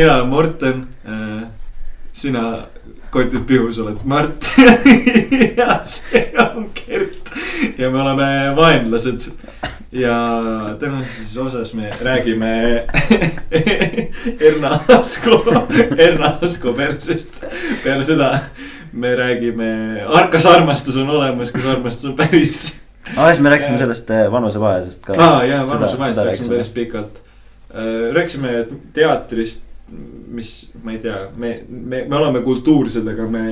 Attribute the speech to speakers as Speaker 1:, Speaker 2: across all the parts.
Speaker 1: mina olen Morten äh,. sina kotid pihus oled Mart ja see on Gert ja me oleme vaenlased. ja tänases osas me räägime Erna Asko, Erna Asko persest. peale seda me räägime, kas armastus on olemas, kas armastus on päris
Speaker 2: aa, siis me rääkisime sellest äh, vanusevahesusest ka.
Speaker 1: aa jaa, vanusevahesusest rääkisime päris pikalt. Äh, rääkisime teatrist, mis, ma ei tea, me, me, me oleme kultuursed, aga me.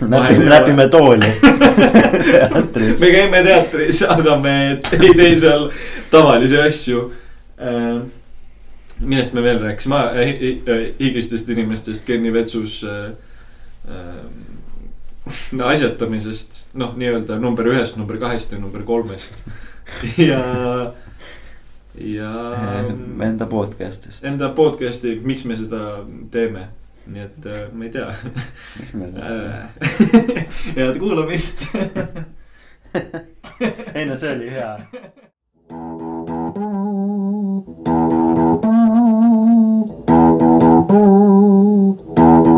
Speaker 2: näpime, näpime tooli
Speaker 1: teatris. me käime teatris, aga me ei tee seal tavalisi asju. Äh, millest me veel rääkisime, higistest inimestest Kenny Vetsus no asjatamisest, noh, nii-öelda number ühest, number kahest ja number kolmest ja, ja.
Speaker 2: Enda podcast'ist.
Speaker 1: Enda podcast'i, miks me seda teeme, nii et äh, ma ei tea.
Speaker 2: miks me
Speaker 1: head kuulamist
Speaker 2: ei no see oli hea.
Speaker 1: teatris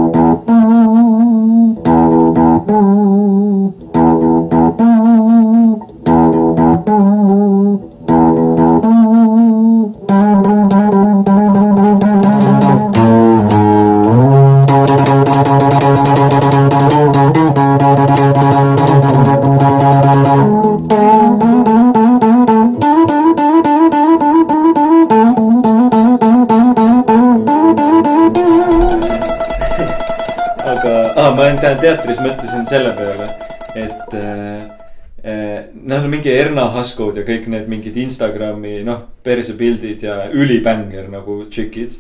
Speaker 1: noh, mingi Erna Haskod ja kõik need mingid Instagrami noh, persepildid ja ülibänger nagu tšikid.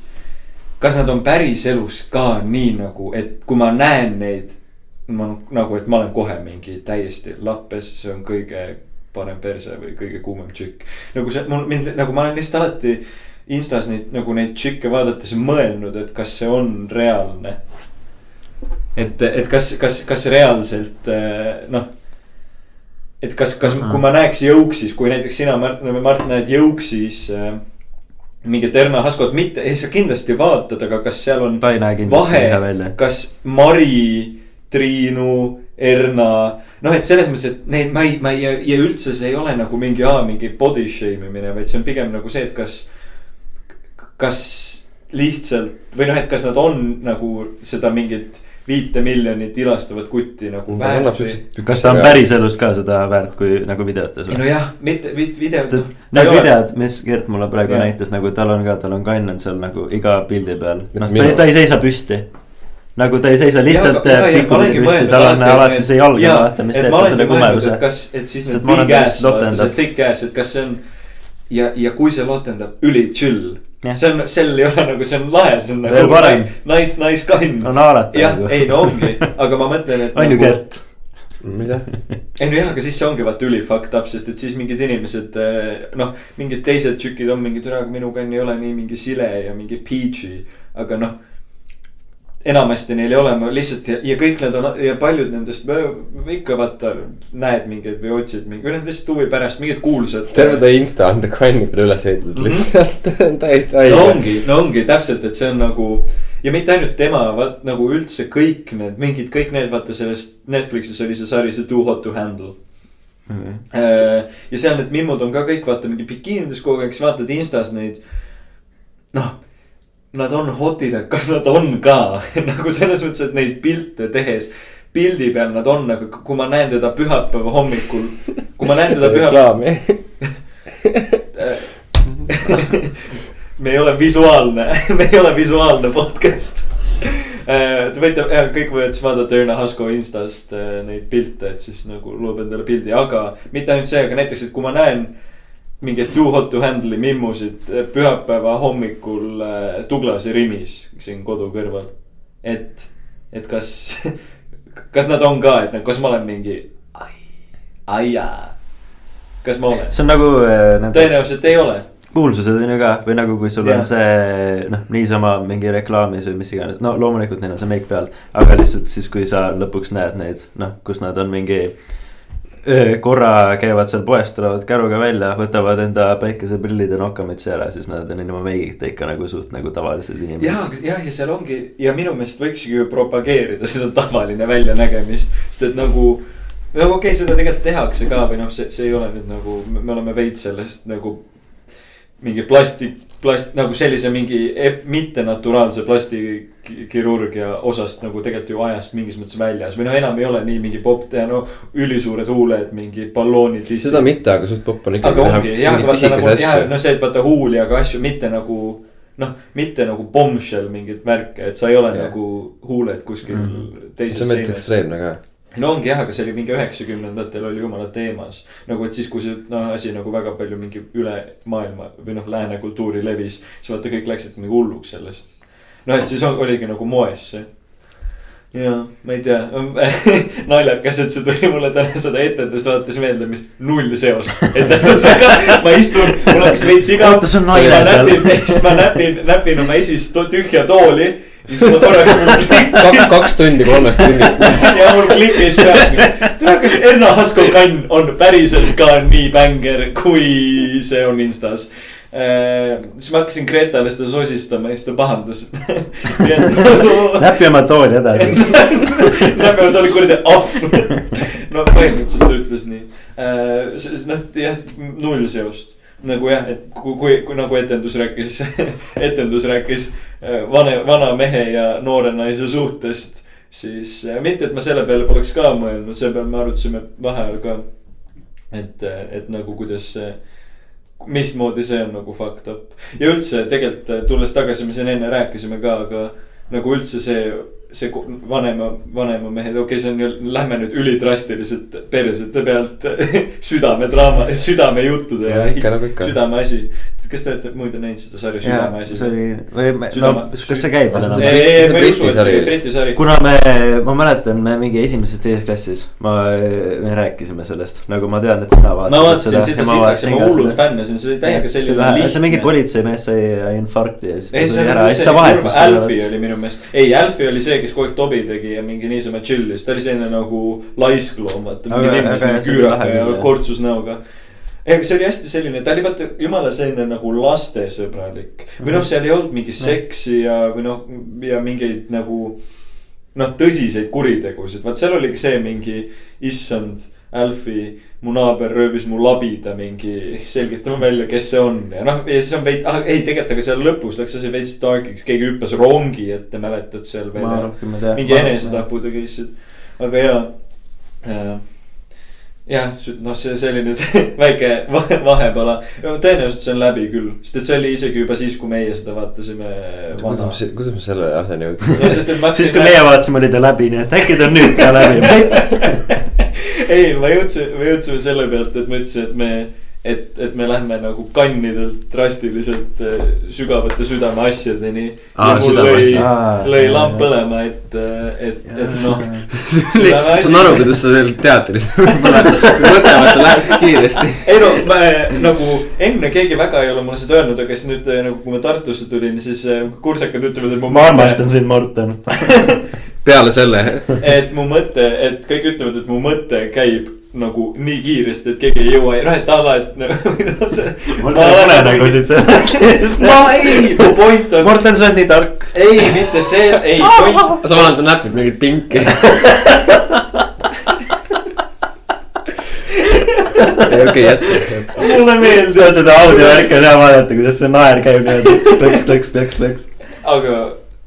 Speaker 1: kas nad on päriselus ka nii nagu, et kui ma näen neid, ma nagu, et ma olen kohe mingi täiesti lappes, see on kõige parem perse või kõige kuumem tšikk. nagu see, mul mind nagu ma olen lihtsalt alati Instas neid nagu neid tšikke vaadates mõelnud, et kas see on reaalne et, et kas, kas, kas reaalselt äh, noh. Et kas, kas mm, -hmm. kui ma näeks jõuksis, kui näiteks sina, Mart, Mart näed jõuksis äh, mingit Erna Haskot, mitte, ei sa kindlasti vaatad, aga kas seal on.
Speaker 2: ta ei näe kindlasti hea välja.
Speaker 1: kas Mari, Triinu, Erna, noh, et selles mõttes, et neid ma ei, ma ei ja, üldse see ei ole nagu mingi, mingi body shame imine, vaid see on pigem nagu see, et kas. kas lihtsalt või noh, et kas nad on nagu seda mingit viite miljonit ilastavat kutti nagu
Speaker 2: väärt või. kas ta on päriselus ka seda väärt kui nagu videotes
Speaker 1: või? nojah, mitte video.
Speaker 2: sest et need videod, mis Gert mulle praegu ja. näitas nagu tal on ka, tal on kann on seal nagu iga pildi peal. noh, ta, ta ei seisa püsti nagu ta ei seisa lihtsalt pikkudega püsti, tal on alati see jalg ja vaata, mis teeb selle kumevuse.
Speaker 1: kas, et siis need big ass, see thick ass, et kas see on ja, ja kui see lotendab üli chill see on, sel ei ole nagu, see on lahe, see on nagu nice, nice kann.
Speaker 2: on haarata.
Speaker 1: jah, ei no ongi, aga ma mõtlen, et.
Speaker 2: on ju,
Speaker 1: nagu-
Speaker 2: Gert?
Speaker 3: mida?
Speaker 1: ei no jah, aga siis see ongi vaata üli fucked up, sest et siis mingid inimesed eh, noh, mingid teised tšükid on mingid, minu kann ei ole nii mingi sile ja mingi peachy, aga noh enamasti neil ei ole, lihtsalt ja, ja kõik need on ja paljud nendest, ikka vaata, näed mingeid või otsid mingi, või need lihtsalt huvi pärast mingid kuulsad.
Speaker 3: terve ta insta on ta kanni peale üles ehitatud mm -hmm. lihtsalt täiesti haige.
Speaker 1: no ongi, no ongi täpselt, et see on nagu ja mitte ainult tema, vaat nagu üldse kõik need mingid, kõik need vaata sellest Netflixis oli see sari, see Too hot to handle mm. -hmm. ja seal need mimmud on ka kõik vaata mingi bikiinides kogu aeg, siis vaatad Instas neid. noh nad on hot'id, aga kas nad on ka nagu selles mõttes, et neid pilte tehes. pildi peal nad on, aga kui ma näen teda pühapäeva hommikul, kui ma näen teda pühapäeva. me ei ole visuaalne me ei ole visuaalne podcast äh, Te võite, kõik võivad siis vaadata Erna Hasko instast äh, neid pilte, et siis nagu loob endale pildi, aga mitte ainult see, aga näiteks, et kui ma näen mingeid too hot to handle'i mimmusid eh, pühapäeva hommikul eh, Tuglase Rimis siin kodu kõrval. et, et kas, kas nad on ka, et noh, kas ma olen mingi, ai, aiaa. kas ma olen?
Speaker 2: see on nagu
Speaker 1: äh,. tõenäoliselt ei ole
Speaker 2: kuulsused on ju ka või nagu, kui sul yeah. on see noh, niisama mingi reklaamis või mis iganes, no loomulikult neil on see meik peal. aga lihtsalt siis, kui sa lõpuks näed neid, noh, kus nad on mingi korra käivad seal poes, tulevad käruga välja, võtavad enda päikeseprillid ja nokamütsi ära, siis nad on ilma meigita ikka nagu suht nagu tavalised
Speaker 1: ja
Speaker 2: inimesed.,
Speaker 1: jah, ja seal ongi ja minu meelest võikski ju propageerida seda tavaline väljanägemist, sest et nagu. no okei okay,, seda tegelikult tehakse ka või noh, see, see ei ole nüüd nagu, me oleme veits sellest nagu mingi plasti, plast nagu sellise mingi ep- mittenaturaalse plastikirurgia osast nagu tegelikult ju ajast mingis mõttes väljas või noh, enam ei ole nii mingi popp teha, no ülisuured huuled, mingi balloonid.
Speaker 3: seda mitte, aga suht popp on
Speaker 1: aga
Speaker 3: ikkagi
Speaker 1: ongi jah, aga vaata nagu jah, no see, et vaata huuli, aga asju mitte nagu. noh, mitte nagu bombshell mingit märke, et sa ei ole yeah. nagu huuled kuskil mm.
Speaker 2: Mhm.
Speaker 1: teises
Speaker 3: see on veits ekstreemne ka.
Speaker 1: No ongi jah, aga see oli mingi üheksakümnendatel oli jumala teemas. nagu, et siis, kui see noh, asi nagu väga palju mingi üle maailma või noh, lääne kultuuri levis, siis vaata kõik läksid nagu hulluks sellest. noh, et siis on, oligi nagu moes see ja ma ei tea, naljakas, et see tuli mulle täna seda etendust vaadates meelde, mis null seost etendusega. ma istun, mul hakkas veits igav.
Speaker 2: Oota, see on naine seal.
Speaker 1: siis ma näpin, näpin oma esist tühja tooli. Siis ma korraks mul
Speaker 3: kaks,
Speaker 1: klikkis
Speaker 3: kaks tundi kolmest tunnist.
Speaker 1: ja mul klikkis peas. tead, kas Erna Hasko kann on päriselt ka nii bänger, kui see on Instas? siis ma hakkasin Gretale seda sosistama ja siis ta pahandas.
Speaker 2: näpi oma tooli edasi.
Speaker 1: näeme, ta oli kuradi ahv. no põhimõtteliselt ta ütles nii. sest noh, jah, null seost nagu jah, et kui, kui, kui nagu etendus rääkis, etendus rääkis äh, vane, vana mehe ja noore naise suhtest. siis äh, mitte, et ma selle peale poleks ka mõelnud, selle peale me arutasime vaheajal ka. et, et nagu kuidas see, mismoodi see on nagu fucked up ja üldse tegelikult äh, tulles tagasi, me siin enne rääkisime ka, aga nagu üldse see, see vanema, vanema mehed, okei okay,, see on ju, lähme nüüd ülidrastiliselt persete pealt südamedraama, südamejuttude ja
Speaker 3: Ja nagu
Speaker 1: südameasi. Kas te olete muidu näinud seda sarja
Speaker 2: ja
Speaker 1: Südameasi?
Speaker 2: see oli, või me- no kas see käib veel enam?
Speaker 1: ei, ei, ma ei usu, et see oli Briti sari.
Speaker 2: kuna me, ma mäletan, me mingi esimeses teises klassis, ma, me rääkisime sellest, nagu ma tean, et sina
Speaker 1: ma
Speaker 2: vaatasid
Speaker 1: vaatasin seda sitaks ja ma hullult fänn ja see oli täiega selline lihtne.
Speaker 2: see mingi politseimees sai infarkti ja siis ta
Speaker 1: on
Speaker 2: ära ja siis ta vahetus
Speaker 1: Alfie. oli minu meelest, ei Alfie oli see, kes kogu aeg tobi tegi ja mingi niisama chill'is, ta oli selline nagu laiskloom, vaata. Mingi temblis mingi
Speaker 2: lahe
Speaker 1: ja kortsus näoga. ei, see oli hästi selline, ta oli vaata jumala selline nagu lastesõbralik. Või noh, seal ei olnud mingit seksi ja, või noh, ja mingeid nagu. noh, tõsiseid kuritegusid, vaat seal oligi see mingi, issand, Alfie, mu naaber röövis mu labida mingi, selgitame välja, kes see on. Ja noh, ja siis on veits, ah ei tegelikult, aga seal lõpus läks asi veits darkiks, keegi hüppas rongi ette, mäletad seal veel mingi enesetapud ja käisid, aga jaa äh, jah, noh, see, see oli nüüd väike vahe- vahepala, tõenäoliselt see on läbi küll, sest et see oli isegi juba siis, kui meie seda vaatasime.
Speaker 3: kuidas me, kuidas me selle asjani jõudsime?
Speaker 1: no
Speaker 2: siis, kui meie vaatasime, oli ta läbi, nii et äkki ta on nüüd ka läbi.
Speaker 1: ei, ma jõudsin, me jõudsime selle pealt, et ma ütlesin, et me, et, et me lähme nagu kannidelt drastiliselt äh, sügavate südameasjadeni. Lõi lõi lamp põlema, et, et, et noh.
Speaker 3: saan aru, kuidas sa seal teatris mõtlevad, et läheks kiiresti.
Speaker 1: ei no ma nagu enne keegi väga ei ole mulle seda öelnud, aga siis nüüd nagu, kui ma Tartusse tulin, siis äh, kursekad ütlevad, et mu
Speaker 2: ma armastan sind, Morten.
Speaker 3: peale selle,
Speaker 1: et mu mõte, et kõik ütlevad, et mu mõte käib nagu nii kiiresti, et keegi ei jõua, noh, et ala, et nagu no, see.
Speaker 2: mul tuleb unenägusid sellest.
Speaker 1: ma ei, mu point on,
Speaker 2: Morten, sa oled nii tark.
Speaker 1: ei, mitte see, ei, point,
Speaker 3: samal ajal ta näpib mingit pinki. okei, jätka.
Speaker 2: mulle meeldib seda audiovärki on hea vaadata, kuidas see naer käib niimoodi lõks, lõks, lõks, lõks.
Speaker 1: aga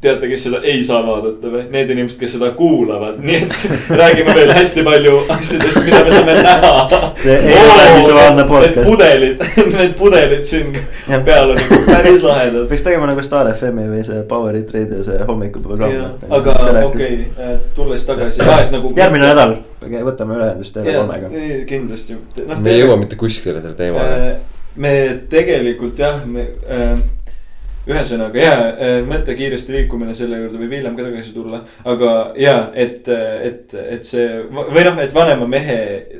Speaker 1: teate, kes seda ei saa vaadata või? Need inimesed, kes seda kuulavad, nii et räägime veel hästi palju asjadest, mida me saame näha.
Speaker 2: See ei ole visuaalne
Speaker 1: Need
Speaker 2: podcast.
Speaker 1: pudelid, need pudelid siin
Speaker 2: Jah.
Speaker 1: peal on päris lahedad.
Speaker 2: peaks tegema nagu Star FM-i või see Power Hit Radio see hommikuprogramm.
Speaker 1: aga okei, tulles tagasi, et nagu.
Speaker 2: järgmine nädal võtame ühendust TV3-ga.
Speaker 1: kindlasti.
Speaker 3: me ei jõua mitte kuskile selle teemaga.
Speaker 1: me tegelikult jah, me äh, ühesõnaga ja äh, mõtte kiiresti liikumine selle juurde võib hiljem ka tagasi tulla, aga ja et, et, et see või noh, et vanema mehe,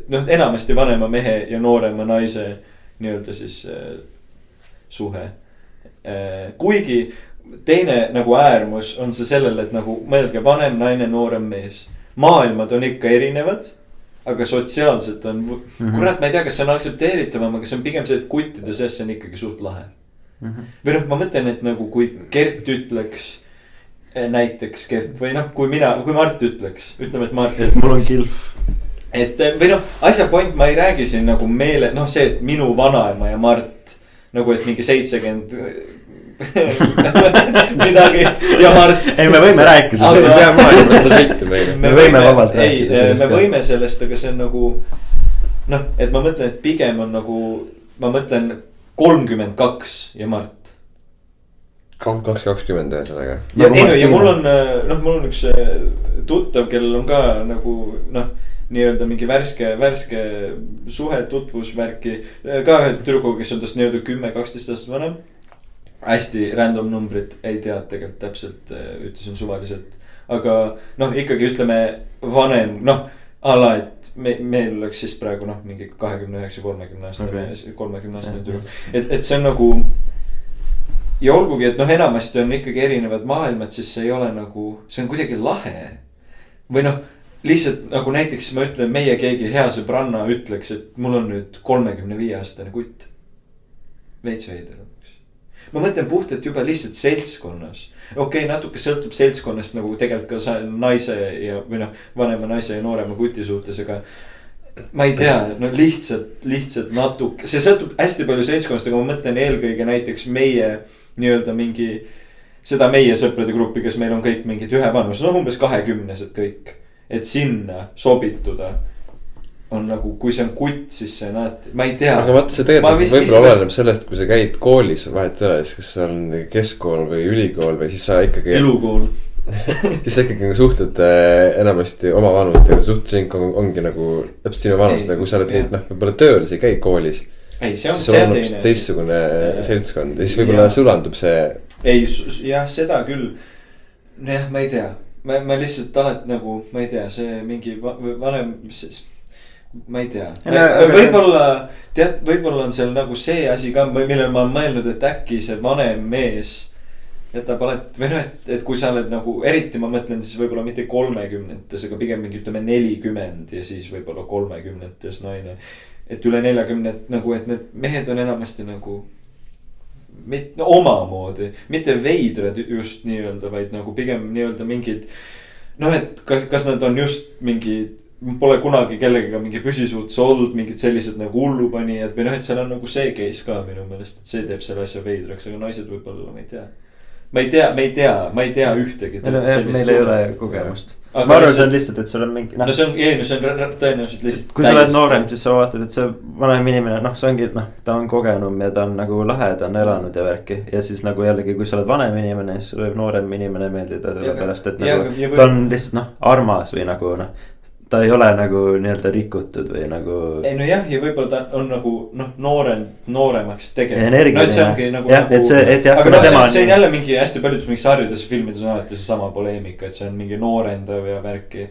Speaker 1: noh, enamasti vanema mehe ja noorema naise nii-öelda siis äh, suhe äh,. kuigi teine nagu äärmus on see sellele, et nagu mõelge, vanem naine, noorem mees. maailmad on ikka erinevad aga sotsiaalselt on -hmm. kurat, ma ei tea, kas see on aktsepteeritavam, aga see on pigem see, et kuttide seas see on ikkagi suht lahe mm. -hmm. või noh, ma mõtlen, et nagu kui Gert ütleks eh, näiteks Gert või noh, kui mina, kui Mart ütleks, ütleme, et Mart.
Speaker 2: et mul on kilf.
Speaker 1: et eh, või noh, asja point, ma ei räägi siin nagu meele, noh, see, et minu vanaema ja Mart nagu, et mingi seitsekümmend midagi ja Mart.
Speaker 2: ei, me võime rääkida.
Speaker 3: aga me peame maailma seda pilti meile.
Speaker 2: me võime vabalt
Speaker 1: rääkida sellest. me võime sellest, aga see on nagu noh, et ma mõtlen, et pigem on nagu, ma mõtlen kolmkümmend kaks ja Mart.
Speaker 3: kaks kakskümmend ühesõnaga.
Speaker 1: ja ei no ja mul on noh, mul on üks äh, tuttav, kellel on ka nagu noh nii-öelda mingi värske, värske suhe, tutvusvärki. ka ühe tüdrukuga, kes on tast nii-öelda kümme, kaksteist aastat vanem hästi random numbrit, ei tea tegelikult täpselt, äh, ütlesin suvaliselt. aga noh, ikkagi ütleme vanem, noh a la, et me, meil oleks siis praegu noh, mingi kahekümne üheksa, kolmekümne aastane okay., kolmekümne aastane tüdruk. et, et see on nagu. ja olgugi, et noh, enamasti on ikkagi erinevad maailmad, siis see ei ole nagu, see on kuidagi lahe. või noh, lihtsalt nagu näiteks ma ütlen, meie keegi hea sõbranna ütleks, et mul on nüüd kolmekümne viie aastane kutt. veits veider ma mõtlen puhtalt jube lihtsalt seltskonnas. Okei okay,, natuke sõltub seltskonnast nagu tegelikult ka naise ja, või noh, vanema naise ja noorema kuti suhtes, aga ma ei tea, no lihtsalt, lihtsalt natuke, see sõltub hästi palju seltskonnast, aga ma mõtlen eelkõige näiteks meie nii-öelda mingi. seda meie sõprade gruppi, kes meil on kõik mingid ühevanused, noh umbes kahekümnesed kõik. et sinna sobituda on nagu, kui see on kutt, siis see alati, ma ei tea.
Speaker 3: aga vaata, see tegelikult võib-olla oleneb sellest, kui sa käid koolis, vahet ei ole, siis kas see on keskkool või ülikool või siis sa ikkagi.
Speaker 1: elukool
Speaker 3: siis sa ikkagi nagu suhtled äh, enamasti oma vanustega, suhtlusring on, ongi nagu täpselt sinu vanustega, kui sa oled noh, võib-olla tööl, sa ei käi koolis.
Speaker 1: ei, see on, see on teine.
Speaker 3: teistsugune seltskond ja siis võib-olla sulandub see.
Speaker 1: ei, jah, seda küll. jah, ma ei tea, ma, ma lihtsalt alati nagu, ma ei tea, see mingi vanem ma ei tea, võib-olla tead, võib-olla on seal nagu see asi ka, millele ma olen mõelnud, et äkki see vanem mees jätab alati või noh, et, et kui sa oled nagu eriti ma mõtlen siis võib-olla mitte kolmekümnendates, aga pigem mingi ütleme nelikümmend ja siis võib-olla kolmekümnendates naine. et üle neljakümne, et nagu, et need mehed on enamasti nagu. mitte no, omamoodi, mitte veidrad just nii-öelda, vaid nagu pigem nii-öelda mingid. noh, et kas, kas nad on just mingid Pole kunagi kellegagi mingi püsisuhtes olnud, mingid sellised nagu hullupanijad või noh, et seal on nagu see case ka minu meelest, et see teeb selle asja veidraks, aga naised võib-olla, ma ei tea. ma ei tea, me ei tea, ma ei tea ühtegi.
Speaker 2: meil ei ole kogemust. ma arvan, see on lihtsalt, et sul on mingi
Speaker 1: noh. no see on, ei no see on tõenäoliselt lihtsalt.
Speaker 2: kui sa oled noorem, siis sa vaatad, et see vanem inimene, noh, see ongi, noh, ta on kogenum ja ta on nagu lahe, ta on elanud ja värki. ja siis nagu jällegi, kui sa oled vanem inimene, siis võib noorem inimene meeldida sellepärast, et nagu ja, ta on lihtsalt noh, armas või nagu noh ta ei ole nagu nii-öelda rikutud või nagu.
Speaker 1: ei nojah, ja võib-olla ta on nagu noh, noorem, nooremaks tegev.
Speaker 2: no et
Speaker 1: see ongi nagu.
Speaker 2: jah, et see, et jah.
Speaker 1: aga noh, see, see on jälle mingi hästi paljudes mingis sarjades ja filmides on alati seesama poleemika, et see on mingi noorendav ja värki.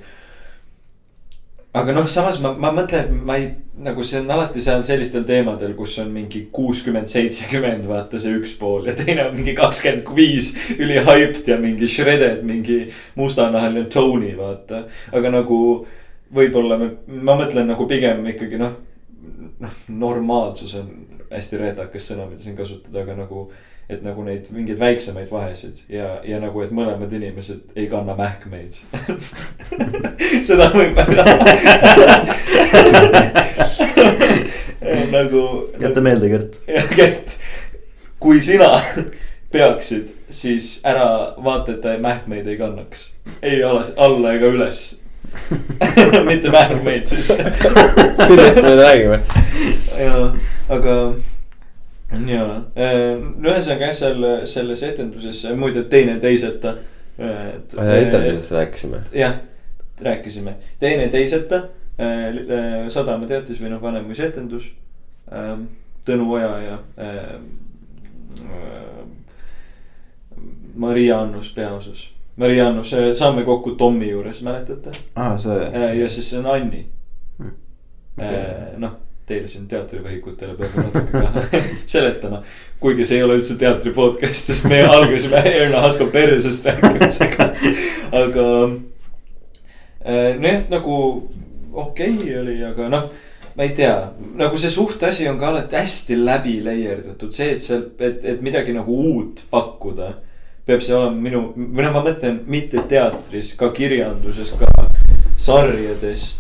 Speaker 1: aga noh, samas ma, ma mõtlen, ma ei, nagu see on alati seal sellistel teemadel, kus on mingi kuuskümmend, seitsekümmend, vaata see üks pool ja teine on mingi kakskümmend viis. üli hyped ja mingi shredded, mingi mustanahaline Tony, vaata, aga nagu võib-olla me, ma mõtlen nagu pigem ikkagi noh, noh, normaalsus on hästi reedakas sõna, mida siin kasutada, aga nagu. et nagu neid mingeid väiksemaid vahesid ja, ja nagu, et mõlemad inimesed ei kanna mähkmeid seda võib nagu.
Speaker 2: jäta meelde, Gert.
Speaker 1: Gert, kui sina peaksid, siis ära vaata, et ta mähkmeid ei kannaks. ei alla ega üles mitte mähkmeid siis
Speaker 3: millest me räägime?
Speaker 1: jaa, aga jaa, ühesõnaga jah, seal selles etenduses muide teine teiseta.
Speaker 3: etendusest rääkisime.
Speaker 1: jah, rääkisime, teine teiseta äh, Sadama teatis või noh, Vanemuise etendus. Ähm, Tõnu Oja ja äh, äh, Maria Annus peaosas Mariannus, saame kokku Tommi juures, mäletate?
Speaker 2: aa, see.
Speaker 1: Äh, ja siis see on Anni hmm.. Noh, teile siin teatrivõhikutele peab natuke ka seletama. kuigi see ei ole üldse teatri podcast, sest me algasime Erna Hasko persest rääkimisega. aga äh, nojah, nagu okei okay oli, aga noh ma ei tea, nagu see suhteasi on ka alati hästi läbi leierdatud, see, et seal, et, et midagi nagu uut pakkuda. Peab see olema minu, või noh, ma mõtlen mitte teatris, ka kirjanduses, ka sarjades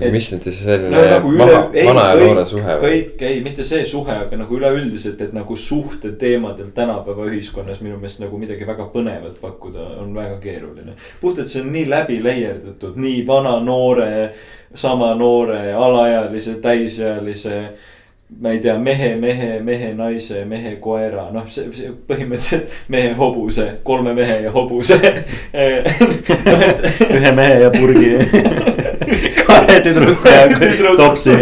Speaker 3: et, mis nüüd siis selline no, nagu üle, ei, vana ja noore suhe
Speaker 1: või? kõik, ei, mitte see suhe, aga nagu üleüldiselt, et nagu suhteteemadel tänapäeva ühiskonnas minu meelest nagu midagi väga põnevat pakkuda on väga keeruline. puhtalt see on nii läbi leierdatud, nii vana, noore, sama noore, alaealise, täisealise ma ei tea, mehe, mehe, mehe, naise, mehe, koera, noh, see, see põhimõtteliselt mehe, hobuse, kolme mehe ja hobuse.
Speaker 2: Ühe mehe ja purgi. Kahe tüdruku ja topsi.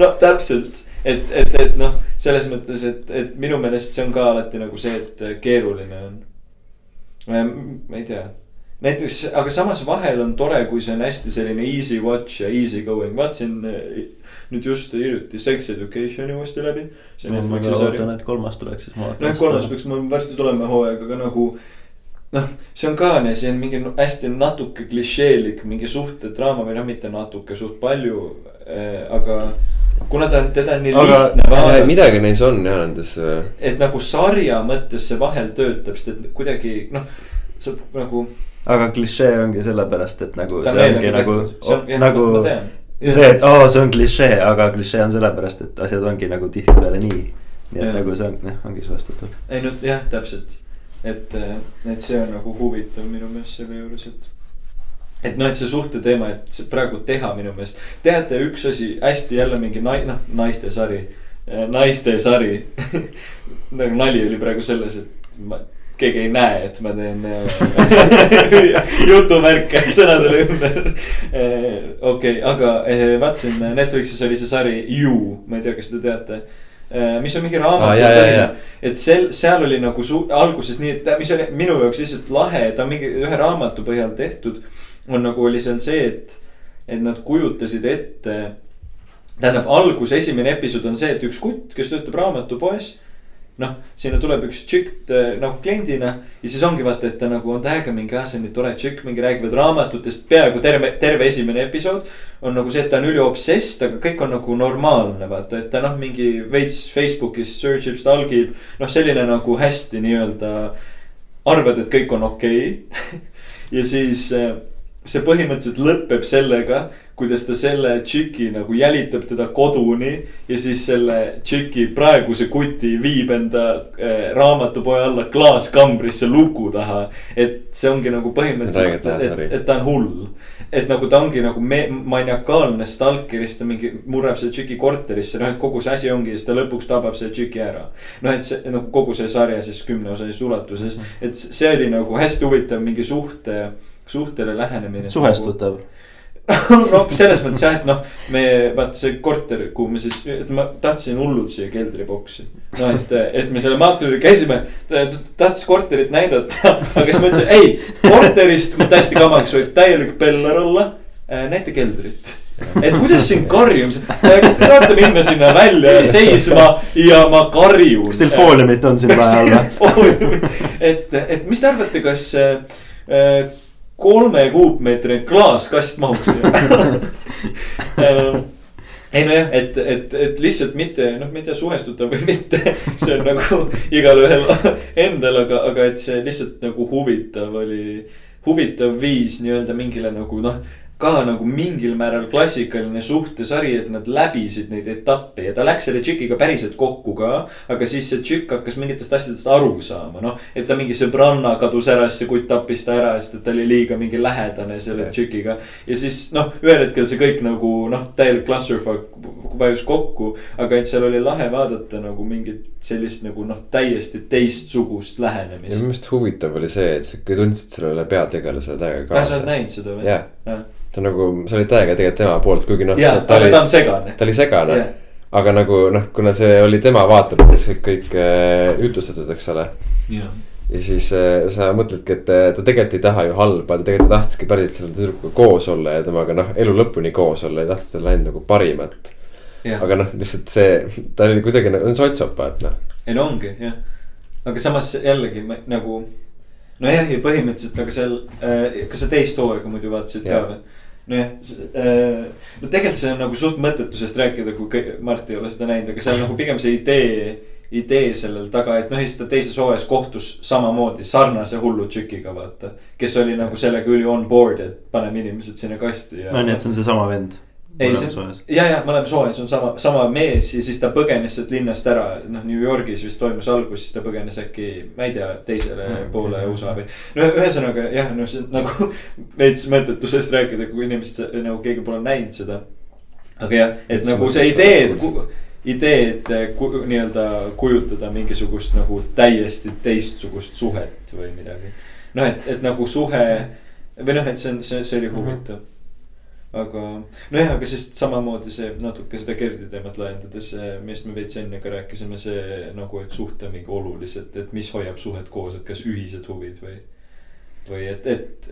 Speaker 1: no täpselt, et, et, et noh, selles mõttes, et, et minu meelest see on ka alati nagu see, et keeruline on. ma ei tea. Näiteks, aga samas vahel on tore, kui see on hästi selline easy watch ja easy going, vaatasin nüüd just hiljuti Sex Education'i uuesti läbi.
Speaker 2: see on Netflixi sari. ootan, et kolmas tuleks, siis ma
Speaker 1: vaatan. nojah, kolmas peaks mul varsti tulema hooaega, aga nagu noh, see on ka, see on mingi hästi natuke klišeelik mingi suhtedraama või noh, mitte natuke, suht palju äh,, aga kuna ta on, teda on nii aga, lihtne
Speaker 3: vaadata. midagi neis on jah nendes. Äh,
Speaker 1: et nagu sarja mõttes see vahel töötab, sest et kuidagi noh, sa nagu.
Speaker 2: aga klišee ongi sellepärast, et nagu ta see ongi nagu, nagu see, et oo oh,, see on klišee, aga klišee on sellepärast, et asjad ongi nagu tihtipeale nii. nii et ja. nagu see on, jah, ongi vastutav.
Speaker 1: ei no jah, täpselt et, et see on nagu huvitav minu meelest selle juures, et. et noh, et see suhteteema, et see praegu teha minu meelest, teate, üks asi hästi jälle mingi nai-, noh, naiste sari, naiste sari nagu nali oli praegu selles, et ma keegi ei näe, et ma teen jutumärke sõnadele ümber. okei okay,, aga eh, vaatasin Netflixis oli see sari You, ma ei tea, kas te teate Äh, mis on mingi raamatupõhine ah,. et sel, seal oli nagu su-, alguses nii, et mis oli minu jaoks lihtsalt lahe, ta mingi ühe raamatu põhjal tehtud. on nagu oli seal see, et, et nad kujutasid ette. tähendab, algus, esimene episood on see, et üks kutt, kes töötab raamatupoes noh, sinna tuleb üks tšikk nagu kliendina ja siis ongi vaata, et ta nagu on täiega mingi, ah see on nii tore tšikk, mingi räägivad raamatutest, peaaegu terve, terve esimene episood. on nagu see, et ta on üliobsess, aga kõik on nagu normaalne, vaata, et ta noh, mingi veits Facebookis search ib, stalgib. noh, selline nagu hästi nii-öelda arvad, et kõik on okei okay. ja siis eh, see põhimõtteliselt lõpeb sellega kuidas ta selle tšiki nagu jälitab teda koduni ja siis selle tšiki praeguse kuti viib enda äh, raamatupoe alla klaaskambrisse luku taha. et see ongi nagu põhimõtteliselt, et, et ta on hull. et nagu ta ongi nagu maniakaalne stalkerist, ta mingi murrab selle tšiki korterisse, noh, et kogu see asi ongi ja siis ta lõpuks tabab selle tšiki ära. noh, et see nagu kogu see sarja siis kümneosalises ulatuses, et see oli nagu hästi huvitav mingi suhte, suhtele lähenemine.
Speaker 2: suhestutav nagu,
Speaker 1: no selles mõttes jah, et noh, me vaata see korter, kuhu me siis, et ma tahtsin hullult siia keldriboksi. no et, et me selle maakleri käisime, ta tahtis korterit näidata, aga siis ma ütlesin, ei, korterist täiesti kamaks, vaid täielik pellar olla. Äh, näita keldrit et kuidas siin karjumised, kas te saate minna sinna välja seisma ja ma karjun.
Speaker 2: kas teil fooliumit on siin vaja olla?
Speaker 1: et, et mis te arvate, kas äh, kolme kuupmeetrine klaaskast mahuks ähm, ei nojah, et, et, et lihtsalt mitte noh, ma ei tea, suhestuda või mitte, see on nagu igalühel endal, aga, aga et see lihtsalt nagu huvitav oli. huvitav viis nii-öelda mingile nagu noh ka nagu mingil määral klassikaline suhtesari, et nad läbisid neid etappe ja ta läks selle tšikiga päriselt kokku ka. aga siis see tšikk hakkas mingitest asjadest aru saama, noh, et ta mingi sõbranna kadus ära, siis see kutt tappis ta ära, sest et ta oli liiga mingi lähedane selle tšikiga. ja siis noh, ühel hetkel see kõik nagu noh, täielik clusterfuck vajus kokku, aga et seal oli lahe vaadata nagu mingit sellist nagu noh, täiesti teistsugust lähenemist.
Speaker 3: ja minu meelest huvitav oli see, et sa tundsid sellele peategelasele täiega
Speaker 1: kaasa. sa oled näinud seda või?
Speaker 3: jah ta nagu, sa olid täiega tegelikult tema poolt, kuigi noh.
Speaker 1: jaa, aga oli, ta on segane.
Speaker 3: ta oli segane yeah., aga nagu noh, kuna see oli tema vaatepunktist kõik, kõik äh, jutlustatud, eks ole
Speaker 1: yeah..
Speaker 3: ja siis äh, sa mõtledki, et äh, ta tegelikult ei taha ju halba, ta tegelikult tahtiski päriselt selle tüdrukuga koos olla ja temaga noh, elu lõpuni koos olla ja tahtis talle ainult nagu parimat yeah.. aga noh, lihtsalt see, ta oli kuidagi nagu, on sotsiopaat noh.
Speaker 1: ei no ongi jah, aga samas jällegi ma, nagu nojah, ja põhimõtteliselt, aga seal äh,, kas sa teist hooaega muidu vaatasid ka või? Nojah, äh, no tegelikult see on nagu suht mõttetu sellest rääkida, kui Mart ei ole seda näinud, aga seal nagu pigem see idee idee sellel taga, et noh, siis ta teises hooajas kohtus samamoodi sarnase hullu tšükiga, vaata. kes oli nagu sellega üli on board, et paneme inimesed sinna kasti
Speaker 2: ja. no nii, et see on seesama vend.
Speaker 1: Ei, see, ja, ja mõlemas hooajas on sama, sama mees ja siis ta põgenes sealt linnast ära, noh, New Yorgis vist toimus algus, siis ta põgenes äkki, ma ei tea, teisele mm, poole USA või. no ühesõnaga jah, no see nagu veits mõttetusest rääkida, kui inimesed nagu keegi pole näinud seda. aga jah, et nagu see idee, et idee, et ku, nii-öelda kujutada mingisugust nagu täiesti teistsugust suhet või midagi. noh, et, et nagu suhe või noh, et see on, see, see oli huvitav. Aga nojah, aga sest samamoodi see natuke seda Gerdi teemat laiendades, millest me veits enne ka rääkisime, see nagu, et suhte mingi olulised, et mis hoiab suhet koos, et kas ühised huvid või või et, et,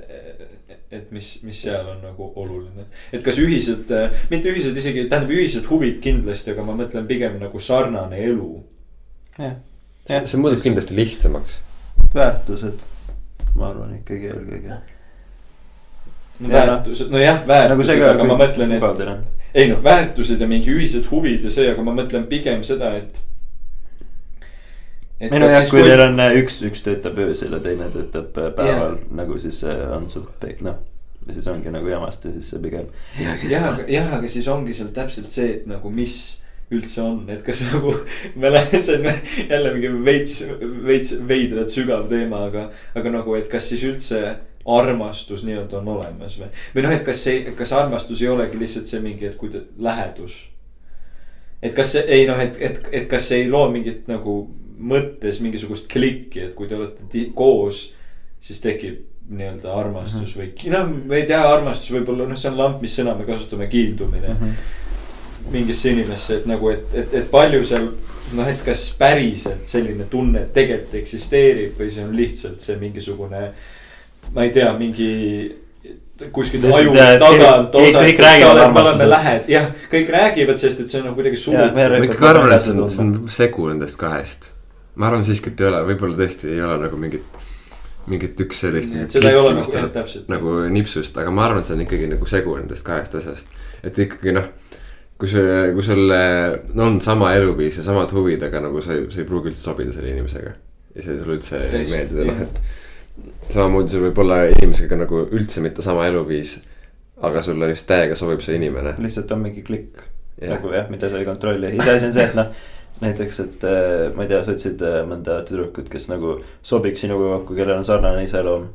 Speaker 1: et mis, mis seal on nagu oluline. et kas ühised, mitte ühised isegi, tähendab ühised huvid kindlasti, aga ma mõtlen pigem nagu sarnane elu.
Speaker 3: jah, jah. see muudab kindlasti lihtsamaks.
Speaker 2: väärtused, ma arvan ikkagi eelkõige.
Speaker 1: No väärtused, nojah, väärtused nagu, aga ma mõtlen, et. ei noh, väärtused ja mingi ühised huvid ja see, aga ma mõtlen pigem seda, et
Speaker 2: ei no jah, kui teil on äh, üks, üks töötab öösel ja teine töötab äh, päeval yeah. nagu siis see on suht noh. ja siis ongi nagu jamast ja siis see pigem.
Speaker 1: jah, aga jah, aga siis ongi seal täpselt see, et nagu mis üldse on, et kas nagu me läheme, see on jälle mingi veits, veits veidralt sügav teema, aga, aga nagu, et kas siis üldse armastus nii-öelda on olemas või. või noh, et kas see, kas armastus ei olegi lihtsalt see mingi, et kui ta lähedus. et kas see, ei noh, et, et, et kas see ei loo mingit nagu mõttes mingisugust klikki, et kui te olete koos, siis tekib nii-öelda armastus mm -hmm. või noh, ma ei tea, armastus võib-olla noh, see on lamp, mis sõna me kasutame, kiindumine mm. -hmm. mingisse inimesse, et nagu, et, et, et palju seal noh, et kas päriselt selline tunne tegelikult eksisteerib või see on lihtsalt see mingisugune. Ma ei tea, mingi kuskilt aju tagant osast. kõik räägivad armastusest. jah, kõik räägivad, sest et see on nagu kuidagi suur.
Speaker 3: ma ikkagi arvan, et see on, see on segu nendest kahest ma arvan siiski, et ei ole, võib-olla tõesti ei ole nagu mingit, mingit üks sellist.
Speaker 1: seda ei ole nagu jah, täpselt.
Speaker 3: nagu nipsust, aga ma arvan, et see on ikkagi nagu segu nendest kahest asjast. et ikkagi noh, kui see, kui sul no, on sama eluviis ja samad huvid, aga nagu sa ei, sa ei pruugi üldse sobida selle inimesega. ja see sulle üldse ei meeldida, noh et. Samamoodi sul võib olla inimesega nagu üldse mitte sama eluviis. aga sulle just täiega sobib see inimene.
Speaker 2: lihtsalt on mingi klikk nagu jah, mida sa ei kontrolli, iseasi on see, et noh näiteks, et äh, ma ei tea, sa otsid äh, mõnda tüdrukut, kes nagu sobiks sinuga kokku, kellel on sarnane iseloom.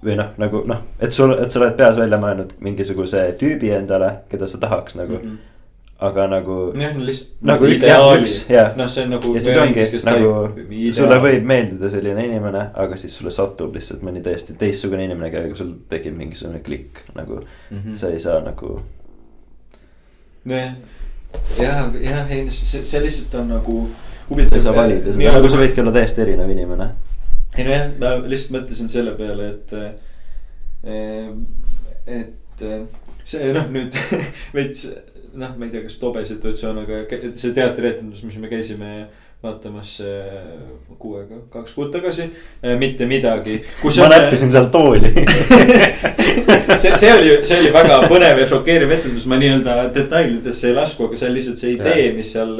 Speaker 2: või noh, nagu noh, et sul, et sa oled peas välja mõelnud mingisuguse tüübi endale, keda sa tahaks nagu mm. -hmm aga nagu.
Speaker 1: jah, lihtsalt
Speaker 2: nagu ideaalis,
Speaker 1: noh, see on nagu.
Speaker 2: ja siis ongi nagu, sulle võib meeldida selline inimene, aga siis sulle satub lihtsalt mõni täiesti teistsugune inimene, kellega sul tekib mingisugune klikk nagu mm. -hmm. sa ei saa nagu.
Speaker 1: nojah jah, jah, ei see, see lihtsalt on nagu huvitav.
Speaker 2: ei saa valida seda, nagu sa võidki olla täiesti erinev inimene.
Speaker 1: ei nojah, ma lihtsalt mõtlesin selle peale, et, eh, et eh, see noh, nüüd veits noh, ma ei tea, kas tobe situatsioon, aga see teatrietendus, mis me käisime vaatamas kuu aega, kaks kuud tagasi, mitte midagi.
Speaker 2: ma on... näppisin seal tooli
Speaker 1: see, see oli, see oli väga põnev ja šokeeriv etendus, ma nii-öelda detailidesse ei lasku, aga see on lihtsalt see idee, mis seal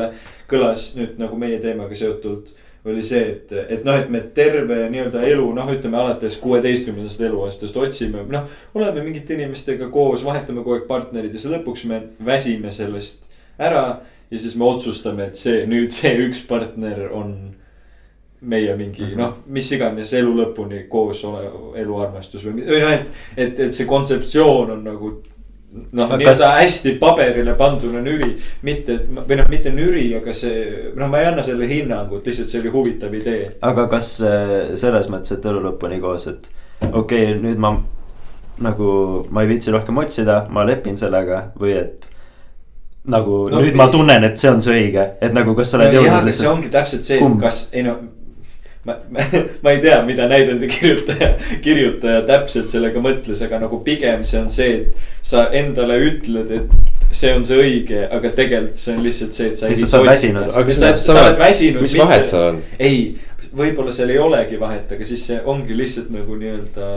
Speaker 1: kõlas nüüd nagu meie teemaga seotult. Oli see, et, et noh, et me terve nii-öelda elu, noh, ütleme alates kuueteistkümnendast eluaastast otsime, noh. oleme mingite inimestega koos, vahetame kogu aeg partnerid ja siis lõpuks me väsime sellest ära ja siis me otsustame, et see nüüd see üks partner on meie mingi mm -hmm. noh, mis iganes elu lõpuni koos ole, eluarmastus või, või noh, et, et, et see kontseptsioon on nagu. Noh, nii-öelda kas... hästi paberile panduna nüri, mitte või noh, mitte nüri, aga see, noh, ma ei anna selle hinnangut, lihtsalt see oli huvitav idee.
Speaker 2: aga kas äh, selles mõttes, et elu lõpuni koos, et okei okay,, nüüd ma nagu, ma ei viitsi rohkem otsida, ma lepin sellega või et nagu no, nüüd ma tunnen, et see on see õige, et nagu kas sa oled
Speaker 1: no, jõudnud. see ongi täpselt see, kas ei no. Ma, ma, ma ei tea, mida näidende kirjutaja, kirjutaja täpselt sellega mõtles, aga nagu pigem see on see, et sa endale ütled, et see on see õige, aga tegelikult see on lihtsalt see, et sa.
Speaker 2: lihtsalt sa oled väsinud.
Speaker 1: sa, sa, oled väsinud.
Speaker 3: mis vahet seal on?
Speaker 1: ei, võib-olla seal ei olegi vahet, aga siis see ongi lihtsalt nagu nii-öelda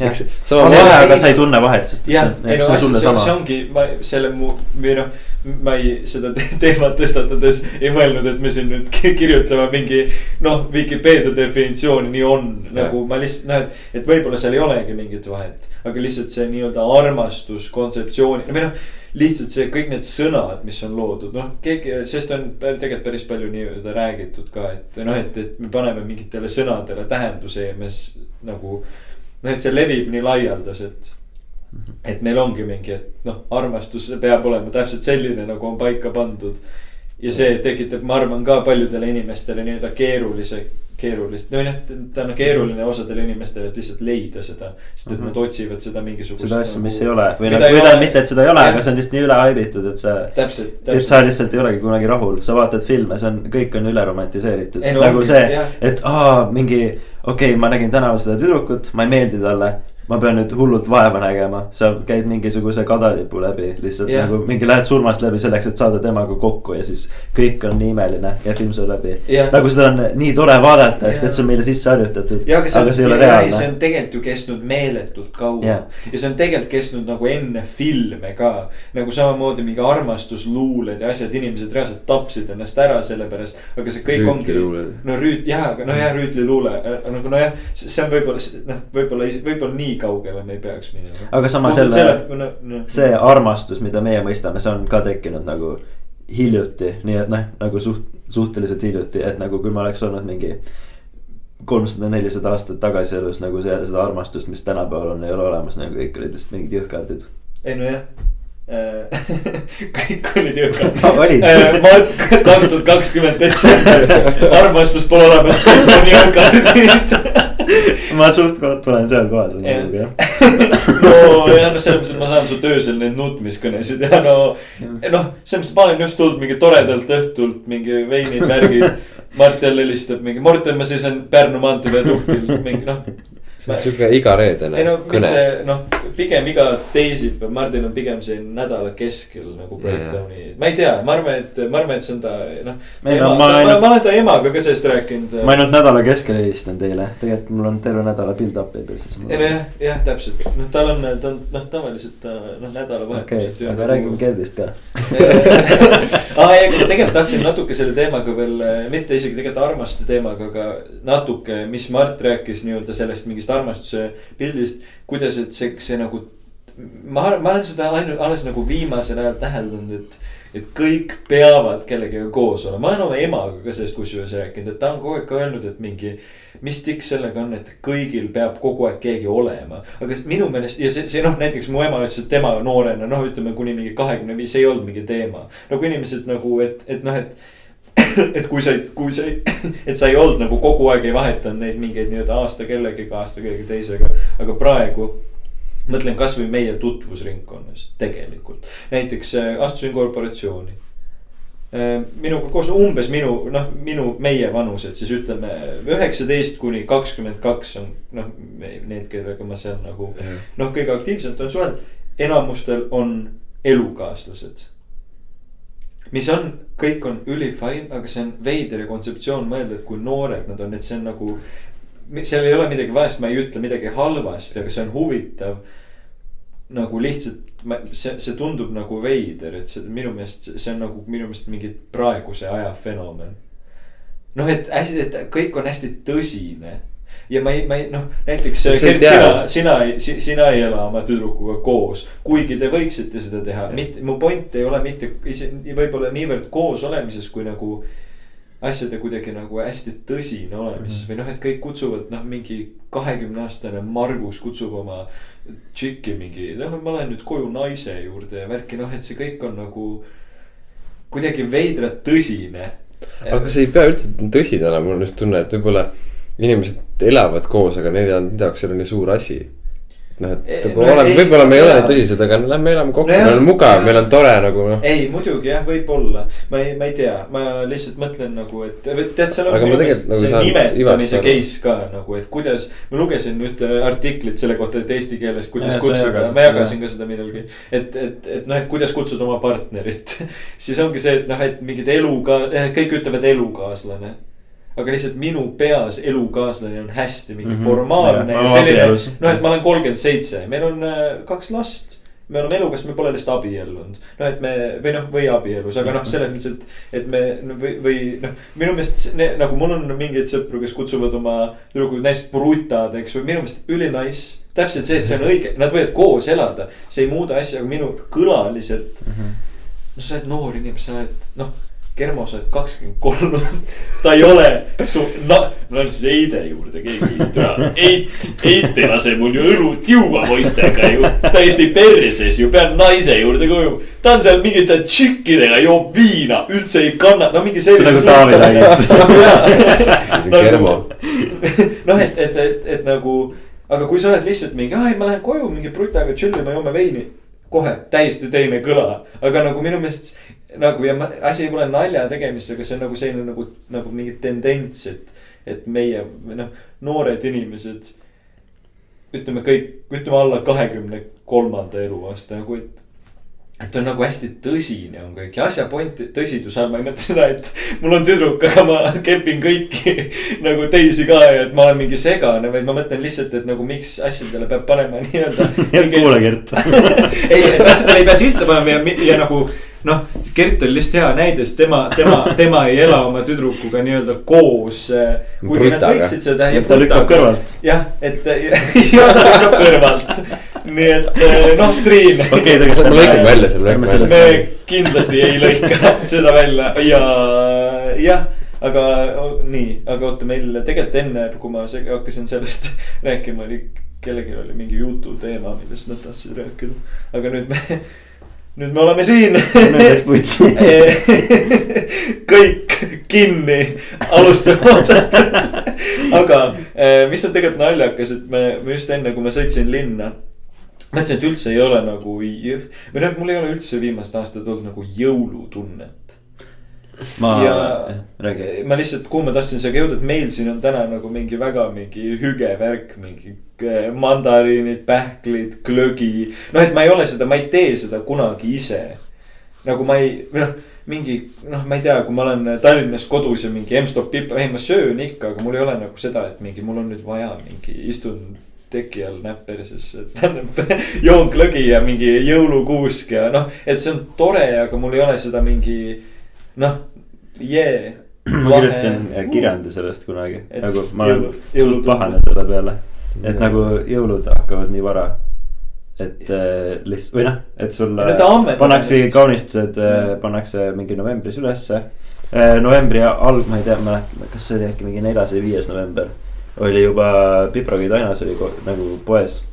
Speaker 2: jah, sama vahe, aga sa ei tunne vahet, sest.
Speaker 1: jah, ei no asi, see, see ongi, ma selle mu, või noh, ma ei, seda teemat tõstatades ei mõelnud, et me siin nüüd kirjutame mingi. noh, Vikipeedia definitsiooni, nii on, nagu ma lihtsalt noh, et, et võib-olla seal ei olegi mingit vahet. aga lihtsalt see nii-öelda armastus kontseptsiooni, või noh lihtsalt see kõik need sõnad, mis on loodud, noh, keegi, sest on tegelikult päris palju nii-öelda räägitud ka, et noh, et, et me paneme mingitele sõnadele tähenduse ja me nagu noh, et see levib nii laialdaselt. Et meil ongi mingi, et noh, armastus peab olema täpselt selline, nagu on paika pandud. ja see tekitab, ma arvan, ka paljudele inimestele nii-öelda keerulise keerulist, no jah, ta on keeruline osadele inimestele, et lihtsalt leida seda. sest et mm -hmm. nad otsivad seda mingisugust.
Speaker 2: seda asja nagu,, mis ei ole või nagu, või tähendab mitte, et seda ei ole, aga see on lihtsalt nii üle haibitud, et sa. et sa lihtsalt ei olegi kunagi rahul, sa vaatad filme, see on, kõik on üle romantiseeritud. No, nagu ongi, see, et aa, mingi, okei okay,, ma nägin tänaval seda tüdrukut, ma ei meeldi talle ma pean nüüd hullult vaeva nägema, sa käid mingisuguse kadalipu läbi lihtsalt yeah. nagu mingi lähed surmast läbi selleks, et saada temaga kokku ja siis kõik on nii imeline ja film saab läbi yeah.. nagu seda on nii tore vaadata yeah., sest et see on meile sisse harjutatud.
Speaker 1: aga see, aga see ei ole reaalne. see on tegelikult ju kestnud meeletult kaua yeah. ja see on tegelikult kestnud nagu enne filme ka. nagu samamoodi mingi armastusluuled ja asjad, inimesed reaalselt tapsid ennast ära selle pärast, aga see kõik ongi. no rüüt, jah, aga nojah, rüütliluule nagu nojah, see on võib-olla noh, võib-olla, võib-olla nii nii kaugele me ei peaks minema.
Speaker 2: aga samas jälle selle, no, no, see armastus, mida meie mõistame, see on ka tekkinud nagu hiljuti, nii et noh, nagu suht, suhteliselt hiljuti, et nagu kui ma oleks olnud mingi kolmsada, nelisada aastat tagasi elus nagu see, seda armastust, mis tänapäeval on, ei ole olemas, nagu kõik olid lihtsalt mingid jõhkardid.
Speaker 1: ei nojah äh, kõik olid jõhkrad
Speaker 2: no,.
Speaker 1: Äh, ma kaks tuhat kakskümmend detsember, armastust pole olemas, kõik on jõhkrad
Speaker 2: ma suht-koht olen seal kohas
Speaker 1: nagu jah. nojah, no selles mõttes, et ma saan su öösel neid nutmiskõnesid ja no. noh, selles mõttes, ma olen just tulnud mingi toredalt õhtult mingi veinid, värgid. Mart jälle helistab mingi, Morten, ma seisan Pärnu maantee viaduktil mingi noh
Speaker 3: see on sihuke igareedene
Speaker 1: no, kõne. noh, pigem iga teisipäev, Mardin on pigem siin nädala keskel nagu breakdown'i, ma ei tea, ma arvan, et ma arvan, et see on ta noh. ma, ma, ma, ma olen ta emaga ka sellest rääkinud.
Speaker 2: ma ainult nädala keskel helistan teile, tegelikult mul on terve nädala build-up'i peal siis.
Speaker 1: ei nojah, jah, täpselt, noh, tal on, ta on noh, tavaliselt ta noh, nädalavahetused
Speaker 2: okay,. aga räägime Gerdist ka
Speaker 1: aa, ei, aga tegelikult tahtsin natuke selle teemaga veel, mitte isegi tegelikult armastuse teemaga, aga natuke, mis Mart rääkis nii-öelda sellest mingist armastuse pildist, kuidas, et see, see nagu. ma, ma olen seda ainult alles nagu viimasel ajal täheldanud, et, et kõik peavad kellegagi koos olema, ma olen oma emaga ka sellest kusjuures rääkinud, et ta on kogu aeg ka öelnud, et mingi. mis tikk sellega on, et kõigil peab kogu aeg keegi olema, aga minu meelest ja see, see noh, näiteks mu ema ütles, et tema noorena noh, ütleme kuni mingi kahekümne viis ei olnud mingi teema. nagu inimesed nagu, et, et noh, et et kui sa ei, kui sa ei, et sa ei olnud nagu kogu aeg ei vahetanud neid mingeid nii-öelda aasta kellegiga, aasta kellegi teisega, aga praegu mõtlen kasvõi meie tutvusringkonnas tegelikult, näiteks äh, astusin korporatsiooni. Äh, minuga koos umbes minu, noh, minu, meie vanused siis ütleme üheksateist kuni kakskümmend kaks on noh, need, kellega ma seal nagu noh, kõige aktiivsemalt olen suhelnud. enamustel on elukaaslased mis on, kõik on ülifine, aga see on veider kontseptsioon mõelda, et kui noored nad on, et see on nagu. seal ei ole midagi valesti, ma ei ütle midagi halvasti, aga see on huvitav. nagu lihtsalt, see, see tundub nagu veider, et see minu meelest, see on nagu minu meelest mingi praeguse aja fenomen. noh, et hästi, et kõik on hästi tõsine ja ma ei, ma ei noh, näiteks Gert, sina, sina ei, sina ei ela oma tüdrukuga koos. kuigi te võiksite seda teha, mitte, mu point ei ole mitte võib-olla niivõrd koos olemises, kui nagu. asjade kuidagi nagu hästi tõsine olemises mm -hmm. või noh, et kõik kutsuvad noh, mingi kahekümne aastane Margus kutsub oma tšikki mingi, noh, ma lähen nüüd koju naise juurde ja värki, noh, et see kõik on nagu. kuidagi veidralt tõsine.
Speaker 3: aga see ei pea üldse tõsine olema, mul on just tunne, et võib-olla inimesed elavad koos, aga neile on, nende jaoks see on nii suur asi. Noh, et no, oleme, võib-olla me ei ole nii tõsised, aga lähme elame kokku no, meil on mugav, meil on tore nagu noh.
Speaker 1: ei, muidugi jah, võib-olla, ma ei, ma ei tea, ma lihtsalt mõtlen nagu, et tead, seal on minu meelest nagu see nimetamise case ka nagu, et kuidas. ma lugesin ühte artiklit selle kohta, et eesti keeles, kuidas ja, kutsuda, ma jagasin ka seda millalgi. et, et, et noh, et kuidas kutsuda oma partnerit. Siis ongi see, et noh, et mingid eluga, kõik ütlevad elukaaslane aga lihtsalt minu peas elukaaslane on hästi mingi mm -hmm. formaalne ja, ja selline. noh, et ma olen kolmkümmend seitse, meil on äh, kaks last me oleme elukas, me pole lihtsalt abiellunud. noh, et me või noh, või abielus, aga noh, selles mõttes, et, et me või, või noh, minu meelest nagu mul on mingeid sõpru, kes kutsuvad oma tüdrukuid näiteks brutadeks või minu meelest ülinaiss. täpselt see, et see on õige, nad võivad koos elada, see ei muuda asja, aga minu kõlaliselt mm. -hmm. no sa oled noor inimene, sa oled noh Germo, sa oled kakskümmend kolm, ta ei ole su, no, ma lähen siis Heide juurde, keegi, türa, Heit, Heit ei lase mul ju õlut juua poistega ju. täiesti perses ju, pean naise juurde koju. ta on seal mingite tšikkidega, joob viina, üldse ei kanna, no mingi selline.
Speaker 2: on nagu Taavi Laias.
Speaker 3: see on Germo.
Speaker 1: noh, et, et, et, et nagu, aga kui sa oled lihtsalt mingi, aa ei, ma lähen koju mingi brutaga chill ima, joome veini kohe täiesti teine kõla, aga nagu minu meelest nagu ja ma, asi pole nalja tegemises, aga see on nagu selline nagu, nagu mingi tendents, et, et meie noh, noored inimesed. ütleme kõik, ütleme alla kahekümne kolmanda eluaasta nagu, et et on nagu hästi tõsine on kõik ja asja point, tõsiduse all ma ei mõtle seda, et mul on tüdruk, aga ma kepin kõiki nagu teisi ka ja et ma olen mingi segane, vaid ma mõtlen lihtsalt, et nagu miks asjadele peab panema nii-öelda.
Speaker 2: kuule Gert
Speaker 1: ei, asjadele ei pea silta panema ja, ja nagu noh, Gert oli lihtsalt hea näide, sest tema, tema, tema ei ela oma tüdrukuga nii-öelda koos. Eh, kuigi nad võiksid seda.
Speaker 2: ta lükkab kõrvalt.
Speaker 1: jah, et ja ta lükkab kõrvalt nii et eh, noh, Triin.
Speaker 3: okei, tegelikult me lõikame välja selle.
Speaker 1: me kindlasti ei lõika seda välja ja jah aga nii, aga oota, meil tegelikult enne, kui ma hakkasin sellest rääkima, oli kellelgi oli mingi jutu teema, millest nad tahtsid rääkida. aga nüüd me nüüd me oleme siin. Kõik kinni, alustame otsast. Aga eh, mis on tegelikult naljakas, et me, me just enne, kui ma sõitsin linna. mõtlesin, et üldse ei ole nagu, või noh, mul ei ole üldse viimased aastad olnud nagu jõulutunnet.
Speaker 2: Ma,
Speaker 1: ma lihtsalt, kuhu ma tahtsin sellega jõuda, et meil siin on täna nagu mingi väga mingi hüge värk, mingi mandariinid, pähklid, glögi. noh, et ma ei ole seda, ma ei tee seda kunagi ise. nagu ma ei, või noh, mingi noh, ma ei tea, kui ma olen Tallinnas kodus ja mingi M-stop pipa, ei ma söön ikka, aga mul ei ole nagu seda, et mingi mul on nüüd vaja mingi, istun teki all näpp perses, tähendab joon glögi ja mingi jõulukuusk ja noh, et see on tore, aga mul ei ole seda mingi noh, jee.
Speaker 2: ma kirjutasin kirjandi sellest kunagi, nagu ma olen suht pahane selle peale. Et nagu jõulud hakkavad nii vara. et äh, lihtsalt või noh, et sulle pannakse kaunistused, äh, pannakse mingi novembris ülesse äh,. novembri alg, ma ei tea, mäletan, kas see oli äkki mingi neljas või viies november. oli juba piprakoid ainas oli nagu poes.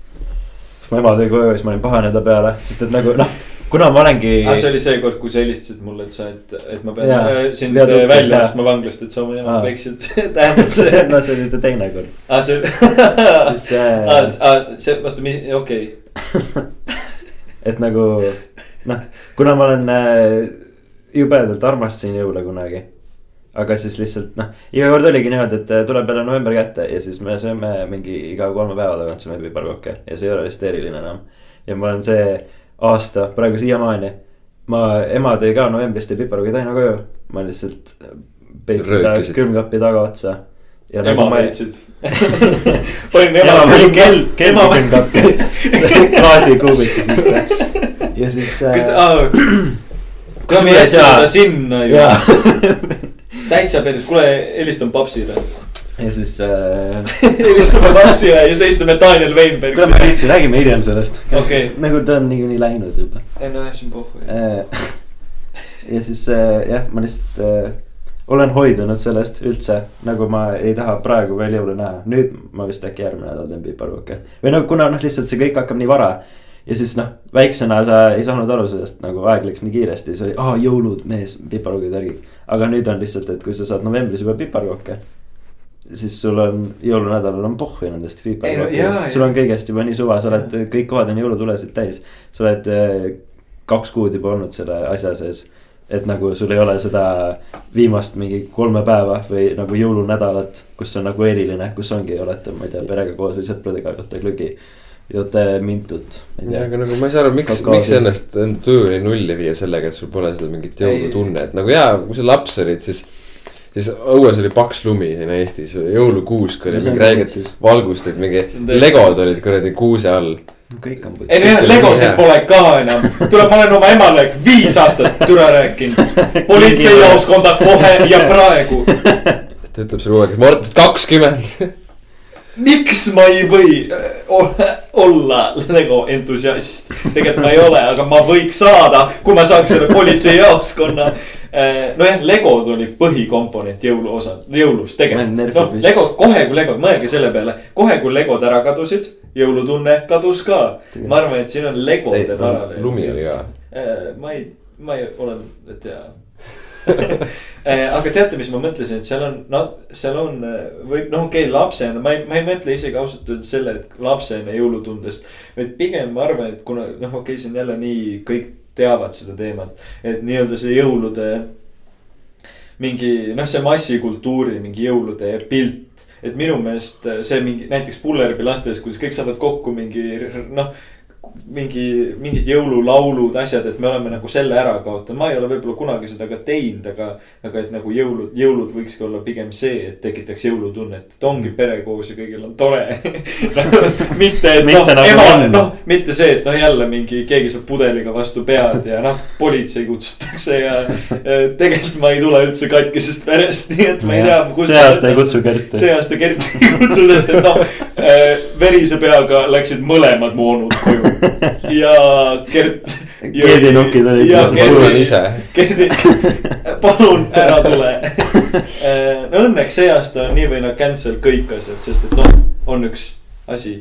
Speaker 2: mu ema tuli koju ja siis ma olin pahane ta peale, sest et nagu noh kuna ma olengi.
Speaker 1: Ah, see oli see kord, kui sa helistasid mulle, et sa, et, et ma pean ja, äh, sind äh, välja ostma vanglast, et sa oma
Speaker 2: tähendab see. no see oli see teine kord.
Speaker 1: aa, see siis äh.... aa, see, oota, okei.
Speaker 2: et nagu noh, kuna ma olen äh, jubedalt armastasin jõule kunagi aga siis lihtsalt noh, iga kord oligi niimoodi, et äh, tuleb jälle november kätte ja siis me sööme mingi iga kolme päeva tagant sööme piparkokke ja see ei ole lihtsalt eriline enam. ja ma olen see aasta, praegu siiamaani. ma, ema tõi ka novembris tõi piparkoogi taina koju, ma lihtsalt peitsin ta külmkappi tagaotsa.
Speaker 1: ema nagu peitsid
Speaker 2: panin ema. ema pani kell, kell külmkappi klaasikuubiki sisse ja siis.
Speaker 1: kas ta, kuule me jätsime ta sinna ju. täitsa päris, kuule helistan papsile
Speaker 2: ja siis äh....
Speaker 1: helistame Varsile ja siis istame Daniel Weinberg.
Speaker 2: kuule, ma viitsin, räägime hiljem sellest
Speaker 1: okay..
Speaker 2: nagu ta on niikuinii läinud juba.
Speaker 1: ei no jah, see on pohhu
Speaker 2: äh, ja siis äh, jah, ma lihtsalt äh, olen hoidunud sellest üldse, nagu ma ei taha praegu veel jõule näha, nüüd ma vist äkki järgmine nädal teen piparkooke. või noh, kuna noh, lihtsalt see kõik hakkab nii vara. ja siis noh, väiksena sa ei saanud aru sellest, nagu aeg läks nii kiiresti, siis oli, aa jõulud, mees, piparkookid, värgid. aga nüüd on lihtsalt, et kui sa saad novembris juba piparkooke siis sul on jõulunädalal on pohhu nendest
Speaker 1: freebirdidest,
Speaker 2: sul on kõigest juba nii suva, sa oled, kõik kohad on jõulutulesid täis. sa oled äh, kaks kuud juba olnud selle asja sees. et nagu sul ei ole seda viimast mingi kolme päeva või nagu jõulunädalat, kus on nagu eriline, kus ongi, olete, ma ei tea, perega koos või sõpradega, joote glögi. joote mintut.
Speaker 3: ja, aga nagu ma ei saa aru, miks, miks ennast enda tuju nulli viia sellega, et sul pole seda mingit jõulutunnet, nagu jaa, kui sa laps olid, siis siis õues oli paks lumi siin Eestis, jõulukuusk oli mingi räiged valgustid, mingi legod olid kuradi kuuse all
Speaker 1: kõik on. ei no legosid pole ka enam. tuleb, ma olen oma emale viis aastat türa rääkinud. politseijaoskonda kohe ja praegu.
Speaker 3: ta ütleb sulle kogu aeg, Mart, kakskümmend.
Speaker 1: miks ma ei või äh, olla Lego entusiast? tegelikult ma ei ole, aga ma võiks saada, kui ma saaks selle politseijaoskonna nojah, legod oli põhikomponent jõuluosa, jõulus tegelikult. noh, Lego, kohe kui Legod, mõelge selle peale, kohe kui Legod ära kadusid, jõulutunne kadus ka. ma arvan, et siin on Legodel
Speaker 3: ära läinud. lumi oli ka.
Speaker 1: Äh, ma ei, ma ei ole, et jaa äh, aga teate, mis ma mõtlesin, et seal on, no seal on, võib, noh, okei okay,, lapsena, ma ei, ma ei mõtle isegi ausalt öeldes selle, et lapsena jõulutundest. vaid pigem ma arvan, et kuna noh, okei okay,, see on jälle nii kõik teavad seda teemat. et nii-öelda see jõulude mingi noh, see massikultuuri mingi jõulude pilt. et minu meelest see mingi näiteks Pullerbi lastes, kuidas kõik saavad kokku mingi noh mingi, mingid jõululaulud, asjad, et me oleme nagu selle ära kaotanud, ma ei ole võib-olla kunagi seda ka teinud, aga. aga et nagu jõulud, jõulud võikski olla pigem see, et tekitaks jõulutunnet, et ongi pere koos ja kõigil on tore mitte, et noh, nagu ema, noh, mitte see, et noh, jälle mingi, keegi saab pudeliga vastu pead ja noh, politsei kutsutakse ja. tegelikult ma ei tule üldse katkisest perest, nii et ma ei tea.
Speaker 2: see aasta ei kutsu Kerti.
Speaker 1: see aasta Kerti ei kutsu, sest et noh, verise peaga läksid mõlemad mu onud koju ja Gert.
Speaker 2: Gerdi-nukid olid.
Speaker 1: ja Gerdi, palun ära tule. no õnneks see aasta on nii või naa cancel kõik asjad, sest et noh, on üks asi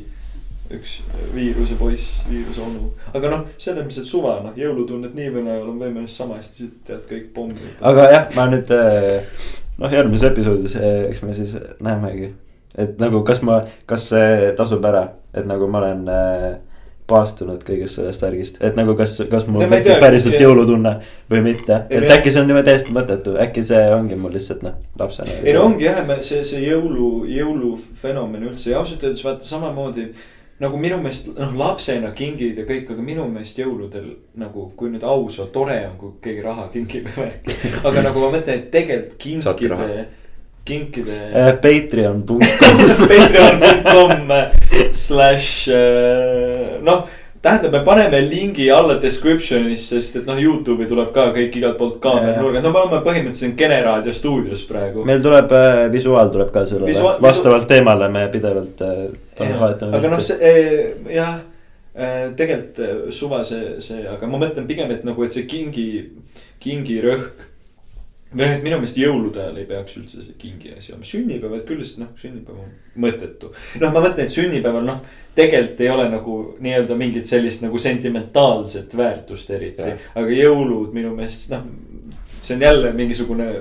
Speaker 1: üks viiruse poiss, viiruse onu. aga noh, selles mõttes, et suva noh, jõulutunnet nii või naa oleme võimeline sama hästi, tead kõik pommid.
Speaker 2: aga jah, ma nüüd noh, järgmises episoodis, eks me siis näemegi. et nagu, kas ma, kas see tasub ära, et nagu ma olen äh, paastunud kõigest sellest värgist, et nagu kas, kas mul tekib päriselt ja... jõulutunne või mitte. et ja, äkki see on niimoodi täiesti mõttetu, äkki see ongi mul lihtsalt noh, lapsena.
Speaker 1: ei no ongi jah, see, see jõulu, jõulufenomen üldse ja ausalt öeldes vaata samamoodi. nagu minu meelest noh, lapsena kingid ja kõik, aga minu meelest jõuludel nagu, kui nüüd aus olla, tore on, kui keegi raha kingib ja värki. aga nagu ma mõtlen, et tegelikult kinkide kinkide
Speaker 2: äh,. Patreon.com
Speaker 1: Patreon.com slash äh, noh, tähendab, me paneme lingi alla description'is, sest et noh, Youtube'i tuleb ka kõik igalt poolt kaameranurgad, no me oleme põhimõtteliselt Kene raadio stuudios praegu.
Speaker 2: meil tuleb äh, visuaal tuleb ka sellele Visua, vastavalt teemale me pidevalt äh,
Speaker 1: aga noh, see äh, jah äh,, tegelikult äh, suva see, see, aga ma mõtlen pigem, et nagu, et see kingi, kingi noh, et minu meelest jõulude ajal ei peaks üldse see kingi asi olema, sünnipäevad küll, sest noh, sünnipäev on mõttetu. noh, ma mõtlen, et sünnipäeval noh, tegelikult ei ole nagu nii-öelda mingit sellist nagu sentimentaalset väärtust eriti. aga jõulud minu meelest noh, see on jälle mingisugune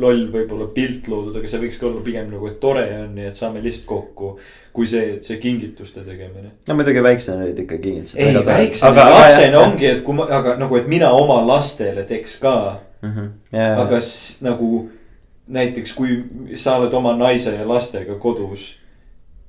Speaker 1: loll võib-olla pilt loodud, aga see võikski olla pigem nagu, et tore on ja et saame lihtsalt kokku. Kui see, et see kingituste tegemine.
Speaker 2: no muidugi väiksena olid ikka kingitused.
Speaker 1: ei, väiksena, lapsena ongi, et kui ma, aga nagu, et mina oma lastele teeks ka mm. -hmm. Yeah. aga nagu näiteks, kui sa oled oma naise ja lastega kodus.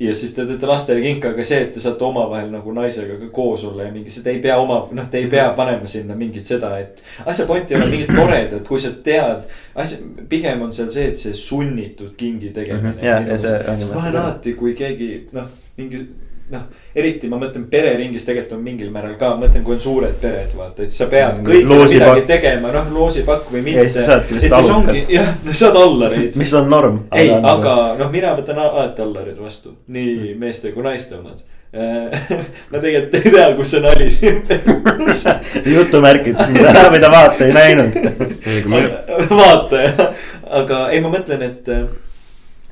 Speaker 1: Ja siis te teete lastele kinka, aga see, et te saate omavahel nagu naisega ka koos olla ja mingi, seda ei pea oma, noh, te ei pea mhm. panema sinna mingit seda, et. asja point ei ole mingit toredat, kui sa tead, asja, pigem on seal see, et see sunnitud kingi tegemine mm.
Speaker 2: -hmm. Yeah,
Speaker 1: sest ma olen alati, kui keegi noh, mingi noh, eriti ma mõtlen pereringis tegelikult on mingil määral ka, mõtlen, kui on suured pered, vaata, et sa pead mm, kõigile midagi tegema, noh, loosipakk või mitte. et siis ongi, jah, no saad allareid.
Speaker 2: mis on norm.
Speaker 1: ei, aga noh, mina võtan alati allarid vastu, nii mm. meeste kui naiste omad ma tegelikult ei tea, kus see nali siin
Speaker 2: jutumärkides, mida, mida vaata ei näinud
Speaker 1: vaata jah, aga ei, ma mõtlen, et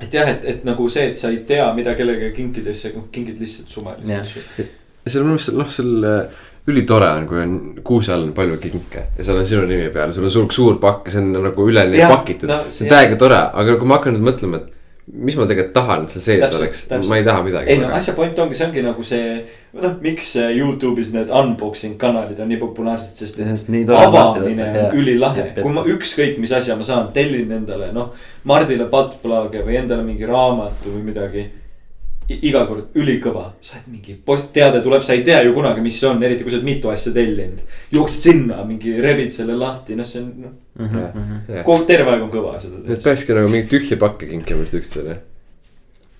Speaker 1: et jah, et, et nagu see, et sa ei tea, mida kellegagi kinkida, siis sa kingid lihtsalt suvalisi asju.
Speaker 3: seal minu meelest noh, seal äh, ülitore on, kui on kuuse all on palju kinke ja seal on sinu nimi peal, sul on suur, suur pakk ja see on nagu üleni pakitud no,. see on täiega tore, aga kui ma hakkan nüüd mõtlema, et mis ma tegelikult tahan, et seal sees täpselt, oleks, ma ei taha midagi.
Speaker 1: ei no asja point ongi, see ongi nagu see, noh, miks Youtube'is need unboxing kanalid on nii populaarsed, sest avamine on ülilahe. kui ma ükskõik mis asja ma saan, tellin endale, noh, Mardile pattplaage või endale mingi raamatu või midagi. iga kord ülikõva, sa oled mingi, teade tuleb, sa ei tea ju kunagi, mis see on, eriti kui sa oled mitu asja tellinud. jooksed sinna, mingi rebid selle lahti, noh, see on noh. Kogu terve aeg on kõva seda
Speaker 3: teha. et peakski nagu mingeid tühje pakke kinkima üksteisele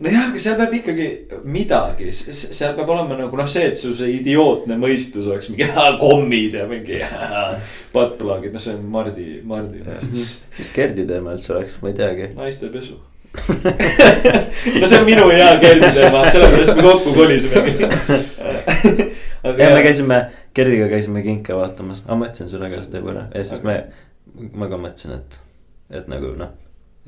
Speaker 1: nojah, aga seal peab ikkagi midagi, seal peab olema nagu noh, see, et su see idiootne mõistus oleks mingi kommid ja mingi buttplug'id, noh, see on Mardi, Mardi
Speaker 2: mõistus. mis Gerdi teema üldse oleks, ma ei teagi.
Speaker 1: naiste pesu. No see on minu hea Gerdi teema, sellepärast me kokku kolisimegi
Speaker 2: ja me käisime, Gerdiga käisime kinke vaatamas, ma mõtlesin sulle ka seda juba ja siis me, ma ka mõtlesin, et, et nagu noh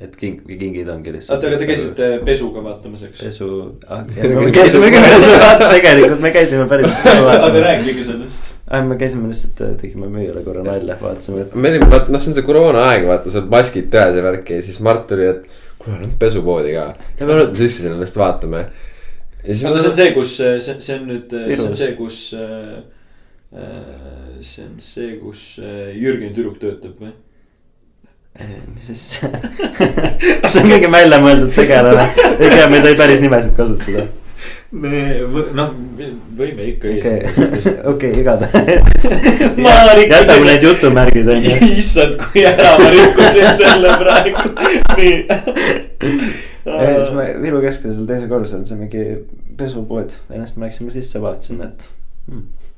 Speaker 2: et king, kingid ongi lihtsalt.
Speaker 1: oota, aga te käisite pesuga vaatamas, eks?
Speaker 2: pesu ah,, me käisime ka pesu vaatamas, tegelikult me käisime päris.
Speaker 1: aga rääkige sellest.
Speaker 2: ah, me käisime lihtsalt, tegime müüjale korra nalja, vaatasime, et.
Speaker 3: me olime, vaat noh, see on see koroonaaeg, vaata, sul maskid peas ja värki ja siis Mart tuli, et kuule, lähme pesupoodi ka. Lähme nüüd sisse sinna, lihtsalt vaatame.
Speaker 1: aga see on see, kus, see, see on nüüd, see on see, kus äh,. See on see, kus Jürgeni tüdruk töötab või?
Speaker 2: mis siis kas see on mingi väljamõeldud tegelane? ega me ei tohi päris nimesid kasutada.
Speaker 1: me noh, võime ikka.
Speaker 2: okei, okei, igatahes. jätame need jutumärgid on ju.
Speaker 1: issand, kui ära ma rikkusin selle praegu, nii.
Speaker 2: siis me Viru keskusel teisel korrusel, see on mingi pesupood siis me läksime sisse, vaatasime, et hmm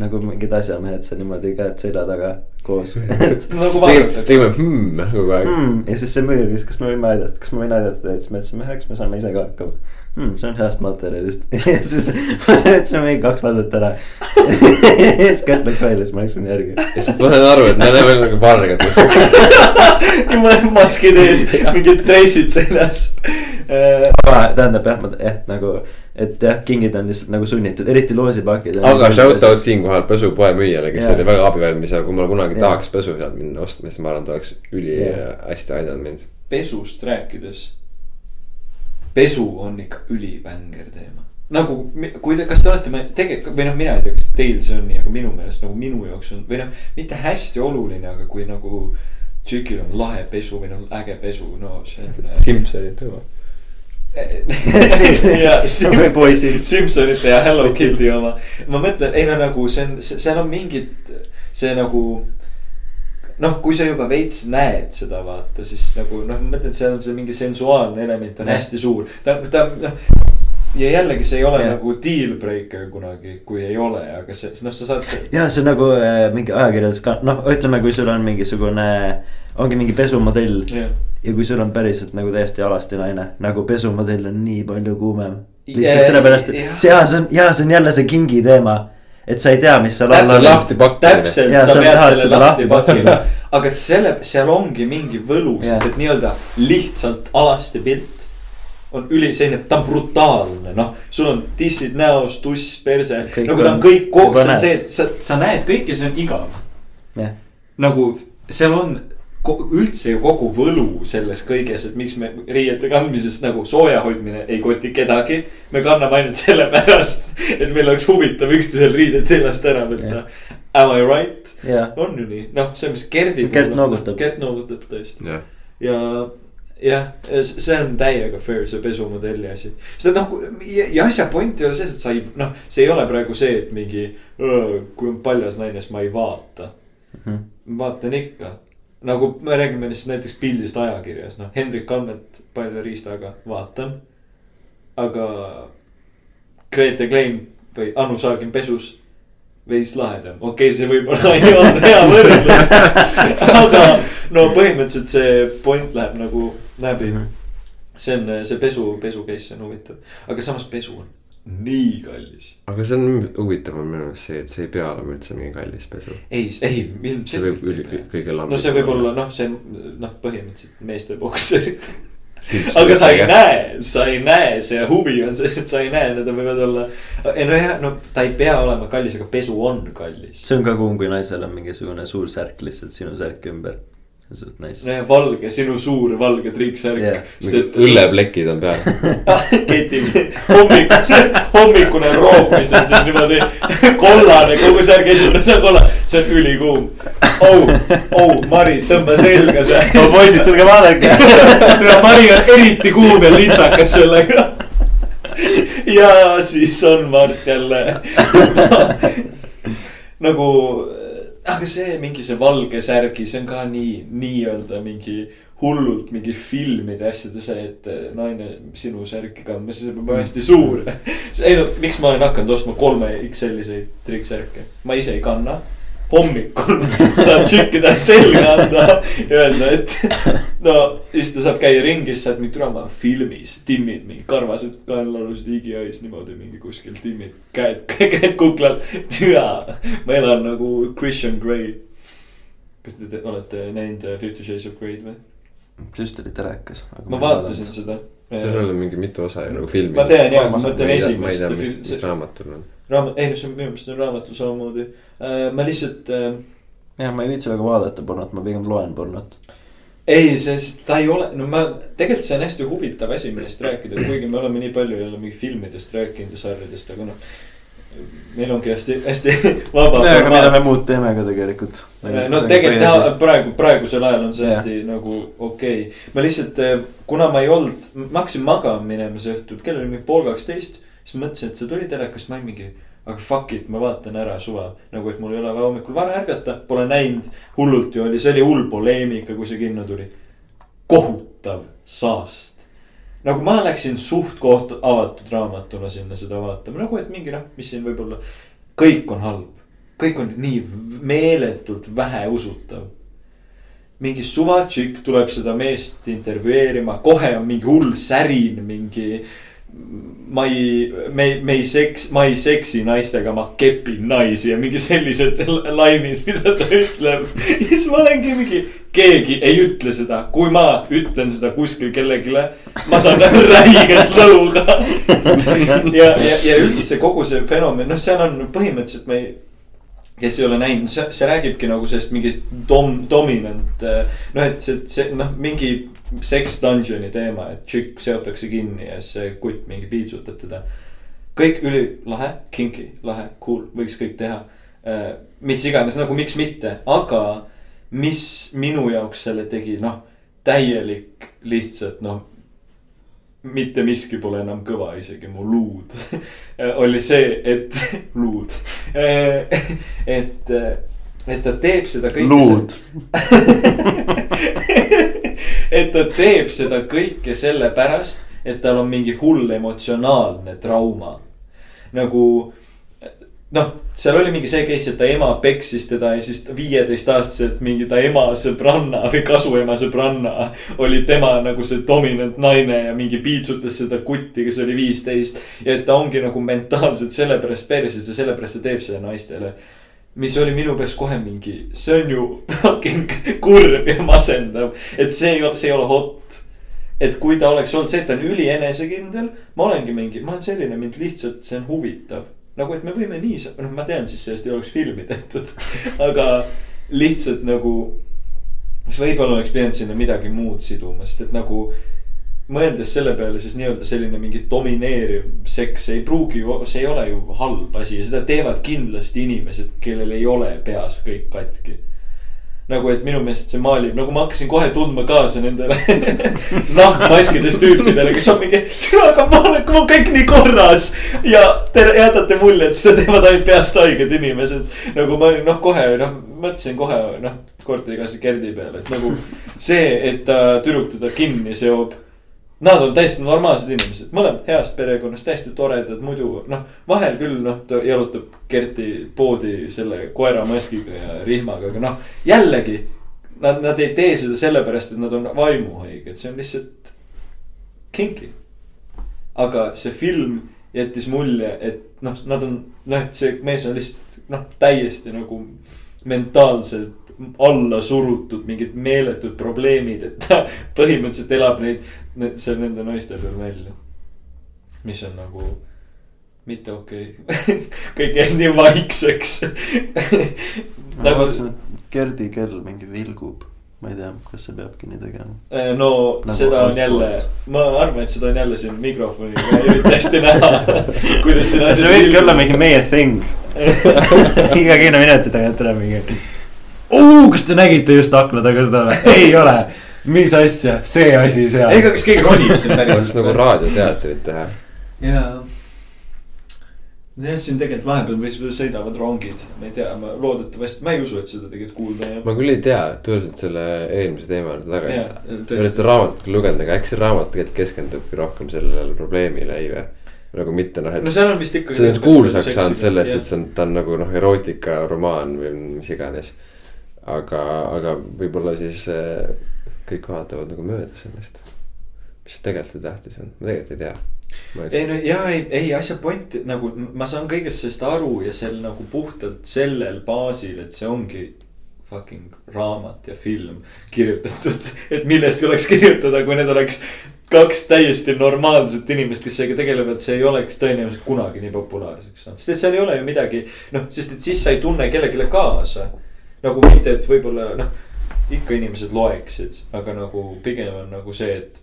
Speaker 2: nagu mingid asjamehed seal niimoodi käed selja taga koos.
Speaker 3: Nagu tegime hmm kogu aeg.
Speaker 2: Hmm.. ja siis see müüja küsis, kas me võime aidata, kas ma võin aidata teid, siis me ütlesime, eks me saame ise ka hakkama hmm,. see on heast materjalist ja siis me ütlesime mingi kaks lauset ära ja siis Kärt läks välja, siis ma läksin järgi.
Speaker 3: ja siis ma sain aru, et me oleme nagu vargates
Speaker 1: ja mul on maskid ees, mingid dressid seljas.
Speaker 2: tähendab jah, ma jah nagu et jah, kingid on lihtsalt nagu sunnitud, eriti loosipakid.
Speaker 3: aga shout out siinkohal pesupoe müüjale, kes ja. oli väga abivalmis ja kui ma kunagi ja. tahaks pesu sealt minna ostma, siis ma arvan, ta oleks ülihästi aidanud mind.
Speaker 1: pesust rääkides. Pesu on ikka ülibänger teema. nagu, kui te, kas te olete tegelikult või noh, mina ei tea, kas teil see on nii, aga minu meelest nagu minu jaoks on või noh, mitte hästi oluline, aga kui nagu. tšükil on lahe pesu või noh, äge pesu, no see on.
Speaker 3: Simsonid tõmbab
Speaker 1: ja Sim Simsonite ja Hello Kitty oma. ma mõtlen, ei no nagu see on, seal on mingid, see nagu. Noh, kui sa juba veits näed seda vaata, siis nagu noh, ma mõtlen, et seal on see mingi sensuaalne element on hästi suur. ta, ta noh ja jällegi see ei ole ja. nagu deal breaker kunagi, kui ei ole, aga see, noh, sa saad.
Speaker 2: ja see on nagu äh, mingi ajakirjandus ka, noh, ütleme, kui sul on mingisugune, ongi mingi pesumodell ja kui sul on päriselt nagu täiesti alasti naine, nagu pesumodell on nii palju kuumem. lihtsalt sellepärast, et see, jaa, see on, jaa, see on jälle see kingi teema. Et sa ei tea, mis seal
Speaker 3: all on. lahti pakkimine.
Speaker 1: täpselt, sa, pead selle lahti pakkima. aga selle, seal ongi mingi võlu, sest et nii-öelda lihtsalt alasti pilt on üli selline, ta on brutaalne, noh, sul on tissid näos, tuss, perse, nagu ta on kõik koos, see on see, et sa, sa näed kõike, see on igav. nagu seal on üldse ju kogu võlu selles kõiges, et miks me riiete kandmises nagu sooja hoidmine ei koti kedagi. me kanname ainult sellepärast, et meil oleks huvitav üksteisel riided seljast ära võtta yeah.. Am I right
Speaker 2: yeah.?
Speaker 1: on ju nii, noh, see, mis Gerdi.
Speaker 2: Gert noogutab.
Speaker 1: Gert noogutab tõesti yeah. ja jah, see on täiega fair, see pesumodelli asi. sest noh, ja, ja asja point ei ole selles, et sa ei, noh, see ei ole praegu see, et mingi. kui on paljas naine, siis ma ei vaata mm. -hmm. vaatan ikka nagu me räägime lihtsalt näiteks pildist ajakirjas, noh, Hendrik Kalmet palja riistaga vaatan. aga Grete Klein või Anu Saagin pesus veits lahedam, okei okay,, see võib-olla ei olnud hea võrdlus aga no põhimõtteliselt see point läheb nagu läbi. Mhm. see on see pesu, pesu case on huvitav, aga samas pesu on nii kallis.
Speaker 3: aga see on huvitav on minu meelest see, et see ei pea olema üldse mingi kallis pesu.
Speaker 1: ei, ei ilmselgelt.
Speaker 3: see võib üli, kõige lambis.
Speaker 1: no see võib olla noh, see noh, põhimõtteliselt meeste bokserid aga sa ei näe, sa ei näe, see huvi on selles, et sa ei näe, need võivad olla. ei nojah, no ta ei pea olema kallis, aga pesu on kallis.
Speaker 2: see on ka kuum, kui naisel on mingisugune suur särk lihtsalt sinu särki ümber suht nice.
Speaker 1: valge, sinu suur valge triiksärk.
Speaker 3: Yeah.. õlleplekid on peal.
Speaker 1: Ketib hommikuse, hommikune roop, mis on siin niimoodi kollane, kogu särg esimene osa kollane, see on ülikuum. oh, oh, Mari, tõmba selga see.
Speaker 2: no poisid, tulge vaadake.
Speaker 1: Mari on eriti kuum ja litsakas sellega. Ja siis on Mart jälle. Nagu, aga see mingi see valge särgi, see on ka nii, nii-öelda mingi hullult mingi filmide asjade see, et naine sinu särki kandma, see peab olema hästi suur. ei no, miks ma olen hakanud ostma kolme XL-iseid triiksärke, ma ise ei kanna hommikul saab tšikkida selga anda ja öelda, et no siis ta saab käia ringis, saad mingi türa, ma filmis, timmid mingi karvased kaenlalused higi-ees niimoodi mingi kuskil timmid, käed, käed kuklal, türa. ma elan nagu Christian Grey. kas te, te olete näinud Fifty Shades of Grey'd või?
Speaker 2: just oli telekas.
Speaker 1: ma vaatasin seda.
Speaker 3: seal oli mingi mitu osa ju nagu filmi.
Speaker 1: ma tean ja, ma mõtlen esimest.
Speaker 3: ma ei tea, mis, mis raamatul on.
Speaker 1: Raamat, ei no see on minu meelest on raamatul samamoodi Äh, ma lihtsalt. Äh,
Speaker 2: jah, ma ei viitsi väga vaadata pornot, ma pigem loen pornot.
Speaker 1: ei, see, ta ei ole, no ma, tegelikult see on hästi huvitav asi, millest rääkida, kuigi me oleme nii palju jälle mingi filmidest rääkinud ja sarjadest, aga noh. meil ongi hästi, hästi vaba.
Speaker 2: aga mida me muud teeme ka tegelikult.
Speaker 1: Äh, no tegelikult jah, praegu, praegusel ajal on see hästi ja. nagu okei okay.. ma lihtsalt, kuna ma ei olnud, ma hakkasin magama minema see õhtu, kell oli mingi pool kaksteist. Siis mõtlesin, et see tuli telekast, ma olin mingi aga fuck it, ma vaatan ära suva. nagu, et mul ei ole vaja hommikul vara ärgata, pole näinud, hullult ju oli, see oli hull poleemika, kui see kinno tuli. kohutav saast. nagu ma läksin suht koht avatud raamatuna sinna seda vaatama, nagu et mingi noh, mis siin võib-olla. kõik on halb, kõik on nii meeletult väheusutav mingi suva tšikk tuleb seda meest intervjueerima, kohe on mingi hull särin, mingi ma ei, me, me ei seks, ma ei seksi naistega, ma kepin naisi ja mingi sellised laimid, mida ta ütleb. ja siis ma olengi mingi, keegi ei ütle seda, kui ma ütlen seda kuskil kellelegi, ma saan räigelt lõuga. ja, ja, ja üldse kogu see fenomen, noh, seal on põhimõtteliselt ma ei kes ei ole näinud, see, see räägibki nagu sellest mingit dom-, dominant. noh, et see, see noh, mingi Sex Dungeoni teema, et tšikk seotakse kinni ja siis see kutt mingi piitsutab teda. kõik ülilahe, kinky, lahe, cool, võiks kõik teha. Äh, mis iganes nagu miks mitte, aga mis minu jaoks selle tegi, noh, täielik lihtsalt noh mitte miski pole enam kõva, isegi mu luud oli see, et luud et, et ta teeb seda kõike.
Speaker 2: luud
Speaker 1: et ta teeb seda kõike sellepärast, et tal on mingi hull emotsionaalne trauma. nagu noh, seal oli mingi see case, et ta ema peksis teda ja siis viieteistaastaselt mingi ta ema sõbranna või kasuema sõbranna oli tema nagu see dominant naine ja mingi piitsutas seda kutti, kes oli viisteist. ja et ta ongi nagu mentaalselt sellepärast perses ja sellepärast ta teeb seda naistele mis oli minu peas kohe mingi, see on ju fucking kurb ja masendav, et see ei ole, see ei ole hot. et kui ta oleks olnud see, et ta on ülienesekindel, ma olengi mingi, ma olen selline, mind lihtsalt, see on huvitav. nagu, et me võime nii, noh, ma tean, siis sellest ei oleks filmi tehtud aga lihtsalt nagu, võib-olla oleks pidanud sinna midagi muud siduma, sest et nagu mõeldes selle peale, siis nii-öelda selline mingi domineeriv seks ei pruugi ju, see ei ole ju halb asi ja seda teevad kindlasti inimesed, kellel ei ole peas kõik katki. nagu, et minu meelest see maalib, nagu ma hakkasin kohe tundma kaasa nendele nahkmaskides tüüpidele, kes on mingi. aga ma olen, mul kõik nii korras ja te jätate mulje, et seda teevad ainult peast haiged inimesed. nagu ma olin noh, kohe noh, mõtlesin kohe noh, korterikaaslase Gerdi peale, et nagu see, et ta tüdruk teda kinni seob Nad on täiesti normaalsed inimesed, mõlemad heast perekonnast, täiesti toredad, muidu noh, vahel küll noh, ta jalutab Kerti poodi selle koeramaskiga ja rihmaga, aga noh, jällegi. Nad, nad ei tee seda sellepärast, et nad on vaimuhaiged, see on lihtsalt kinky. aga see film jättis mulje, et noh, nad on, noh, et see mees on lihtsalt noh, täiesti nagu mentaalselt alla surutud mingid meeletud probleemid, et ta põhimõtteliselt elab neid, need, seal nende naiste peal välja. mis on nagu mitte okei okay. kõik jäid nii vaikseks
Speaker 2: ma nagu... vaatasin, et Gerdi kell mingi vilgub ma ei tea, kas see peabki nii tegema.
Speaker 1: Äh, no nagu seda on jälle, ma arvan, et seda on jälle siin mikrofoniga eriti hästi näha kuidas
Speaker 2: asi. see võibki olla mingi meie thing iga kümne minuti tagant tuleb mingi kas te nägite just akna taga seda või? ei ole. Mis asja, see asi seal.
Speaker 1: ei, aga kas keegi ronib siin
Speaker 3: päriselt nagu raadioteatrit teha?
Speaker 1: jaa. jah, siin tegelikult vahepeal võib-olla sõidavad rongid, ma ei tea, ma loodetavasti, ma ei usu, et seda tegelikult kuulda jääb.
Speaker 3: ma küll ei tea, tulles selle eelmise teema juurde tagasi. ma olen seda raamatut küll lugenud, aga äkki see raamat tegelikult keskendubki rohkem sellele probleemile, ei või? nagu mitte noh, et.
Speaker 1: no seal on vist ikkagi.
Speaker 3: see on kuulsaks saanud sellest, et see on, ta on nagu noh, erootikaromaan või mis iganes. aga, aga võib-olla siis äh, kõik vaatavad nagu mööda sellest. mis tegelikult tähtis on, ma tegelikult ei tea
Speaker 1: ei no ja ei, ei asja point nagu ma saan kõigest sellest aru ja sel nagu puhtalt sellel baasil, et see ongi fucking raamat ja film kirjutatud, et millestki oleks kirjutada, kui need oleks kaks täiesti normaalset inimest, kes sellega tegelevad, see ei oleks tõenäoliselt kunagi nii populaarseks saanud, sest et seal ei ole ju midagi. noh, sest et siis sa ei tunne kellelegi kaasa. nagu mitte, et võib-olla noh, ikka inimesed loeksid, aga nagu pigem on nagu see, et.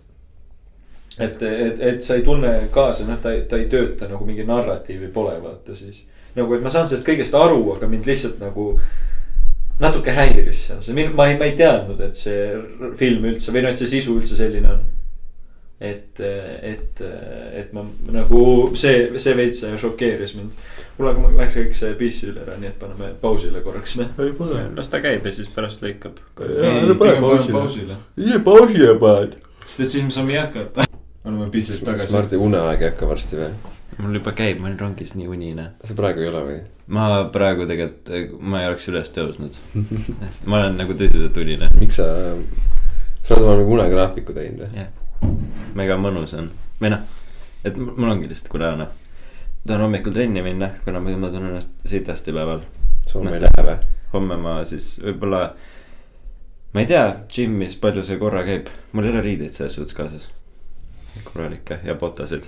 Speaker 1: et, et, et sa ei tunne kaasa, noh, ta, ta ei tööta nagu mingi narratiivi pole, vaata siis. nagu, et ma saan sellest kõigest aru, aga mind lihtsalt nagu natuke häiris seal, see, ma ei, ma ei teadnud, et see film üldse või noh, et see sisu üldse selline on et, et, et ma nagu see, see veits šokeeris mind. kuule, aga mul läks kõik see PC üle ära, nii et paneme pausile korraks me.
Speaker 2: ei pane, las ta käib ja siis pärast lõikab.
Speaker 1: ära pane pausile.
Speaker 2: ise pausile paned.
Speaker 1: sest et siis me saame jätkata. oleme PC-lt tagasi.
Speaker 3: Mardi uneaeg ei hakka varsti või?
Speaker 2: mul juba käib, ma olen rongis nii unine.
Speaker 3: sa praegu ei ole või?
Speaker 2: ma praegu tegelikult, ma ei oleks üles tõusnud ma olen nagu tõsiselt unine.
Speaker 3: miks sa, sa oled omale unegraafiku teinud või?
Speaker 2: jah mega mõnus on, või noh, et mul ongi lihtsalt, kuna noh. tahan hommikul trenni minna, kuna ma tunnen ennast sitasti päeval.
Speaker 3: homme ei lähe või?
Speaker 2: homme ma siis võib-olla, ma ei tea, džimmis palju see korra käib, mul ei ole riideid selles suhtes kaasas korralikke ja botasid.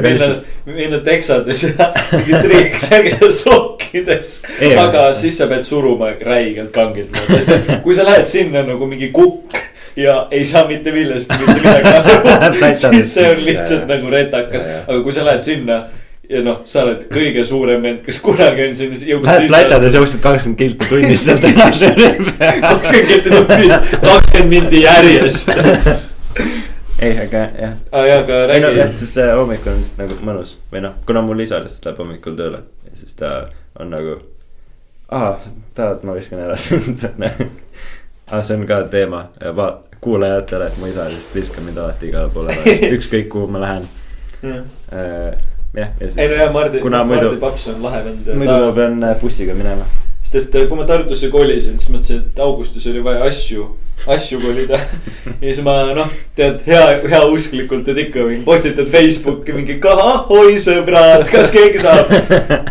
Speaker 1: minna, minna teksades ja mingi triiks, seal sokkides. aga siis sa pead suruma räigelt kangilt, sest kui sa lähed sinna nagu mingi kukk ja ei saa mitte millestki mitte midagi aru siis see on lihtsalt ja, nagu retakas, aga kui sa lähed sinna ja noh, sa oled kõige suurem vend, kes kunagi on sinna
Speaker 2: jõudnud sisse. Lätades jooksid kakskümmend kilti tunnis sealt edasi.
Speaker 1: kakskümmend kilti tunnis, kakskümmend minti järjest.
Speaker 2: ei, aga jah.
Speaker 1: aa jaa, aga räägi. ei no
Speaker 2: jah, siis see hommik on vist nagu mõnus või noh, kuna mul isa lihtsalt läheb hommikul tööle ja siis ta on nagu. aa, tahad, ma viskan ära sind ah,. see on ka teema, kuulajatele, et mu isa lihtsalt viskab mind alati igale poole ükskõik kuhu ma lähen
Speaker 1: mm..
Speaker 2: Jah, ja siis.
Speaker 1: ei no jah, Mardi, Mardi paps on lahe vend.
Speaker 2: muidu ma pean äh, bussiga minema.
Speaker 1: sest et äh, kui ma Tartusse kolisin, siis mõtlesin, et augustis oli vaja asju, asju kolida ja siis ma noh, tead hea, heausklikult, et ikka mingi postitad Facebooki mingi oi sõbrad, kas keegi saab.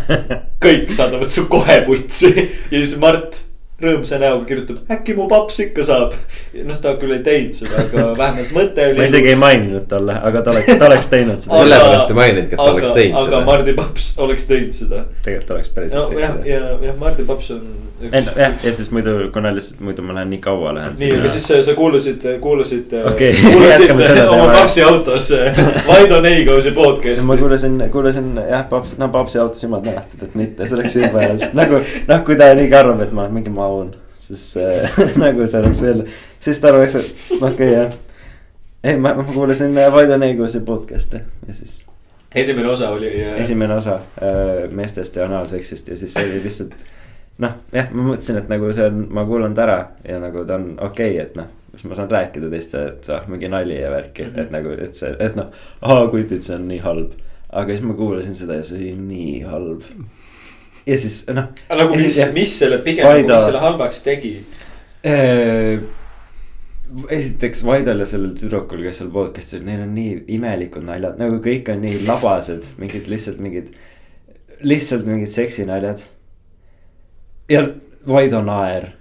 Speaker 1: kõik saadavad su kohe putsi ja siis Mart rõõmsa näoga kirjutab, äkki mu paps ikka saab. noh, ta küll ei teinud seda, aga vähemalt mõte oli.
Speaker 2: ma isegi ei maininud talle, aga ta oleks, ta oleks teinud seda.
Speaker 3: sellepärast ei maininudki, et ta oleks teinud
Speaker 1: aga, seda. aga Mardi paps oleks teinud seda.
Speaker 2: tegelikult oleks päriselt
Speaker 1: no, teinud seda. ja, ja Mardi paps on.
Speaker 2: no jah, ja siis muidu, kuna lihtsalt muidu ma lähen nii kaua lähen.
Speaker 1: nii, aga siis sa kuulasid, kuulasid
Speaker 2: okay.
Speaker 1: kuulasid oma papsi autos Vaido Neigausi podcast'i.
Speaker 2: ma kuulasin, kuulasin jah, paps, no papsi autos jumal tänatud, et mitte, see oleks jube olnud nagu noh, kui ta niigi arvab, et ma olen mingi maun siis äh, nagu see oleks veel, siis ta oleks, okei okay, jah. ei, ma, ma kuulasin äh, Vaido Neigusi podcast'e ja siis.
Speaker 1: esimene osa oli
Speaker 2: äh.... esimene osa äh, meestest ja anaalseksist ja siis see oli lihtsalt. noh, jah, ma mõtlesin, et nagu see on, ma kuulan ta ära ja nagu ta on okei okay,, et noh siis ma saan rääkida teistele, et ah mingi nali ja värki mm, -hmm. et nagu, et see, et noh, aa kutid, see on nii halb. aga siis ma kuulasin seda ja see oli nii halb ja siis noh.
Speaker 1: nagu mis, mis selle pigem Vaida... nagu, mis selle halvaks tegi
Speaker 2: äh,? esiteks Vaidal ja sellel tüdrukul, kes seal podcast'il, neil on nii imelikud naljad, nagu kõik on nii labased, mingid lihtsalt mingid, lihtsalt mingid seksinaljad. ja Vaido naer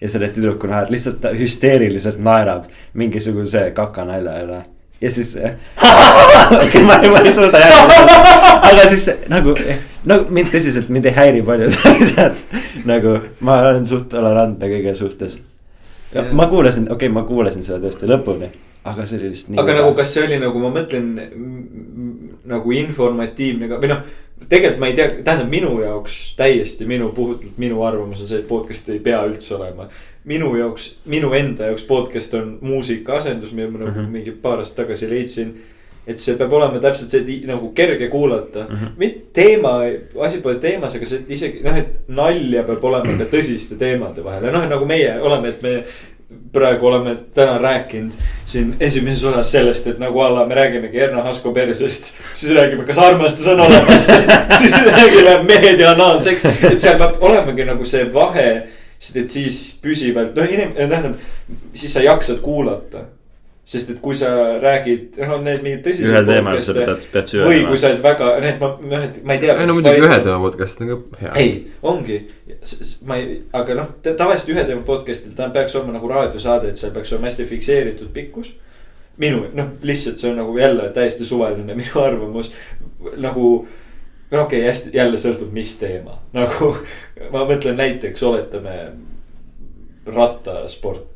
Speaker 2: ja selle tüdruku naer lihtsalt hüsteeriliselt naerab mingisuguse kakanalja üle ja siis okei, ma, ma ei suuda järgida, aga siis nagu, nagu mind tõsiselt, mind ei häiri paljud asjad. nagu ma olen suht tolerantne kõige suhtes. ma kuulasin, okei okay,, ma kuulasin seda tõesti lõpuni, aga see oli lihtsalt
Speaker 1: nii. aga nagu, kas see oli nagu, ma mõtlen nagu informatiivne ka või noh tegelikult ma ei tea, tähendab minu jaoks täiesti minu, puhtalt minu arvamus on see, et podcast ei pea üldse olema. Minu jaoks, minu enda jaoks podcast on muusikaasendus, mida ma nagu mm -hmm. mingi paar aastat tagasi leidsin. et see peab olema täpselt see nagu kerge kuulata mm. -hmm. mitte teema, asi pole teemas, aga see isegi noh, et nalja peab olema ka tõsiste teemade vahel ja noh, nagu meie oleme, et me praegu oleme täna rääkinud siin esimeses osas sellest, et nagu alla me räägimegi Erna Hasko persest. siis räägime, kas armastus on olemas siis räägime mehed ja anaalseks, et seal peab olemagi nagu see vahe. Sest et siis püsivalt, noh inim-, tähendab, siis sa jaksad kuulata sest et kui sa räägid, noh need mingid tõsised.
Speaker 2: ühel teemal sa pead, pead
Speaker 1: süvenema. või kui sa oled väga, need ma, noh, et ma ei tea.
Speaker 3: ei no muidugi ühe teema podcast on ka hea.
Speaker 1: ei, ongi, ma ei, aga noh, tavaliselt ühe teema podcast'il ta peaks olema nagu raadiosaade, et seal peaks olema hästi fikseeritud pikkus. minu, noh, lihtsalt see on nagu jälle täiesti suvaline minu arvamus, nagu no okei okay,, hästi, jälle sõltub, mis teema, nagu ma mõtlen näiteks, oletame rattasport.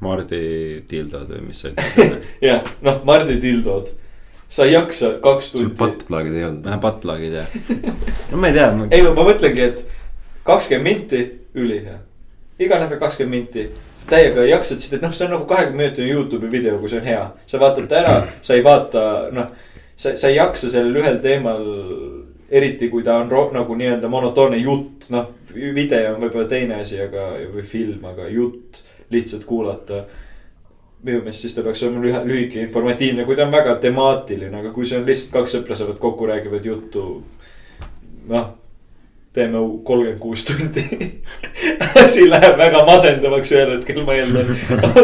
Speaker 2: Mardi tildod või mis sa ütlesid
Speaker 1: jah, noh, Mardi tildod sa ei jaksa kaks tundi. sul
Speaker 3: buttplug'id ei olnud?
Speaker 2: vähe buttplug'id jah no ma ei tea
Speaker 1: ma.... ei no ma mõtlengi, et kakskümmend minti, ülihea. iga nädal kakskümmend minti, täiega ei jaksa, sest et noh, see on nagu kahekümne minutine Youtube'i video, kui see on hea. sa vaatad ta ära, sa ei vaata, noh, sa, sa ei jaksa sellel ühel teemal. Eriti kui ta on ro, nagu nii-öelda monotoonne jutt, noh, video on võib-olla teine asi, aga, või film, aga jutt lihtsalt kuulata minu meelest siis ta peaks olema lühike, informatiivne, kui ta on väga temaatiline, aga kui see on lihtsalt kaks sõpra saavad kokku, räägivad juttu. noh, teeme kolmkümmend kuus tundi asi läheb väga masendavaks ühel hetkel, ma eeldan.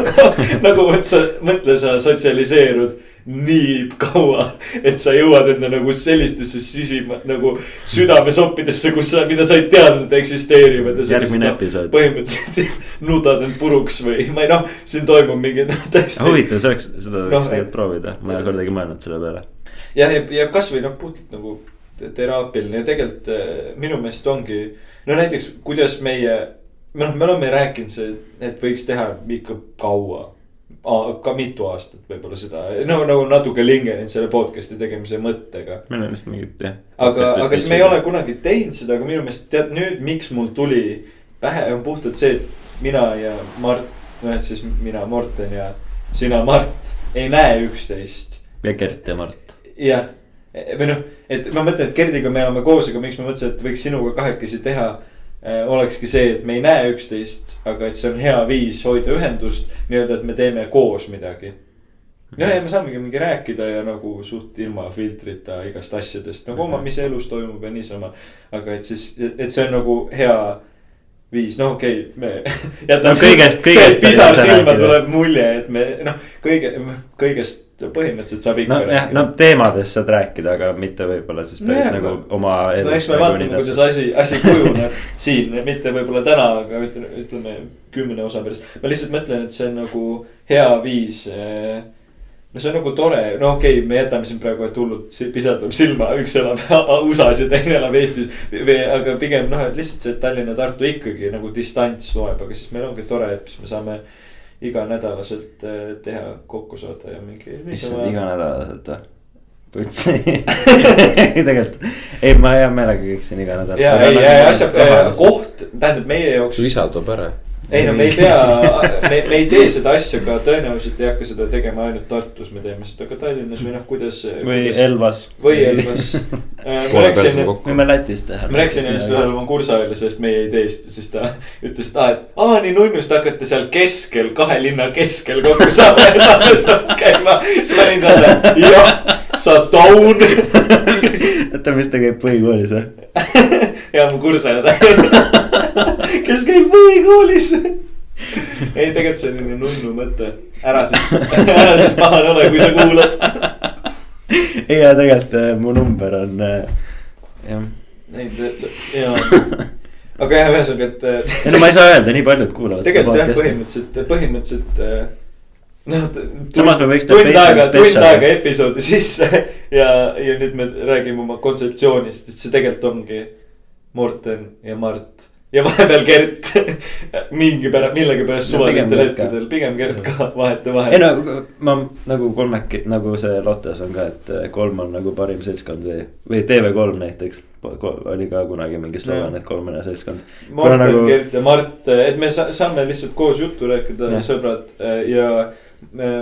Speaker 1: nagu mõtle, mõtle, sa sotsialiseerud nii kaua, et sa jõuad enda nagu sellistesse sisima nagu südamesoppidesse, kus sa, mida sa ei teadnud eksisteerivad.
Speaker 2: järgmine episood.
Speaker 1: põhimõtteliselt nudad end puruks või ma ei noh, siin toimub mingi noh
Speaker 2: täiesti. huvitav, see oleks, seda võiks no, tegelikult proovida, ma ei ole kordagi mõelnud selle peale.
Speaker 1: ja, ja, ja kasvõi noh, puhtalt nagu teraapiline ja tegelikult äh, minu meelest ongi. no näiteks, kuidas meie, noh, me oleme rääkinud et võiks teha ikka kaua ka mitu aastat võib-olla seda, no nagu natuke lingenud selle podcast'i tegemise mõttega.
Speaker 2: meil on vist mingit jah.
Speaker 1: aga, aga siis me ei ole kunagi teinud seda, aga minu meelest tead nüüd, miks mul tuli pähe, on puhtalt see, et mina ja Mart, noh, et siis mina, Morten ja sina, Mart, ei näe üksteist.
Speaker 2: ja Gert ja Mart.
Speaker 1: jah, või noh, et ma mõtlen, et Gerdiga me oleme koos, aga miks ma mõtlesin, et võiks sinuga kahekesi teha olekski see, et me ei näe üksteist, aga et see on hea viis hoida ühendust, nii-öelda, et me teeme koos midagi. no ja me saamegi mingi rääkida ja nagu suht ilma filtrita igast asjadest nagu oma, mis elus toimub ja niisama. aga et siis, et see on nagu hea viis, no okei okay,, me
Speaker 2: jätame no, kõigest, kõigest.
Speaker 1: pisar silma tuleb mulje, et me noh, kõige, kõigest põhimõtteliselt saab ikka
Speaker 2: no, rääkida. no teemadest saad rääkida, aga mitte võib-olla siis päris no, nagu oma.
Speaker 1: no eks me nagu vaatame, kuidas asi, asi kujuneb siin, mitte võib-olla täna, aga ütleme, ütleme kümne osa pärast. ma lihtsalt mõtlen, et see on nagu hea viis eh, no see on nagu tore, no okei okay,, me jätame siin praegu, et hullult pisar tuleb silma, üks elab USA-s ja teine elab Eestis. aga pigem noh, et lihtsalt see Tallinna-Tartu ikkagi nagu distants loeb, aga siis meil ongi tore, et siis me saame iganädalaselt äh, teha kokku saada ja mingi.
Speaker 2: issand, iganädalaselt või? putsi tegelikult, ei ma hea meelega käiksin iga nädal.
Speaker 1: ja, ei, asja, koht, tähendab meie jaoks.
Speaker 3: su isa toob ära
Speaker 1: ei no me ei pea, me, me ei tee seda asja ka tõenäoliselt ei hakka seda tegema ainult Tartus, me teeme seda ka Tallinnas või noh, kuidas.
Speaker 2: või Elvas.
Speaker 1: või Elvas
Speaker 2: võime Lätis teha.
Speaker 1: ma rääkisin ennast ühele oma kursaajale sellest meie ideest ja siis ta ütles, et aa, et aa nii nunnust hakkate seal keskel, kahe linna keskel kokku saama ja salvestamas käima. siis ma olin talle, jah, sa taun.
Speaker 2: oota, mis ta käib põhikoolis või?
Speaker 1: ja mu kursaja kes käib põhikoolis ei, tegelikult see on selline nunnu mõte. ära siis, ära siis pahane ole, kui sa kuulad.
Speaker 2: ei, ja tegelikult äh, mu number on äh,, jah.
Speaker 1: ei, jaa. aga jah, ühesõnaga, et.
Speaker 2: ei no ma ei saa öelda, nii paljud kuulavad.
Speaker 1: tegelikult jah, põhimõtteliselt, põhimõtteliselt äh, noh,
Speaker 2: samas me võiks
Speaker 1: tund aega, tund aega episoodi sisse ja, ja nüüd me räägime oma kontseptsioonist, et see tegelikult ongi Morten ja Mart ja vahepeal Gert mingi pära-, millegipärast suvalistel hetkedel, pigem Gert ka vahetevahel.
Speaker 2: ei no ma nagu kolmeki, nagu see Lottes on ka, et kolm on nagu parim seltskond või, või TV3 näiteks. oli ka kunagi mingi slogan, et kolmene seltskond.
Speaker 1: Morten nagu..., Gert ja Mart, et me sa saame lihtsalt koos juttu rääkida, sõbrad ja me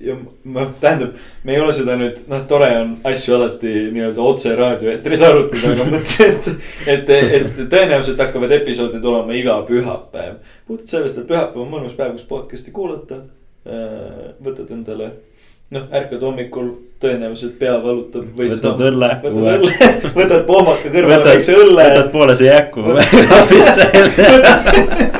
Speaker 1: ja ma, tähendab, me ei ole seda nüüd, noh, tore on asju alati nii-öelda otse raadioeetris arutada, aga mõtlesin, et, et, et tõenäoliselt hakkavad episoodid olema iga pühapäev. puhtalt sellest, et pühapäev on mõnus päev, kus podcast'i kuulata. Äh, võtad endale, noh, ärkad hommikul, tõenäoliselt pea valutab.
Speaker 2: võtad õlle.
Speaker 1: võtad õlle, võtad poomaka kõrvale väikse õlle.
Speaker 2: võtad poolese jäku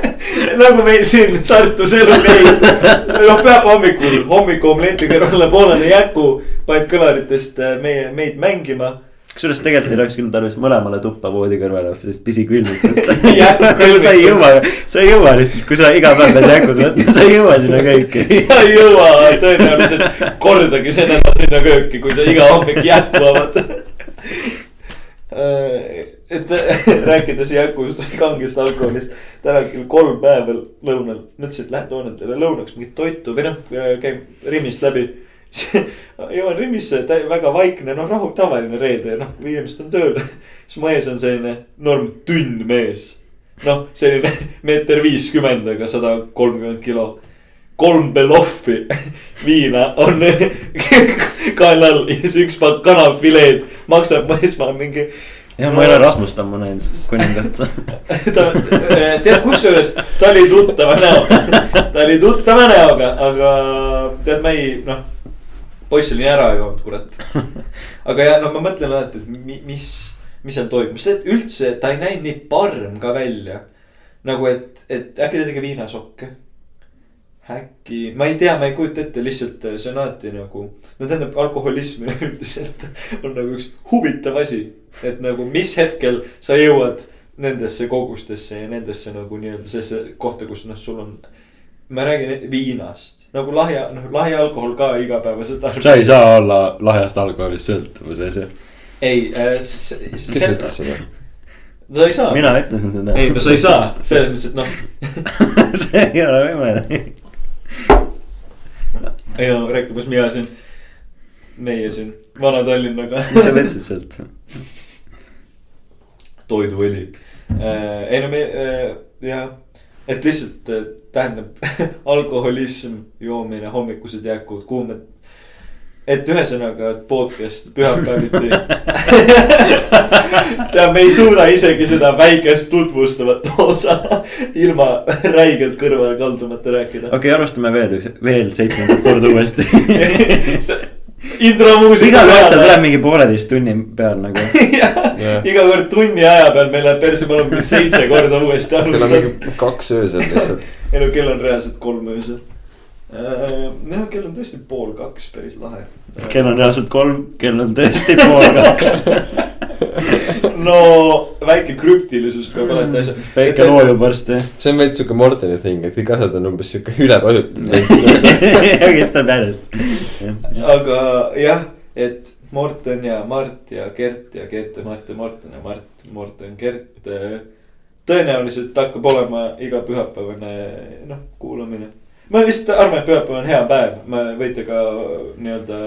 Speaker 1: nagu meil siin Tartus elu käib. noh, pühapäeva hommikul, hommikuomleti kõrvale poolele jäku, paned kõlaritest äh, meie, meid mängima
Speaker 2: kusjuures tegelikult ei oleks küll tarvis mõlemale tuppa voodi kõrvale, sest pisikülmikut sa ei jõua, sa ei jõua lihtsalt, kui sa iga päev pead jäkud võtma, sa ei jõua sinna kööki.
Speaker 1: sa ei jõua tõenäoliselt kordagi see nädal sinna kööki, kui sa iga hommik jäkku avad äh, et rääkides Jakust kangest alkoholist, täna kell kolm päeval lõunal, mõtlesin, et lähen toon endale lõunaks mingit toitu või noh, käin Rimmist läbi. Jõuan Rimmisse, väga vaikne, noh rahu, tavaline reede, noh inimesed on tööl. siis mu ees on selline norm tünn mees. noh, selline meeter viiskümmend, aga sada kolmkümmend kilo kolm Beloffi viina on kaela all ja siis üks pakk kanafileed maksab mu esma mingi
Speaker 2: ja ma ei ole Rasmust ammu näinud, kuningat
Speaker 1: ta, tead kusjuures, ta oli tuttava näoga, ta oli tuttava näoga, aga tead, ma ei, noh. Poiss oli ära joonud, kurat. aga ja noh, ma mõtlen alati, et mis, mis seal toimub, sest üldse ta ei näinud nii parm ka välja. nagu et, et äkki ta tegi viinasokke äkki, ma ei tea, ma ei kujuta ette, lihtsalt see on alati nagu. no tähendab, alkoholism üldiselt on nagu üks huvitav asi. et nagu, mis hetkel sa jõuad nendesse kogustesse ja nendesse nagu nii-öelda sellesse kohta, kus noh, sul on. ma räägin viinast, nagu lahja, noh lahja alkohol ka igapäevaselt.
Speaker 2: sa ei saa olla lahjast alkoholist sõltuvuses ju.
Speaker 1: ei äh,, see. kes ütles seda? sa ei saa.
Speaker 2: mina ütlesin seda.
Speaker 1: ei, no sa ei saa, selles mõttes, et noh
Speaker 2: see ei ole võimalik
Speaker 1: ja rääkimas mina siin, meie siin Vana-Tallinnaga.
Speaker 2: mis sa võtsid sealt?
Speaker 1: toiduõli äh,. ei no me äh, jah, et lihtsalt äh, tähendab alkoholism, joomine, hommikused jääkud, kuumed et ühesõnaga podcast pühapäeviti tead, me ei suuda isegi seda väikest tutvustavat osa ilma räigelt kõrvale kaldumata rääkida.
Speaker 2: okei okay,, alustame veel, veel seitsmendat korda uuesti
Speaker 1: intromuusika.
Speaker 2: iga kord ta tuleb mingi pooleteist tunni peal nagu
Speaker 1: iga kord tunni aja peal meil läheb perse, me oleme seitse korda uuesti alustanud.
Speaker 3: kaks öösel lihtsalt.
Speaker 1: ei no kell on reaalselt kolm öösel Äh, noh, kell on tõesti pool kaks, päris lahe.
Speaker 2: kell on reaalselt kolm, kell on tõesti pool kaks
Speaker 1: no väike krüptilisus peab alati asja.
Speaker 2: päike loojub varsti.
Speaker 3: see on veits sihuke Morteni thing, et kõik asjad on umbes sihuke ülepasutatud
Speaker 2: ja kestab järjest.
Speaker 1: aga jah, et Morten ja Mart ja Gert ja Gert ja Mart ja Morten ja Mart, Morten, Gert. Äh, tõenäoliselt hakkab olema iga pühapäevane noh, kuulamine ma lihtsalt arvan, et pühapäev on hea päev, me võite ka nii-öelda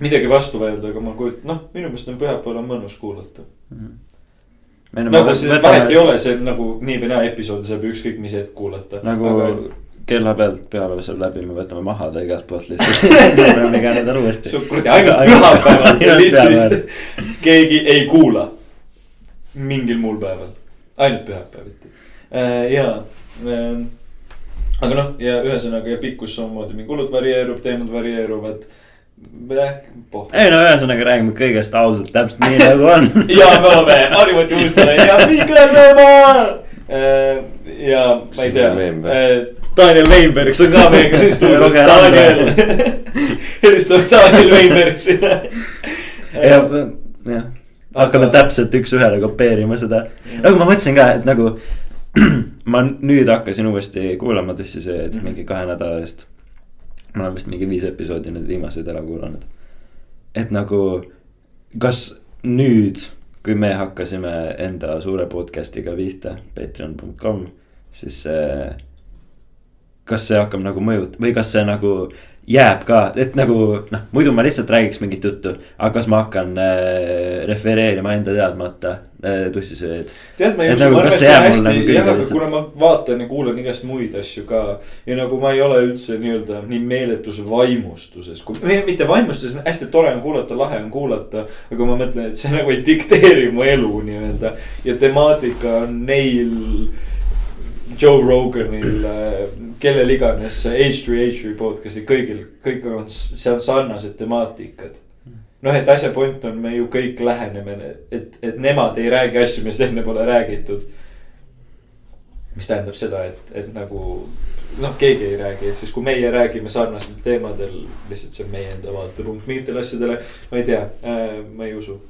Speaker 1: midagi vastu vaielda, aga ma kujutan, noh, minu meelest on pühapäeval on mõnus kuulata mm. -hmm. Nagu see vahet ei ole, see nagu nii või naa episoodi saab ükskõik mis hetk kuulata.
Speaker 2: nagu aga... kella pealt peale saab läbi, me võtame maha ta igalt poolt lihtsalt teeme iga nädal uuesti.
Speaker 1: kuradi ainult pühapäeval lihtsalt keegi ei kuula. mingil muul päeval, ainult pühapäeviti äh, ja äh, aga noh, ja ühesõnaga ja pikkus samamoodi, mingi kulud varieerub, teemad varieeruvad.
Speaker 2: Ei no ühesõnaga räägime kõigest ausalt, täpselt nii nagu on
Speaker 1: ja me oleme Harjumaa Juustele ja Mihkel Veemaa. Äh, ja ma ei tea, äh, Daniel Weinberg on ka meiega siin stuudios, Daniel. helistame Daniel Weinberg sinna.
Speaker 2: jah, jah, hakkame täpselt üks-ühele kopeerima seda, nagu ma mõtlesin ka, et nagu ma nüüd hakkasin uuesti kuulama see, et mhm. mingi kahe nädala eest. Ma olen vist mingi viis episoodi nüüd viimaseid ära kuulanud. et nagu, kas nüüd, kui me hakkasime enda suure podcast'iga pihta, patreon.com, siis see. kas see hakkab nagu mõjut- või kas see nagu jääb ka, et nagu noh, muidu ma lihtsalt räägiks mingit juttu. aga kas ma hakkan äh, refereerima enda teadmata äh, tussisööjaid.
Speaker 1: tead, ma ei usu, nagu, ma arvan, et see on hästi nagu jah, aga kuna ma vaatan ja kuulan igast muid asju ka. ja nagu ma ei ole üldse nii-öelda nii meeletus vaimustuses, kui mitte vaimustuses, hästi tore on kuulata, lahe on kuulata. aga ma mõtlen, et see nagu ei dikteeri mu elu nii-öelda ja temaatika on neil Joe Roganil, äh, kellel iganes, H3H3 podcast'i, kõigil, kõik on, see on sarnased temaatikad. noh, et asja point on, me ju kõik läheneme, et, et nemad ei räägi asju, millest enne pole räägitud. mis tähendab seda, et, et nagu noh, keegi ei räägi, siis kui meie räägime sarnastel teemadel, lihtsalt see on meie enda vaatepunkt mingitele asjadele, ma ei tea äh,, ma ei usu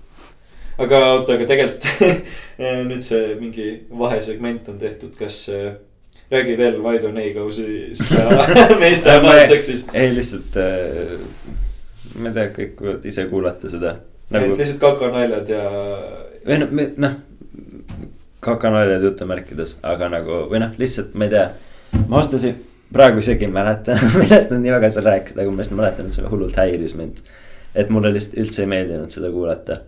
Speaker 1: aga oota, aga tegelikult nüüd see mingi vahesegment on tehtud, kas äh, räägi veel Vaido Neigauusist ja meeste analseksist.
Speaker 2: ei, lihtsalt äh,, ma ei tea, kõik võivad ise kuulata seda
Speaker 1: nagu.... lihtsalt kakanaljad ja.
Speaker 2: või noh, noh, kakanaljad jutumärkides, aga nagu või noh, lihtsalt ma ei tea, ma ostasin praegu isegi ei mäleta, millest nad nii väga seal rääkisid, aga ma lihtsalt mäletan, et see hullult häiris mind. et mulle lihtsalt üldse ei meeldinud seda kuulata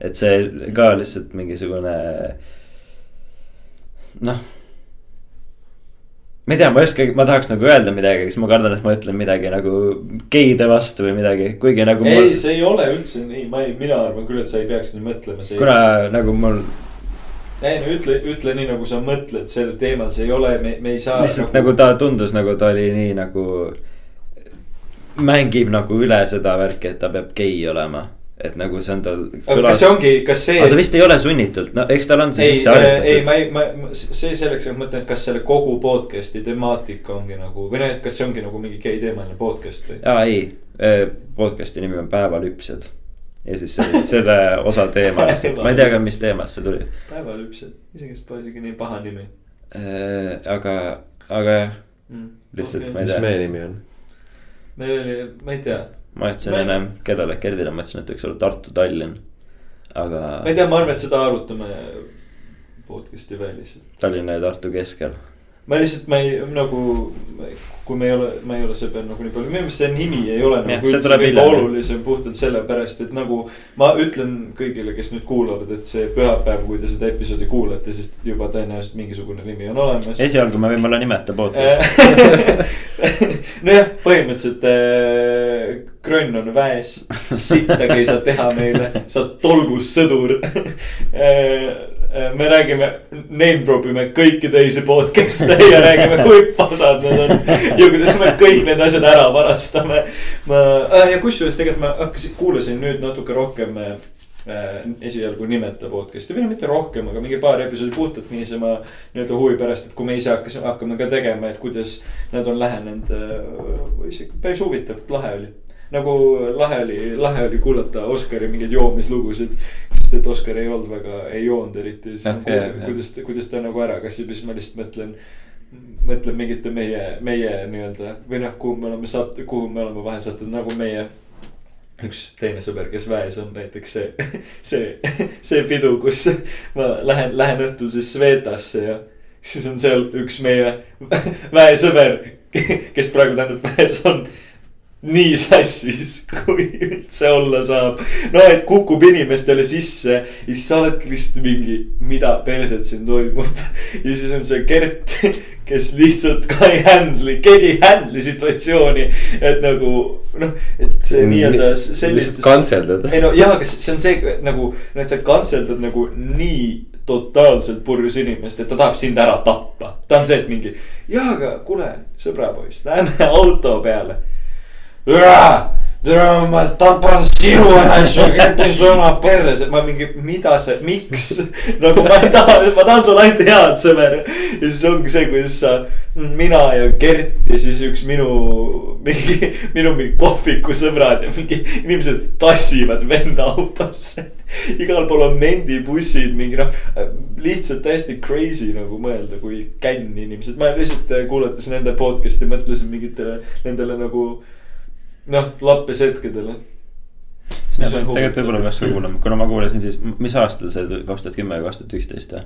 Speaker 2: et see ka lihtsalt mingisugune noh. ma ei tea, ma ei oska, ma tahaks nagu öelda midagi, siis ma kardan, et ma ütlen midagi nagu geide vastu või midagi, kuigi nagu.
Speaker 1: ei mul..., see ei ole üldse nii, ma ei, mina arvan küll, et sa ei peaks nii mõtlema.
Speaker 2: kuna ei... nagu mul.
Speaker 1: ei no ütle, ütle nii nagu sa mõtled sel teemal, see ei ole, me, me ei saa.
Speaker 2: lihtsalt nagu... nagu ta tundus nagu ta oli nii nagu mängib nagu üle seda värki, et ta peab gei olema et nagu see on tal.
Speaker 1: aga kas see ongi, kas see.
Speaker 2: aga ta vist ei ole sunnitult, no eks tal on see
Speaker 1: sisse harjutatud. ei, ma ei, ma, see selleks, et ma mõtlen, et kas selle kogu podcast'i temaatika ongi nagu või noh, et kas see ongi nagu mingi gei teemaline podcast või?
Speaker 2: aa ei, e, podcast'i nimi on Päevalüpsjad. ja siis selle, selle osa teema lihtsalt, ma ei tea ka, mis teemast see tuli.
Speaker 1: päevalüpsjad, iseenesest pole isegi nii paha nimi.
Speaker 2: E, aga, aga jah mm,, lihtsalt okay. ma ei tea.
Speaker 3: mis meie nimi on?
Speaker 1: me oli, ma ei tea
Speaker 2: ma ütlesin ennem kellele, Gerdile ma ütlesin, et võiks olla Tartu-Tallinn, aga.
Speaker 1: ma ei tea, ma arvan, et seda arutame podcast'i väliselt.
Speaker 2: Tallinna ja Tartu keskel
Speaker 1: ma lihtsalt, ma ei nagu, kui me ei ole, ma ei ole selle peale nagu nii palju, minu meelest see nimi ei ole ja, nagu üldse kõige olulisem puhtalt sellepärast, et nagu. ma ütlen kõigile, kes nüüd kuulavad, et see pühapäev, kui te seda episoodi kuulate, siis juba tõenäoliselt mingisugune nimi on olemas.
Speaker 2: esialgu me võime olla nimeta podcast
Speaker 1: nojah, põhimõtteliselt äh, Krönn on väes, sittagi ei saa teha meile, sa oled tolgus sõdur Äh, me räägime, name drop ime kõiki teisi podcast'e ja räägime, kui pasad nad on. ja kuidas me kõik need asjad ära varastame. ma äh,, ja kusjuures tegelikult ma hakkasin, kuulasin nüüd natuke rohkem äh, esialgu nimeta podcast'i või no mitte rohkem, aga mingi paar episoodi puhtalt niisama nii-öelda huvi pärast, et kui me ise hakkasime, hakkame ka tegema, et kuidas nad on lähenenud äh,. isegi päris huvitav, lahe oli nagu lahe oli, lahe oli kuulata Oskari mingeid joomislugusid sest et Oskar ei olnud väga, ei joonud eriti, siis okay, kuidas, kuidas ta nagu ära kassib ja siis ma lihtsalt mõtlen. mõtlen mingite meie, meie nii-öelda või noh, kuhu me oleme satt-, kuhu me oleme vahel sattunud, nagu meie. üks teine sõber, kes väes on näiteks see, see, see pidu, kus ma lähen, lähen õhtul siis Svetasse ja siis on seal üks meie väesõber, kes praegu tähendab väes on nii sassis, kui üldse olla saab. no et kukub inimestele sisse ja siis sa oledki lihtsalt mingi, mida perset siin toimub. ja siis on see Gert, kes lihtsalt ka ei handle'i, keegi ei handle'i situatsiooni. et nagu noh, et see nii-öelda
Speaker 3: sellist. lihtsalt kantseldad.
Speaker 1: ei no jaa, aga see on see nagu, no et sa kantseldad nagu nii totaalselt purjus inimest, et ta tahab sind ära tappa. ta on see, et mingi, jaa, aga kuule, sõbrapoiss, lähme auto peale tere, ma tapan sinu asju, käpin su oma perse, ma mingi, mida see, miks nagu ma ei taha, ma tahan sulle ainult head, sõber. ja siis ongi see, kuidas sa, mina ja Gert ja siis üks minu, mingi, minu mingi kohviku sõbrad ja mingi inimesed tassivad venda autosse. igal pool on mendibussid, mingi noh, lihtsalt täiesti crazy nagu mõelda, kui känni inimesed, ma lihtsalt kuulates nende podcast'i mõtlesin mingitele, nendele nagu noh, lappes hetkedele.
Speaker 2: tegelikult võib-olla peaks kuulama, kuna ma kuulasin siis, mis aastal see kaks tuhat kümme ja kaks tuhat üksteist või?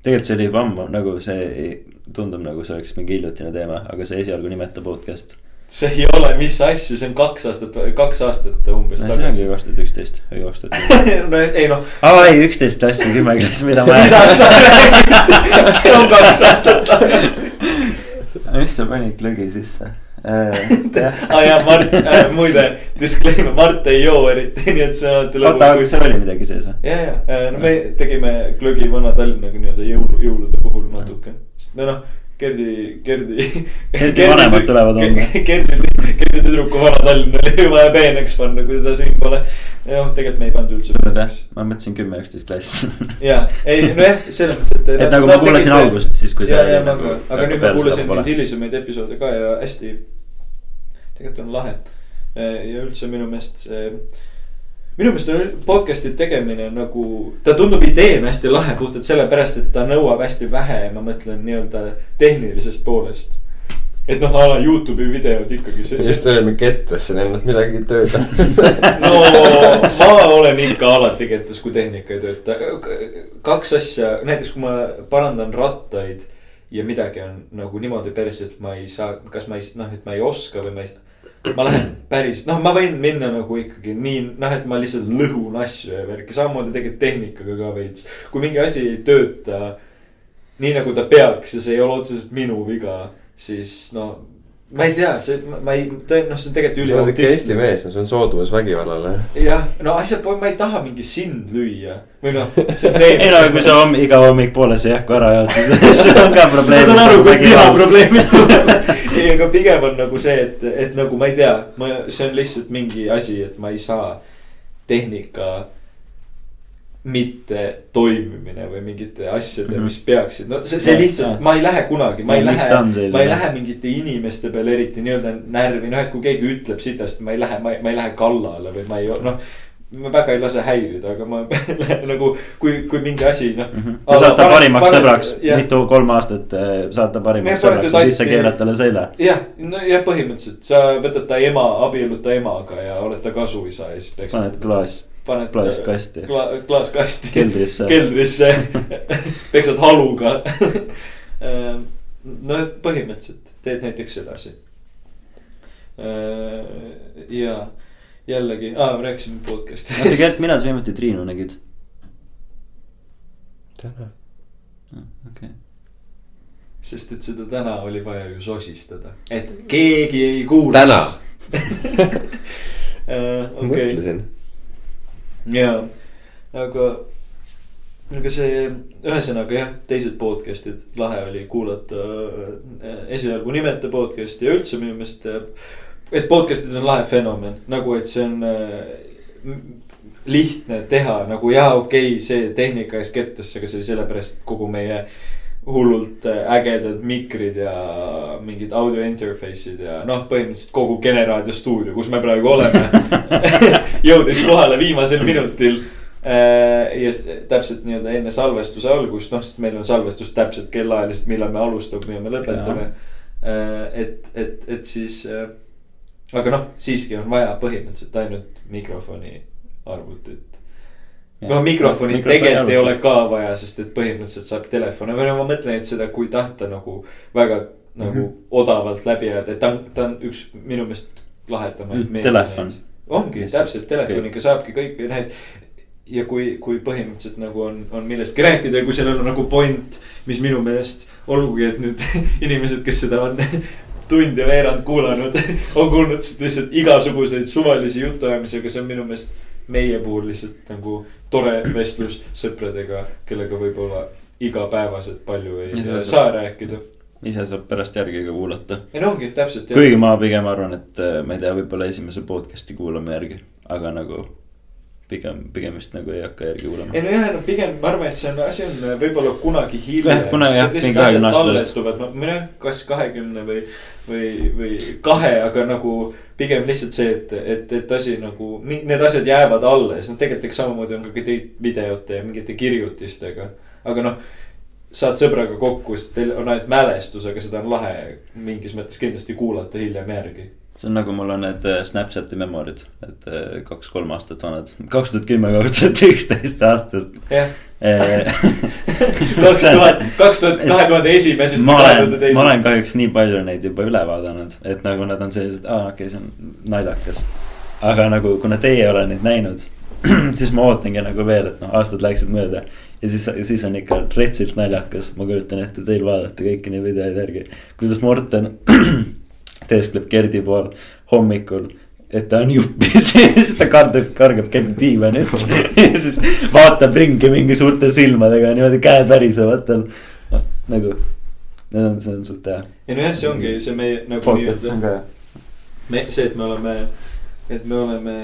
Speaker 2: tegelikult see oli juba ammu, nagu see tundub nagu see oleks mingi hiljutine teema, aga see esialgu nimeta podcast.
Speaker 1: see ei ole, mis asja, see on kaks aastat, kaks aastat umbes
Speaker 2: no, tagasi. see ongi kaks tuhat üksteist või kaks
Speaker 1: tuhat no ei noh.
Speaker 2: aa ei, üksteist klass või kümme klass, mida ma.
Speaker 1: mida sa räägid, see on kaks aastat tagasi.
Speaker 2: mis sa panid klõgi sisse?
Speaker 1: aa ah, jaa, Mart äh,, muide, disclaimer, Mart ei joo eriti, nii et see on alati
Speaker 2: lõbus. oota, seal oli midagi sees või?
Speaker 1: ja, ja, äh, no me tegime glögi Vana-Tallinnaga nii-öelda jõulu, jõulude puhul natuke, sest me noh Gerdi, Gerdi.
Speaker 2: Gerdi vanemad tulevad homme.
Speaker 1: Gerdi, Gerdi tüdruku Vana-Tallinn oli vaja peeneks panna, kui teda siin pole. jah, tegelikult me ei pannud üldse
Speaker 2: peeneks. ma mõtlesin kümme, üksteist klass.
Speaker 1: ja, ei nojah, selles mõttes,
Speaker 2: et. et nagu ma kuulasin algust, siis kui
Speaker 1: see. ja, ja, aga, aga nüüd ma kuulasin neid hilisemaid episoode ka ja hästi. tegelikult on lahe ja üldse minu meelest see minu meelest on podcast'i tegemine nagu, ta tundub ideena hästi lahe puhtalt sellepärast, et ta nõuab hästi vähe, ma mõtlen nii-öelda tehnilisest poolest. et noh, a la Youtube'i videod ikkagi.
Speaker 3: just olime kettes, siin ei olnud midagi tööda
Speaker 1: no ma olen ikka alati kettes, kui tehnika ei tööta. kaks asja, näiteks kui ma parandan rattaid ja midagi on nagu niimoodi päris, et ma ei saa, kas ma ei, noh, et ma ei oska või ma ei ma lähen päris, noh, ma võin minna nagu ikkagi nii, noh, et ma lihtsalt lõhun asju ja värki, samamoodi tegelikult tehnikaga ka veits. kui mingi asi ei tööta nii nagu ta peaks ja see ei ole otseselt minu viga, siis no ma ei tea, see, ma ei, noh, see on tegelikult üli.
Speaker 3: sa oled ikka Eesti mees, no see on soodumus vägivallale.
Speaker 1: jah, no asja, ma ei taha mingi sind lüüa või noh.
Speaker 2: ei no kui sa homm, iga hommik poole seeku ära jood, siis see on ka probleem.
Speaker 1: ma saan aru, kust liha probleemid tulevad. ei, aga pigem on nagu see, et, et nagu ma ei tea, ma, see on lihtsalt mingi asi, et ma ei saa tehnika mitte toimimine või mingite asjade mm, -hmm. mis peaksid, no see, see lihtsalt, ma ei lähe kunagi, ma ei lähe, ma ei lähe mingite inimeste peale eriti nii-öelda närvi, noh, et kui keegi ütleb sitast, ma ei lähe, ma ei, ma ei lähe kallale või ma ei, noh. ma väga ei lase häirida, aga ma nagu, kui, kui mingi asi, noh
Speaker 2: mm. -hmm. Te saate parimaks parim, sõbraks, mitu, kolm aastat äh, saate parimaks sõbraks ja siis sa keerad talle selja.
Speaker 1: jah, no jah, põhimõtteliselt sa võtad ta ema, abiellud ta emaga ja oled ta kasuisa ja siis
Speaker 2: peaks. paned klaas
Speaker 1: paned
Speaker 2: klaaskasti
Speaker 1: kla,, klaaskasti.
Speaker 2: keldrisse
Speaker 1: keldrisse peksad haluga ehm, no põhimõtteliselt teed näiteks sedasi. Ehm, ja jällegi ah,, rääkisime podcast'ist
Speaker 2: no tegelikult, millal sa viimati Triinu nägid?
Speaker 3: täna
Speaker 2: ah,. okei okay.
Speaker 1: sest et seda täna oli vaja ju sosistada, et keegi ei kuulaks.
Speaker 3: täna
Speaker 1: uh, okay.
Speaker 3: mõtlesin
Speaker 1: jaa, aga, aga see, ühesõnaga jah, teised podcast'id, lahe oli kuulata äh, esialgu nimeta podcast'i ja üldse minu meelest. Äh, et podcast'id on lahe fenomen, nagu et see on äh, lihtne teha. Nagu jaa, okei okay,, see tehnika ees kettasse, aga see oli sellepärast kogu meie hullult ägedad mikrid ja mingid audio interface'id ja noh, põhimõtteliselt kogu Generaadio stuudio, kus me praegu oleme jõudis kohale viimasel minutil. Äh, ja täpselt nii-öelda enne salvestuse algust, noh, sest meil on salvestus täpselt kellaajaliselt, millal me alustame ja me lõpetame. Äh, et, et, et siis, äh, aga noh, siiski on vaja põhimõtteliselt ainult mikrofoni arvutit no mikrofoni no, tegelikult ei ole ka vaja, sest et põhimõtteliselt saab telefoni, või no ma mõtlen, et seda, kui tahta nagu väga nagu mm -hmm. odavalt läbi ajada, et ta on, ta on üks minu meelest lahedamaid.
Speaker 2: telefon.
Speaker 1: ongi yes, täpselt, telefoniga okay. saabki kõike need ja kui, kui põhimõtteliselt nagu on, on millestki rääkida ja kui sellel on nagu point, mis minu meelest, olgugi et nüüd inimesed, kes seda on tund ja veerand kuulanud, on kuulnud lihtsalt igasuguseid suvalisi jutuajamisi, aga see on minu meelest meie puhul lihtsalt nagu tore vestlus sõpradega, kellega võib-olla igapäevaselt palju ei ja saa rääkida
Speaker 2: ise saab pärast järgi ka kuulata.
Speaker 1: ei no ongi täpselt.
Speaker 2: kuigi ma pigem arvan, et äh, ma ei tea, võib-olla esimese podcast'i kuulame järgi, aga nagu pigem, pigem vist nagu ei hakka järgi kuulama.
Speaker 1: ei nojah, no pigem ma arvan, et see on, asi on võib-olla kunagi hiljem.
Speaker 2: kunagi jah, mingi kahekümne aasta
Speaker 1: pärast. ei tea, kas kahekümne või, või, või kahe, aga nagu pigem lihtsalt see, et, et, et asi nagu, need asjad jäävad alles, noh tegelikult eks samamoodi on ka videote ja mingite kirjutistega. aga noh, saad sõbraga kokku, siis teil on ainult mälestus, aga seda on lahe mingis mõttes kindlasti kuulata hiljem järgi
Speaker 2: see on nagu mul on need äh, Snapchati memorid, et äh, kaks-kolm aastat vanad, kaks tuhat kümme, kaks tuhat üksteist aastast.
Speaker 1: Äh, kaks tuhat, kaks tuhat, kahe tuhande esimesest.
Speaker 2: ma olen, ma olen kahjuks nii palju neid juba üle vaadanud, et nagu nad on sellised, aa okei okay,, see on naljakas. aga nagu, kuna teie ei ole neid näinud, siis ma ootangi nagu veel, et noh, aastad läksid mööda ja siis, siis on ikka retsilt naljakas, ma kujutan ette teil vaadata kõiki neid videoid järgi, kuidas Morten teeskleb Gerdi pool hommikul et ta on jupis ja siis ta kardab, kargab Gerdi diivanit ja siis vaatab ringi mingi suurte silmadega niimoodi käed värisevad tal. nagu, need on, see on suht hea.
Speaker 1: ei nojah, see ongi see meie nagu.
Speaker 2: podcast'is on ka hea.
Speaker 1: me, see, et me oleme, et me oleme,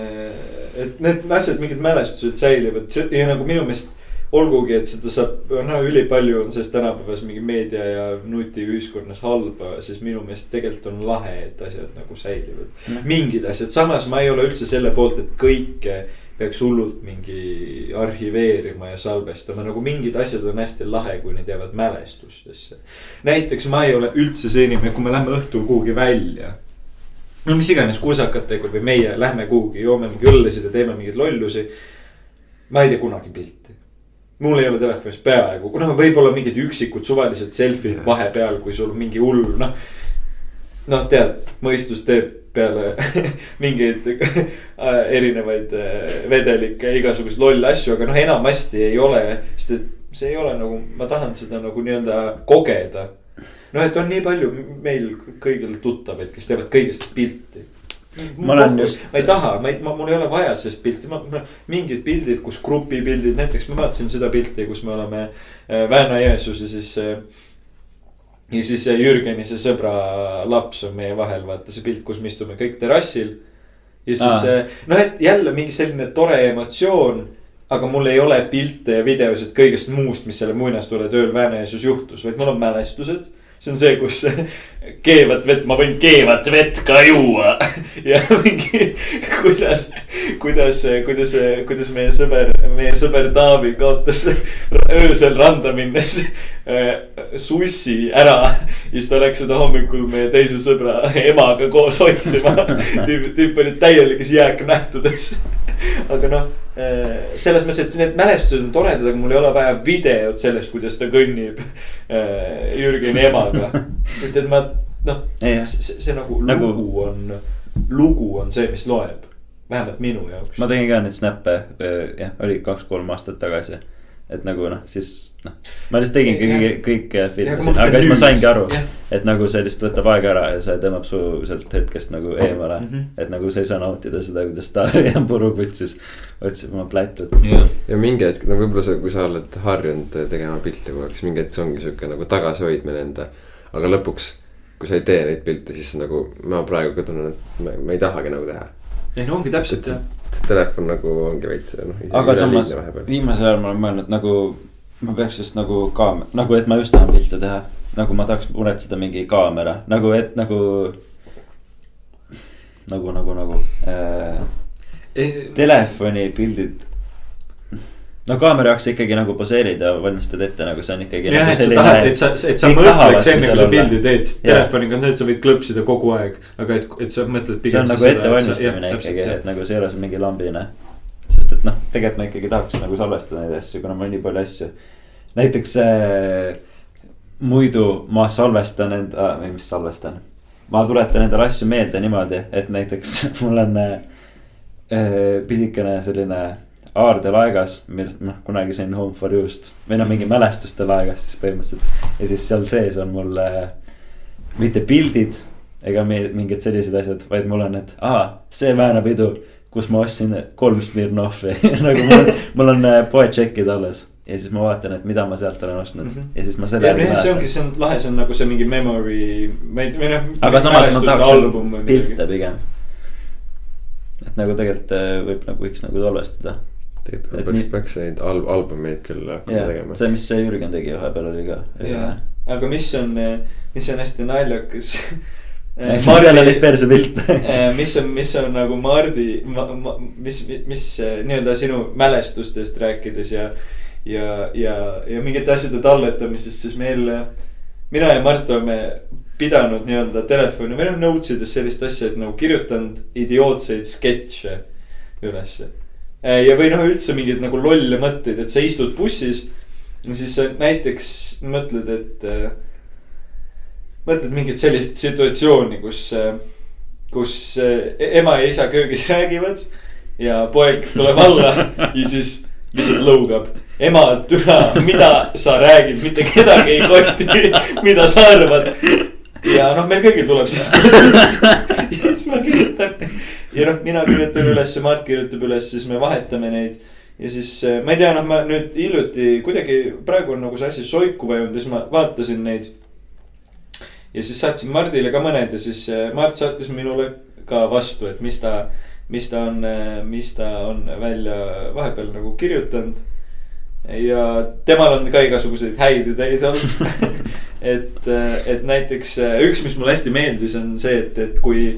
Speaker 1: et need asjad, mingid mälestused säilivad, ja nagu minu meelest olgugi, et seda saab, no ülipalju on sellest tänapäevas mingi meedia ja nutiühiskonnas halba, siis minu meelest tegelikult on lahe, et asjad nagu säilivad mm.. mingid asjad, samas ma ei ole üldse selle poolt, et kõike peaks hullult mingi arhiveerima ja salvestama, nagu mingid asjad on hästi lahe, kui need jäävad mälestustesse. näiteks ma ei ole üldse see inimene, kui me lähme õhtul kuhugi välja no mis iganes kursakatega või meie lähme kuhugi, joome mingi õllesid ja teeme mingeid lollusi. ma ei tee kunagi pilti mul ei ole telefonis peaaegu, noh, võib-olla mingid üksikud suvalised selfie'd vahepeal, kui sul mingi hull, noh. noh, tead, mõistus teeb peale mingeid erinevaid äh, vedelikke, igasuguseid lolle asju, aga noh, enamasti ei ole, sest et see ei ole nagu, ma tahan seda nagu nii-öelda kogeda. noh, et on nii palju meil kõigil tuttavaid, kes teevad kõigest pilti
Speaker 2: ma olen just.
Speaker 1: ma ei taha, ma ei, mul ei ole vaja sellist pilti, ma, ma, mingid pildid, kus grupipildid, näiteks ma vaatasin seda pilti, kus me oleme äh, Väänna-Jõesuus ja siis äh,. ja siis äh, Jürgeni see sõbra laps on meie vahel, vaata see pilt, kus me istume kõik terrassil. ja siis äh, noh, et jälle mingi selline tore emotsioon aga mul ei ole pilte ja videosid kõigest muust, mis selle muinastusele tööl Väänäisus juhtus, vaid mul on mälestused see on see, kus keevat vett, ma võin keevat vett ka juua. Ja mingi, kuidas, kuidas, kuidas, kuidas meie sõber, meie sõber Taavi kaotas öösel randa minnes sussi ära. ja siis ta läks seda hommikul meie teise sõbra emaga koos otsima. tüüp, tüüp oli täielikes jääknähtudes aga noh, äh, selles mõttes, et need mälestused on toredad, aga mul ei ole vaja videot sellest, kuidas ta kõnnib äh, Jürgeni emaga. sest et ma noh, see, see nagu, nagu lugu on, lugu on see, mis loeb. vähemalt minu jaoks.
Speaker 2: ma tegin ka neid snappe, äh, jah, oli kaks-kolm aastat tagasi et nagu noh, siis noh, ma lihtsalt tegin kõik, kõik filmisin, aga siis ma saingi aru, et nagu see lihtsalt võtab aega ära ja see tõmbab su sealt hetkest nagu eemale mm. -hmm. et nagu sa ei saa nautida seda, kuidas ta puruputsis otsib oma plätut.
Speaker 3: ja mingi hetk, no võib-olla sa, kui sa oled harjunud tegema pilte kogu aeg, siis mingi hetk see ongi sihuke nagu tagasihoidmine enda. aga lõpuks, kui sa ei tee neid pilte, siis nagu ma praegu ka tunnen, et ma, ma ei tahagi nagu teha.
Speaker 1: ei no ongi täpselt jah
Speaker 3: see telefon nagu ongi veits noh.
Speaker 2: aga samas viimasel ajal ma olen mõelnud nagu ma peaks just nagu kaamera, nagu et ma just tahan pilte teha. nagu ma tahaks muretseda mingi kaamera, nagu et nagu. nagu, nagu, nagu äh,. telefoni pildid no kaamera jaoks ikkagi nagu poseerid ja valmistad ette nagu see on ikkagi.
Speaker 1: jah,
Speaker 2: nagu
Speaker 1: et sa tahad, et sa, et sa mõtleks enne kui sa pildi teed, sest telefoniga on see, et sa võid klõpsida kogu aeg. aga et, et sa mõtled
Speaker 2: pigem. see on nagu ettevalmistamine ikkagi, et nagu see ei ole sul mingi lambine. sest et noh, tegelikult ma ikkagi tahaks nagu salvestada neid asju, kuna mul on nii palju asju. näiteks äh, muidu ma salvestan enda, või mis salvestan. ma tuletan endale asju meelde niimoodi, et näiteks mul on äh, pisikene selline aardelaegas, mil noh, kunagi sain Home for You'st või noh, mingi mälestuste laegast siis põhimõtteliselt. ja siis seal sees on mul äh, mitte pildid ega mingid sellised asjad, vaid mul on, et aa, see väänapidu, kus ma ostsin kolm Smirnovi nagu mul, mul on äh, poetšekkid alles ja siis ma vaatan, et mida ma sealt olen ostnud mm -hmm. ja siis ma selle.
Speaker 1: ja see ongi, see on lahe, see on nagu see mingi memory, ma ei tea, või noh.
Speaker 2: aga samas ma tahaks pilte pigem. et nagu tegelikult äh, võib nagu võiks nagu salvestada
Speaker 3: tegelikult peaks nii..., peaks neid al-, albumeid küll hakkama tegema.
Speaker 2: see, mis see Jürgen tegi vahepeal oli ka.
Speaker 1: aga mis on, mis on hästi naljakas
Speaker 2: Mardi jälle neid persepilte
Speaker 1: mis on, mis on nagu Mardi, mis, mis nii-öelda sinu mälestustest rääkides ja. ja, ja, ja mingite asjade talletamisest, siis meil, mina ja Mart oleme pidanud nii-öelda telefoni või noh notes ides sellist asja, et nagu kirjutanud idiootseid sketše ülesse. Ja või noh, üldse mingeid nagu lolle mõtteid, et sa istud bussis ja siis sa näiteks mõtled, et äh,. mõtled mingit sellist situatsiooni, kus äh,, kus äh, ema ja isa köögis räägivad ja poeg tuleb alla ja siis lihtsalt lõugab. ema, türa, mida sa räägid, mitte kedagi ei koti, mida sa arvad ja noh, meil kõigil tuleb siis ja siis ma kirjutan ja noh, mina kirjutan üles, Mart kirjutab üles, siis me vahetame neid. ja siis eh, ma ei tea, noh, ma nüüd hiljuti kuidagi praegu on nagu see asi soiku vajunud ja siis ma vaatasin neid. ja siis saatsin Mardile ka mõned ja siis eh, Mart saatis minule ka vastu, et mis ta, mis ta on, eh, mis ta on välja vahepeal nagu kirjutanud ja temal on ka igasuguseid häid ideid olnud et, et näiteks üks, mis mulle hästi meeldis, on see, et, et kui,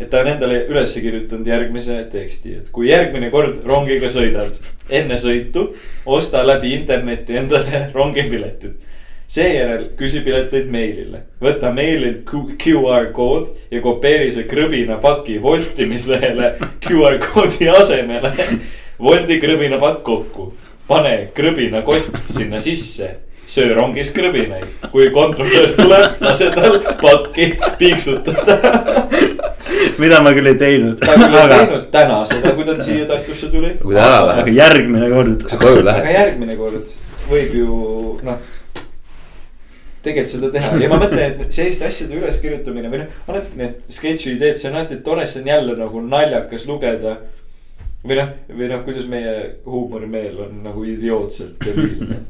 Speaker 1: et ta on endale üles kirjutanud järgmise teksti, et kui järgmine kord rongiga sõidad, enne sõitu osta läbi interneti endale rongipiletid. Seejärel küsi pileteid meilile, võta meililt QR kood ja kopeeri see krõbina paki voltimislehele QR koodi asemele. Woldi krõbina pakk kokku. Pane krõbinakott sinna sisse. Söö rongis krõbinaid, kui kontrolör tuleb, lase tal pakki piiksutada
Speaker 2: mida ma küll ei teinud.
Speaker 1: ta küll ei teinud täna seda, kui ta siia Tartusse tuli.
Speaker 3: kui ta ära läheb.
Speaker 2: aga järgmine kord.
Speaker 3: kui sa koju lähed.
Speaker 1: aga järgmine kord võib ju noh tegelikult seda teha ja ma mõtlen, et selliste asjade üleskirjutamine või noh, alati need sketši ideed, see on alati tore, see on jälle nagu naljakas lugeda või noh, või noh, kuidas meie huumorimeel on nagu idiootselt debiilne.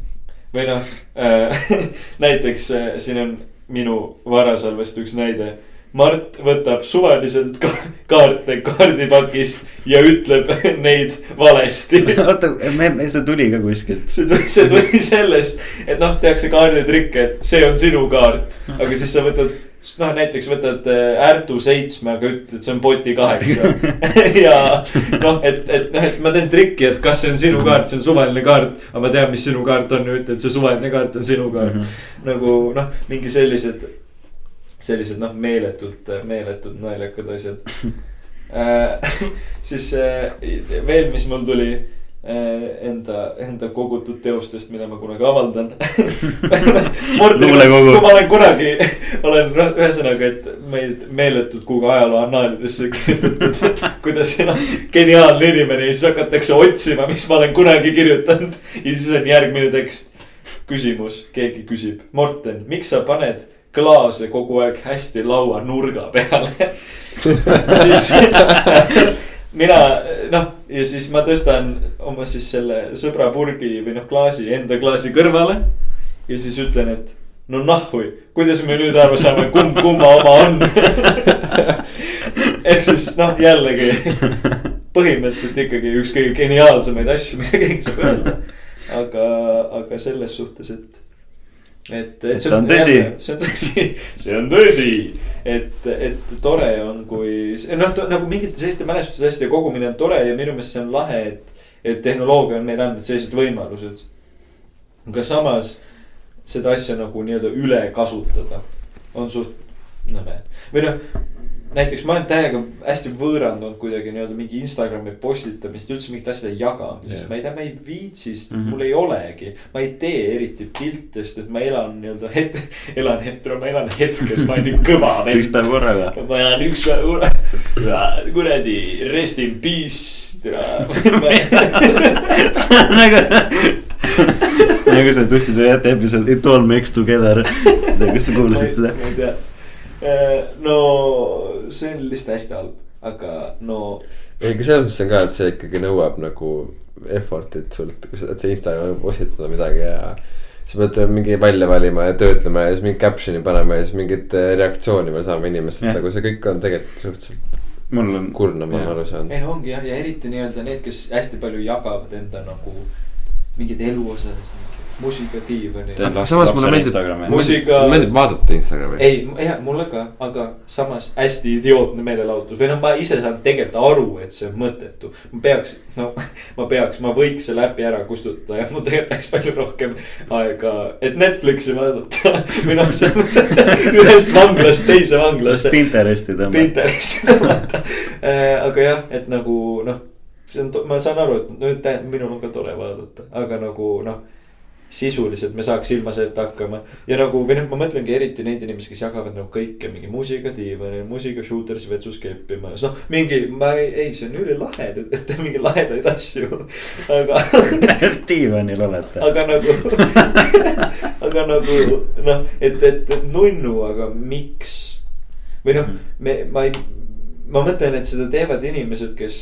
Speaker 1: või noh äh, näiteks äh, siin on minu varasalvest üks näide. Mart võtab suvaliselt ka kaarte kaardipakist ja ütleb neid valesti.
Speaker 2: oota, me, me, see tuli ka kuskilt.
Speaker 1: see tuli, see tuli sellest, et noh, tehakse kaarditrikke, et see on sinu kaart, aga siis sa võtad noh, näiteks võtad äh, Ärtu seitsme, aga ütled, see on poti kaheksa ja noh, et, et noh, et ma teen trikki, et kas see on sinu kaart, see on suvaline kaart. aga ma tean, mis sinu kaart on ja ütled, see suvaline kaart on sinu kaart. -hmm. nagu noh, mingi sellised, sellised noh, meeletud, meeletud naljakad asjad äh, siis äh, veel, mis mul tuli Eh, enda, enda kogutud teostest, mille ma kunagi avaldan kui ma olen kunagi, olen noh, ühesõnaga, et meid meeletud kuhugi ajaloo annaalidesse kirjutatud, kuidas noh, geniaalne inimene ja siis hakatakse otsima, mis ma olen kunagi kirjutanud. ja siis on järgmine tekst. küsimus, keegi küsib, Morten, miks sa paned klaase kogu aeg hästi laua nurga peale siis mina noh, ja siis ma tõstan oma siis selle sõbra purgi või noh, klaasi, enda klaasi kõrvale. ja siis ütlen, et no nahhui, kuidas me nüüd aru saame, kumb kumma oma on ehk siis noh, jällegi põhimõtteliselt ikkagi üks kõige geniaalsemaid asju, mida keegi saab öelda. aga, aga selles suhtes, et et, et
Speaker 2: see on tõsi.
Speaker 1: see on tõsi, see on tõsi, et, et tore on, kui noh, nagu mingite selliste mälestusasjade kogumine on tore ja minu meelest see on lahe, et. et tehnoloogia on meile andnud sellised võimalused. aga samas seda asja nagu nii-öelda üle kasutada on suht nõme või noh näiteks ma olen täiega hästi võõrandunud kuidagi nii-öelda mingi Instagrami postitamist, üldse mingite asjade jagamisest yeah., ma ei tea, ma ei viitsi, sest mm -hmm. mul ei olegi. ma ei tee eriti pilte, sest et ma elan nii-öelda het-, elan hetero, ma elan hetkes, ma olen nii kõva
Speaker 2: vend. üks päev korraga.
Speaker 1: ma elan üks päev korraga, kuradi rest in peace, türa.
Speaker 2: see on nagu nagu see Tussi Sujete episood It all makes together. kas sa kuulasid seda?
Speaker 1: ma ei tea no see on lihtsalt hästi halb, aga no.
Speaker 3: ei, aga selles mõttes on ka, et see ikkagi nõuab nagu effort'it sult, kui sa tahad Instagrami postitada midagi ja. sa pead mingi välja valima ja töötlema ja siis mingi caption'i panema ja siis mingit äh, reaktsiooni veel saama inimestelt, nagu see kõik on tegelikult suhteliselt
Speaker 2: mul on.
Speaker 3: kurnav, ma olen aru saanud.
Speaker 1: ei no ongi jah, ja eriti nii-öelda need, kes hästi palju jagavad enda nagu mingeid eluosasid muusika diivani.
Speaker 3: samas mulle meeldib, muusika. mulle meeldib vaadata Instagrami.
Speaker 1: ei, jah, mulle ka, aga samas hästi idiootne meelelahutus või noh, ma ise saan tegelikult aru, et see on mõttetu. ma peaks, no ma peaks, ma võiks selle äpi ära kustutada ja mul tegelikult läks palju rohkem aega, et Netflixi vaadata või noh, selles mõttes, et ühest vanglast teise vanglasse.
Speaker 2: Pinteresti
Speaker 1: tõmmata. Pinteresti tõmmata, äh, aga jah, et nagu noh see on, ma saan aru, et nüüd minul on ka tore vaadata, aga nagu noh sisuliselt me saaks ilma selleta hakkama. ja nagu, või noh, ma mõtlengi eriti neid inimesi, kes jagavad nagu kõike mingi muusika diivani, muusika shooter'is vetsus keppimas, noh. mingi, ma ei, ei, see on ülilahe, te teete mingi lahedaid asju, aga
Speaker 2: diivanil olete.
Speaker 1: aga nagu aga nagu noh, et, et, et nunnu, aga miks? või noh, me, ma ei, ma mõtlen, et seda teevad inimesed, kes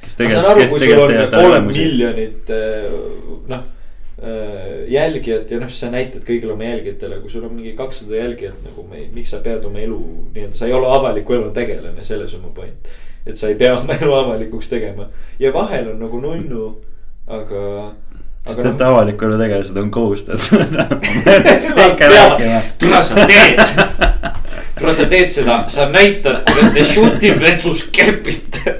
Speaker 1: ma saan aru, kui sul on kolm miljonit eh, noh jälgijat ja noh, sa näitad kõigile oma jälgijatele, kui sul on mingi kakssada jälgijat nagu me, miks sa pead oma elu nii-öelda, sa ei ole avaliku elu tegelane, selles on mu point. et sa ei pea oma elu avalikuks tegema. Ja vahel on nagu nunnu, aga.
Speaker 2: sest et no, avaliku elu tegelased on kohustatud
Speaker 1: tule sa teed, tule sa teed seda, sa näitad, kuidas te shoot'i vetsus kepite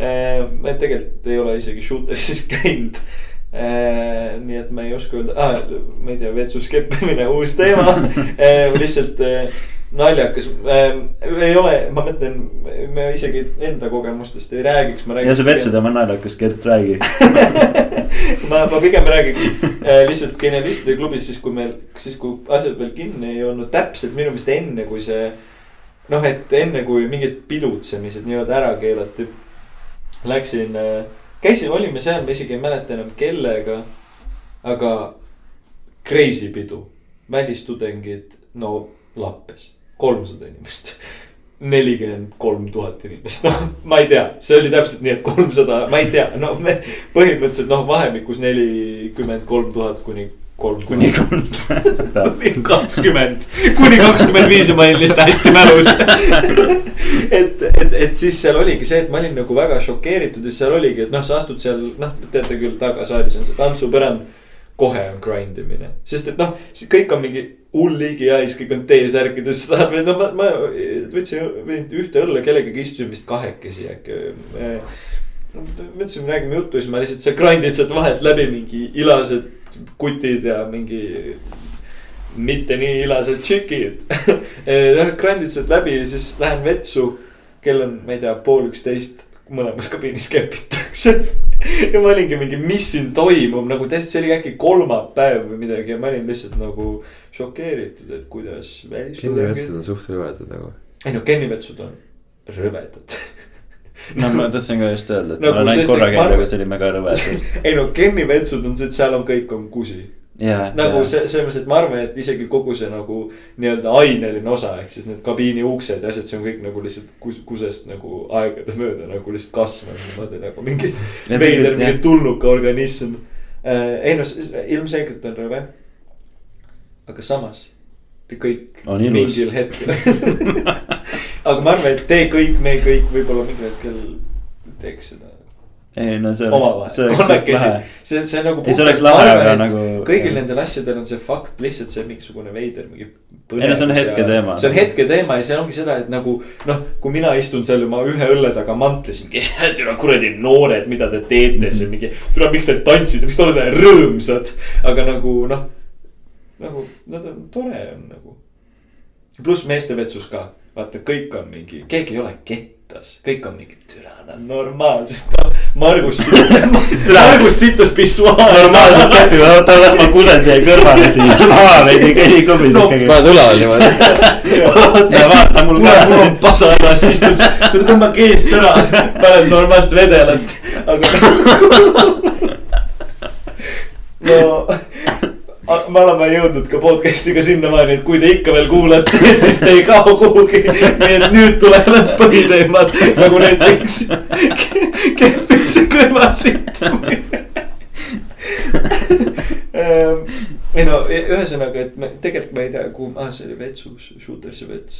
Speaker 1: äh, ma tegelikult ei ole isegi shooter'is käinud. Äh, nii et ma ei oska öelda ah,, ma ei tea, vetsus keppimine, uus teema äh, lihtsalt äh, naljakas ei ole, ma mõtlen, me isegi enda kogemustest ei räägiks, ma räägiks.
Speaker 2: ja see vetsuteema on naljakas, Gert, räägi
Speaker 1: ma, ma pigem räägiks lihtsalt genialistide klubis, siis kui meil, siis kui asjad veel kinni ei olnud täpselt minu meelest enne, kui see. noh, et enne kui mingid pidutsemised nii-öelda ära keelati, läksin äh, käisime, olime seal, ma isegi ei mäleta enam kellega. aga crazy pidu, välistudengid, no lappes, kolmsada inimest. nelikümmend kolm tuhat inimest, noh, ma ei tea, see oli täpselt nii, et kolmsada, ma ei tea, no me põhimõtteliselt noh, vahemikus nelikümmend kolm tuhat kuni kolm.
Speaker 2: kuni kolmsada
Speaker 1: kakskümmend, kuni kakskümmend viis ja ma olin lihtsalt hästi mälus et, et, et siis seal oligi see, et ma olin nagu väga šokeeritud ja seal oligi, et noh, sa astud seal, noh, teate küll, tagasaalis on see tantsupõrand. kohe on grind imine, sest et noh, kõik on mingi hull liigi hais, kõik on T-särkides, sa tahad või no ma, ma võtsin ühte õlle kellegagi istusime vist kahekesi äkki mõtlesime, räägime juttu, siis ma lihtsalt seal grind'id sealt vahelt läbi mingi ilased kutid ja mingi mitte nii ilased tšikid noh, grandid sealt läbi siis lähen vetsu. kell on, ma ei tea, pool üksteist, mõlemas kabiinis kepitakse ja ma olingi mingi, mis siin toimub, nagu täiesti, see oli äkki kolmapäev või midagi ja ma olin lihtsalt nagu šokeeritud, et kuidas.
Speaker 3: gennivetsud on suht rõvedad nagu.
Speaker 1: ei no gennivetsud on rõvedad
Speaker 2: no ma tahtsin ka just öelda, et nagu, ma olen ainult korra käinud, aga see oli mega rõve
Speaker 1: ei no Kenny vetsud on see, et seal on kõik on kusi.
Speaker 2: Yeah,
Speaker 1: nagu yeah. see, selles mõttes, et ma arvan, et isegi kogu see nagu nii-öelda aineline osa, ehk siis need kabiini uksed ja asjad, see on kõik nagu lihtsalt kus, kusest nagu aegade mööda nagu lihtsalt kasvanud niimoodi nagu mingi veider, mingi tulnuka organism äh,. ei no ilmselgelt on rõve. aga samas, te kõik mingil hetkel aga ma arvan, et te kõik, me kõik võib-olla mingil hetkel teeks seda.
Speaker 2: ei no see oleks, see oleks suht lahe.
Speaker 1: see, see nagu.
Speaker 2: ei, see oleks lahe, aga nagu.
Speaker 1: kõigil nendel asjadel on see fakt, lihtsalt see mingisugune veider mingi.
Speaker 2: ei no see on hetketeema.
Speaker 1: see on hetketeema ja see ongi seda, et nagu noh, kui mina istun seal oma ühe õlle taga mantlis mingi. türa kuradi noored, mida te teete see mingi. türa, miks te tantsite, miks te olete rõõmsad, aga nagu noh. nagu, nad on, tore on nagu. pluss meeste vetsus ka vaata, kõik on mingi, keegi ei ole kettas, kõik on mingi türa, nad normaalsed. Margus Margus situs pissuaar.
Speaker 2: normaalselt käpivad, oota las ma kusen teie kõrvale siia, maha veidi kõlikubis
Speaker 3: ikkagi. pane õla niimoodi.
Speaker 2: vaata mul
Speaker 1: ka. mul on pasa hädas, istud, tõmbad keest ära, paned normaalset vedelat, aga. no me oleme jõudnud ka podcast'iga sinnamaani, et kui te ikka veel kuulate, siis te ei kao kuhugi. nii et nüüd tulevad põhiteemad nagu näiteks kehvimise kõrvalsitumine ehm, ei no ühesõnaga, et me tegelikult ma ei tea, kuhu, ah see oli vetsus, Shootersi vets.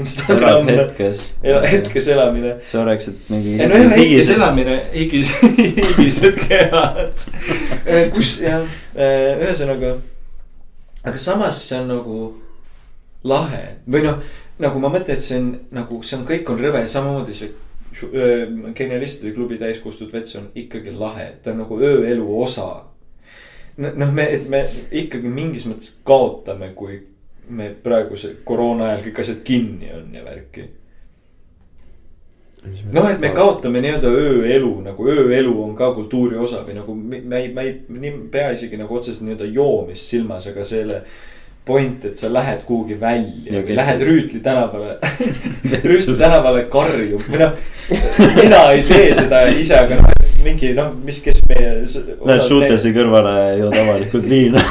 Speaker 1: Instagram.
Speaker 2: hetkes.
Speaker 1: hetkes elamine.
Speaker 2: sa rääkisid mingi.
Speaker 1: ei no jah, hetkes elamine, higis, higised kehad. kus jah, ühesõnaga. Aga samas see on nagu lahe. Või noh, nagu ma mõtlen, et see on nagu, see on, kõik on rõve, samamoodi see genialistide klubi täiskustud vets on ikkagi lahe, ta on nagu ööelu osa. Noh, me, et me ikkagi mingis mõttes kaotame, kui me praeguse koroona ajal kõik asjad kinni on ja värki. Noh, et me kaotame? nii-öelda ööelu nagu ööelu on ka kultuuri osa või nagu me ei, me ei, ei pea isegi nagu otseselt nii-öelda joomist silmas, aga selle point, et sa lähed kuhugi välja või lähed Rüütli tänavale Rüütli tänavale karjuma või noh, mina ei tee seda ise, aga noh, mingi noh, mis, kes meie.
Speaker 2: Lähed Shootersi kõrvale, jood avalikult viina.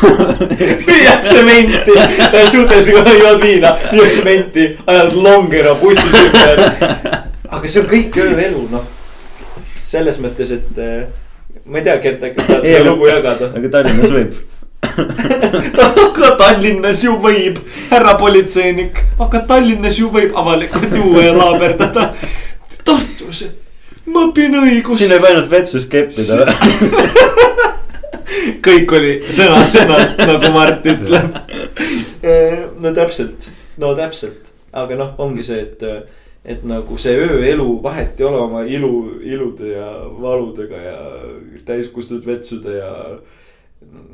Speaker 1: Süüad tsementi, lähed Shootersi kõrvale, jood viina, jood tsementi, ajad longero bussis ümber. Aga see on kõik ööelu, noh. selles mõttes, et eh, ma ei tea, Gert, äkki sa tahad seda lugu jagada?
Speaker 2: aga Tallinnas võib
Speaker 1: aga Tallinnas ju võib, härra politseinik, aga Tallinnas ju võib avalikult juua ja laaberdada. Tartus ma õpin õigust.
Speaker 2: siin võib ainult vetsus keppida
Speaker 1: kõik oli sõna-sõnalt nagu Mart ütleb. no täpselt, no täpselt, aga noh, ongi see, et, et nagu see ööelu vahet ei ole oma ilu, ilude ja valudega ja täiskustunud vetsude ja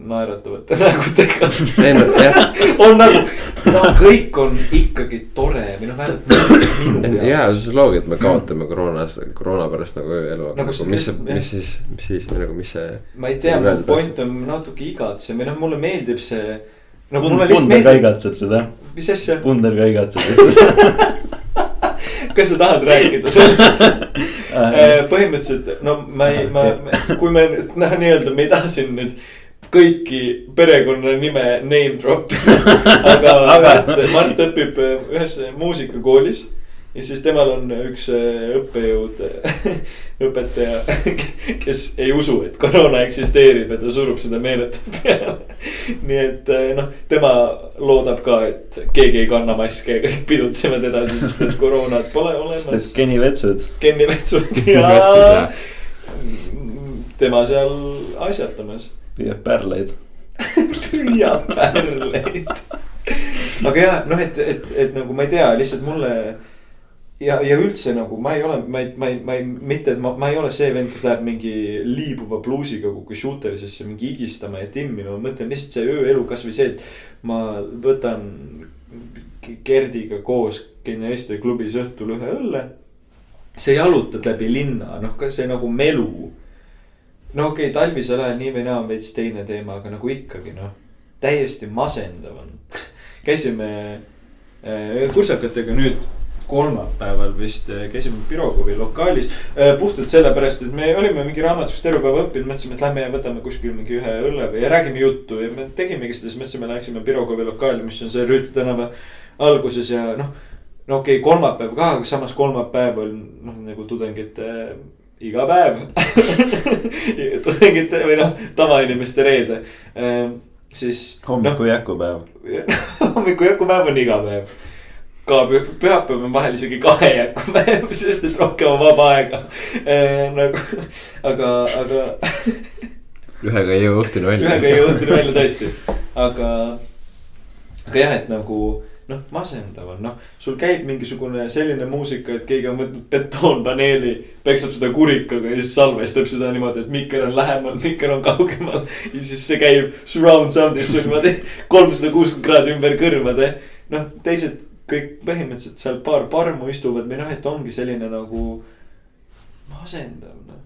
Speaker 1: naeratavate nägudega. on nagu, no kõik on ikkagi tore või noh, vähemalt
Speaker 3: minu jaoks. jaa, see on loogiline, et me kaotame koroonas, koroona pärast nagu ööelu, aga nagu, mis see, mis siis, mis siis või nagu, mis see.
Speaker 1: ma ei tea, mu point on natuke igatsev või noh, mulle meeldib see.
Speaker 2: nagu mulle lihtsalt meeldib. Punder ka igatseb seda.
Speaker 1: mis asja?
Speaker 2: Punder ka igatseb seda
Speaker 1: kas sa tahad rääkida sellest? Äh, põhimõtteliselt, no ma ei, ma, kui me noh, nii-öelda me ei taha siin nüüd kõiki perekonnanime name drop. Aga, aga Mart, Mart õpib äh, ühes muusikakoolis ja siis temal on üks äh, õppejõud, õpetaja, kes ei usu, et koroona eksisteerib ja ta surub seda meeletult peale. nii et äh, noh, tema loodab ka, et keegi ei kanna maske ja kõik pidutsevad edasi, sest et koroonat pole olemas.
Speaker 2: genivetsud.
Speaker 1: genivetsud ja tema seal asjatamas
Speaker 2: püüab pärleid
Speaker 1: püüab pärleid aga ja noh, et, et, et nagu ma ei tea, lihtsalt mulle. Ja, ja üldse nagu ma ei ole, ma ei, ma ei, ma ei, mitte, et ma, ma ei ole see vend, kes läheb mingi liibuva bluusiga kuhugi shooterisesse mingi higistama ja timmima, ma mõtlen lihtsalt see ööelu, kasvõi see, et ma võtan Gerdiga koos genialistide klubis õhtul ühe õlle. sa jalutad läbi linna, noh, ka see nagu melu. No okei okay,, talvisel ajal nii või naa on veits teine teema, aga nagu ikkagi noh, täiesti masendav on. Käisime äh, kursakatega nüüd kolmapäeval vist äh, käisime Pirogovi lokaalis äh,. puhtalt sellepärast, et me olime mingi raamatukogust terve päeva õppinud, mõtlesime, et lähme ja võtame kuskil mingi ühe õlle või ja räägime juttu ja me tegimegi seda, siis mõtlesime, läksime Pirogovi lokaali, mis on seal Rüütli tänava alguses ja noh. no okei okay,, kolmapäev ka, aga samas kolmapäev on noh, nagu tudengite iga päev tudengite või noh, tavainimeste reede siis.
Speaker 2: hommiku no, jäkupäev
Speaker 1: hommiku jäkupäev on iga päev. Ka pühapäev on vahel isegi kahe jäkupäev, sest et rohkem on vaba aega ehm,. nagu, aga, aga
Speaker 3: ühega ei jõua õhtuni välja.
Speaker 1: ühega ei jõua õhtuni välja tõesti, aga, aga jah, et nagu noh, masendav on, noh, sul käib mingisugune selline muusika, et keegi on võtnud betoonpaneeli, peksab seda kurikaga ja siis salvestab seda niimoodi, et mikker on lähemal, mikker on kaugemal. ja siis see käib surround sound'is sul niimoodi kolmsada kuuskümmend kraadi ümber kõrvade. noh, teised kõik põhimõtteliselt seal paar parmu istuvad või noh, et ongi selline nagu masendav noh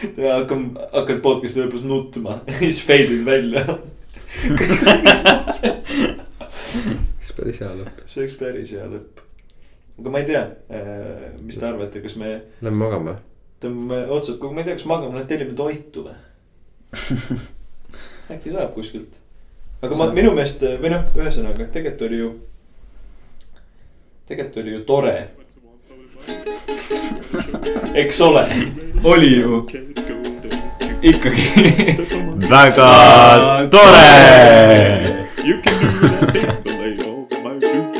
Speaker 1: hakkad, hakkad podcast'i lõpus nutma ja siis fade'id välja
Speaker 3: see oleks päris hea lõpp.
Speaker 1: see oleks päris hea lõpp. aga ma ei tea, äh, mis te arvate, kas me.
Speaker 3: Lähme magama.
Speaker 1: tõmbame otsad kokku, ma ei tea, kas magame, tellime toitu või äkki saab kuskilt. aga ma, minu meelest või noh, ühesõnaga tegelikult oli ju, tegelikult oli ju tore. eks ole, oli ju ikkagi
Speaker 2: väga tore. You can do
Speaker 4: anything but off my shoes.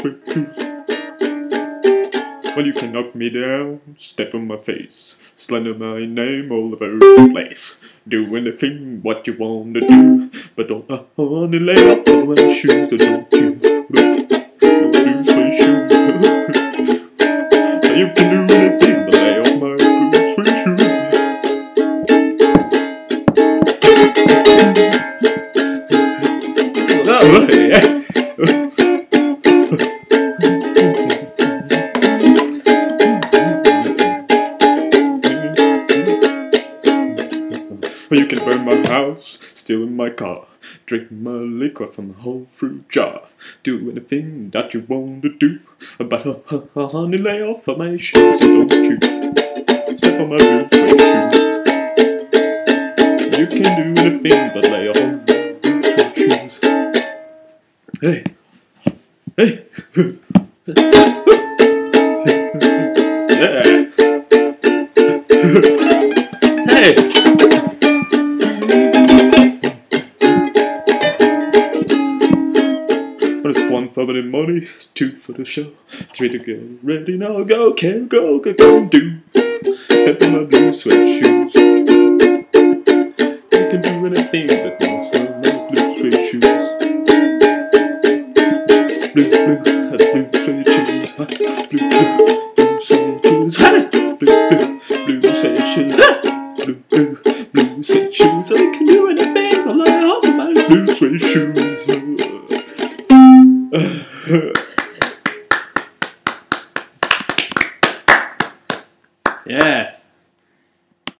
Speaker 4: Well, you can knock me down, step on my face, slander my name all over the place. Do anything what you want to do, but don't uh, only lay off all my shoes, don't you? My car, drink my liquor from a whole fruit jar, do anything that you want to do, but uh, uh, uh, honey, lay off of my shoes, don't you step on my blue suede shoes. You can do anything but lay off my blue suede shoes. Hey, hey. The money, two for the show, three to get ready now. Go, can go, go, go, do. Step in my blue suede shoes. You can do anything but dance on my blue suede shoes. Blue, blue, blue suede shoes. Blue, blue, blue suede shoes. Blue, blue, blue suede shoes. Blue, blue, blue suede shoes. I can do anything but off of my blue suede shoes.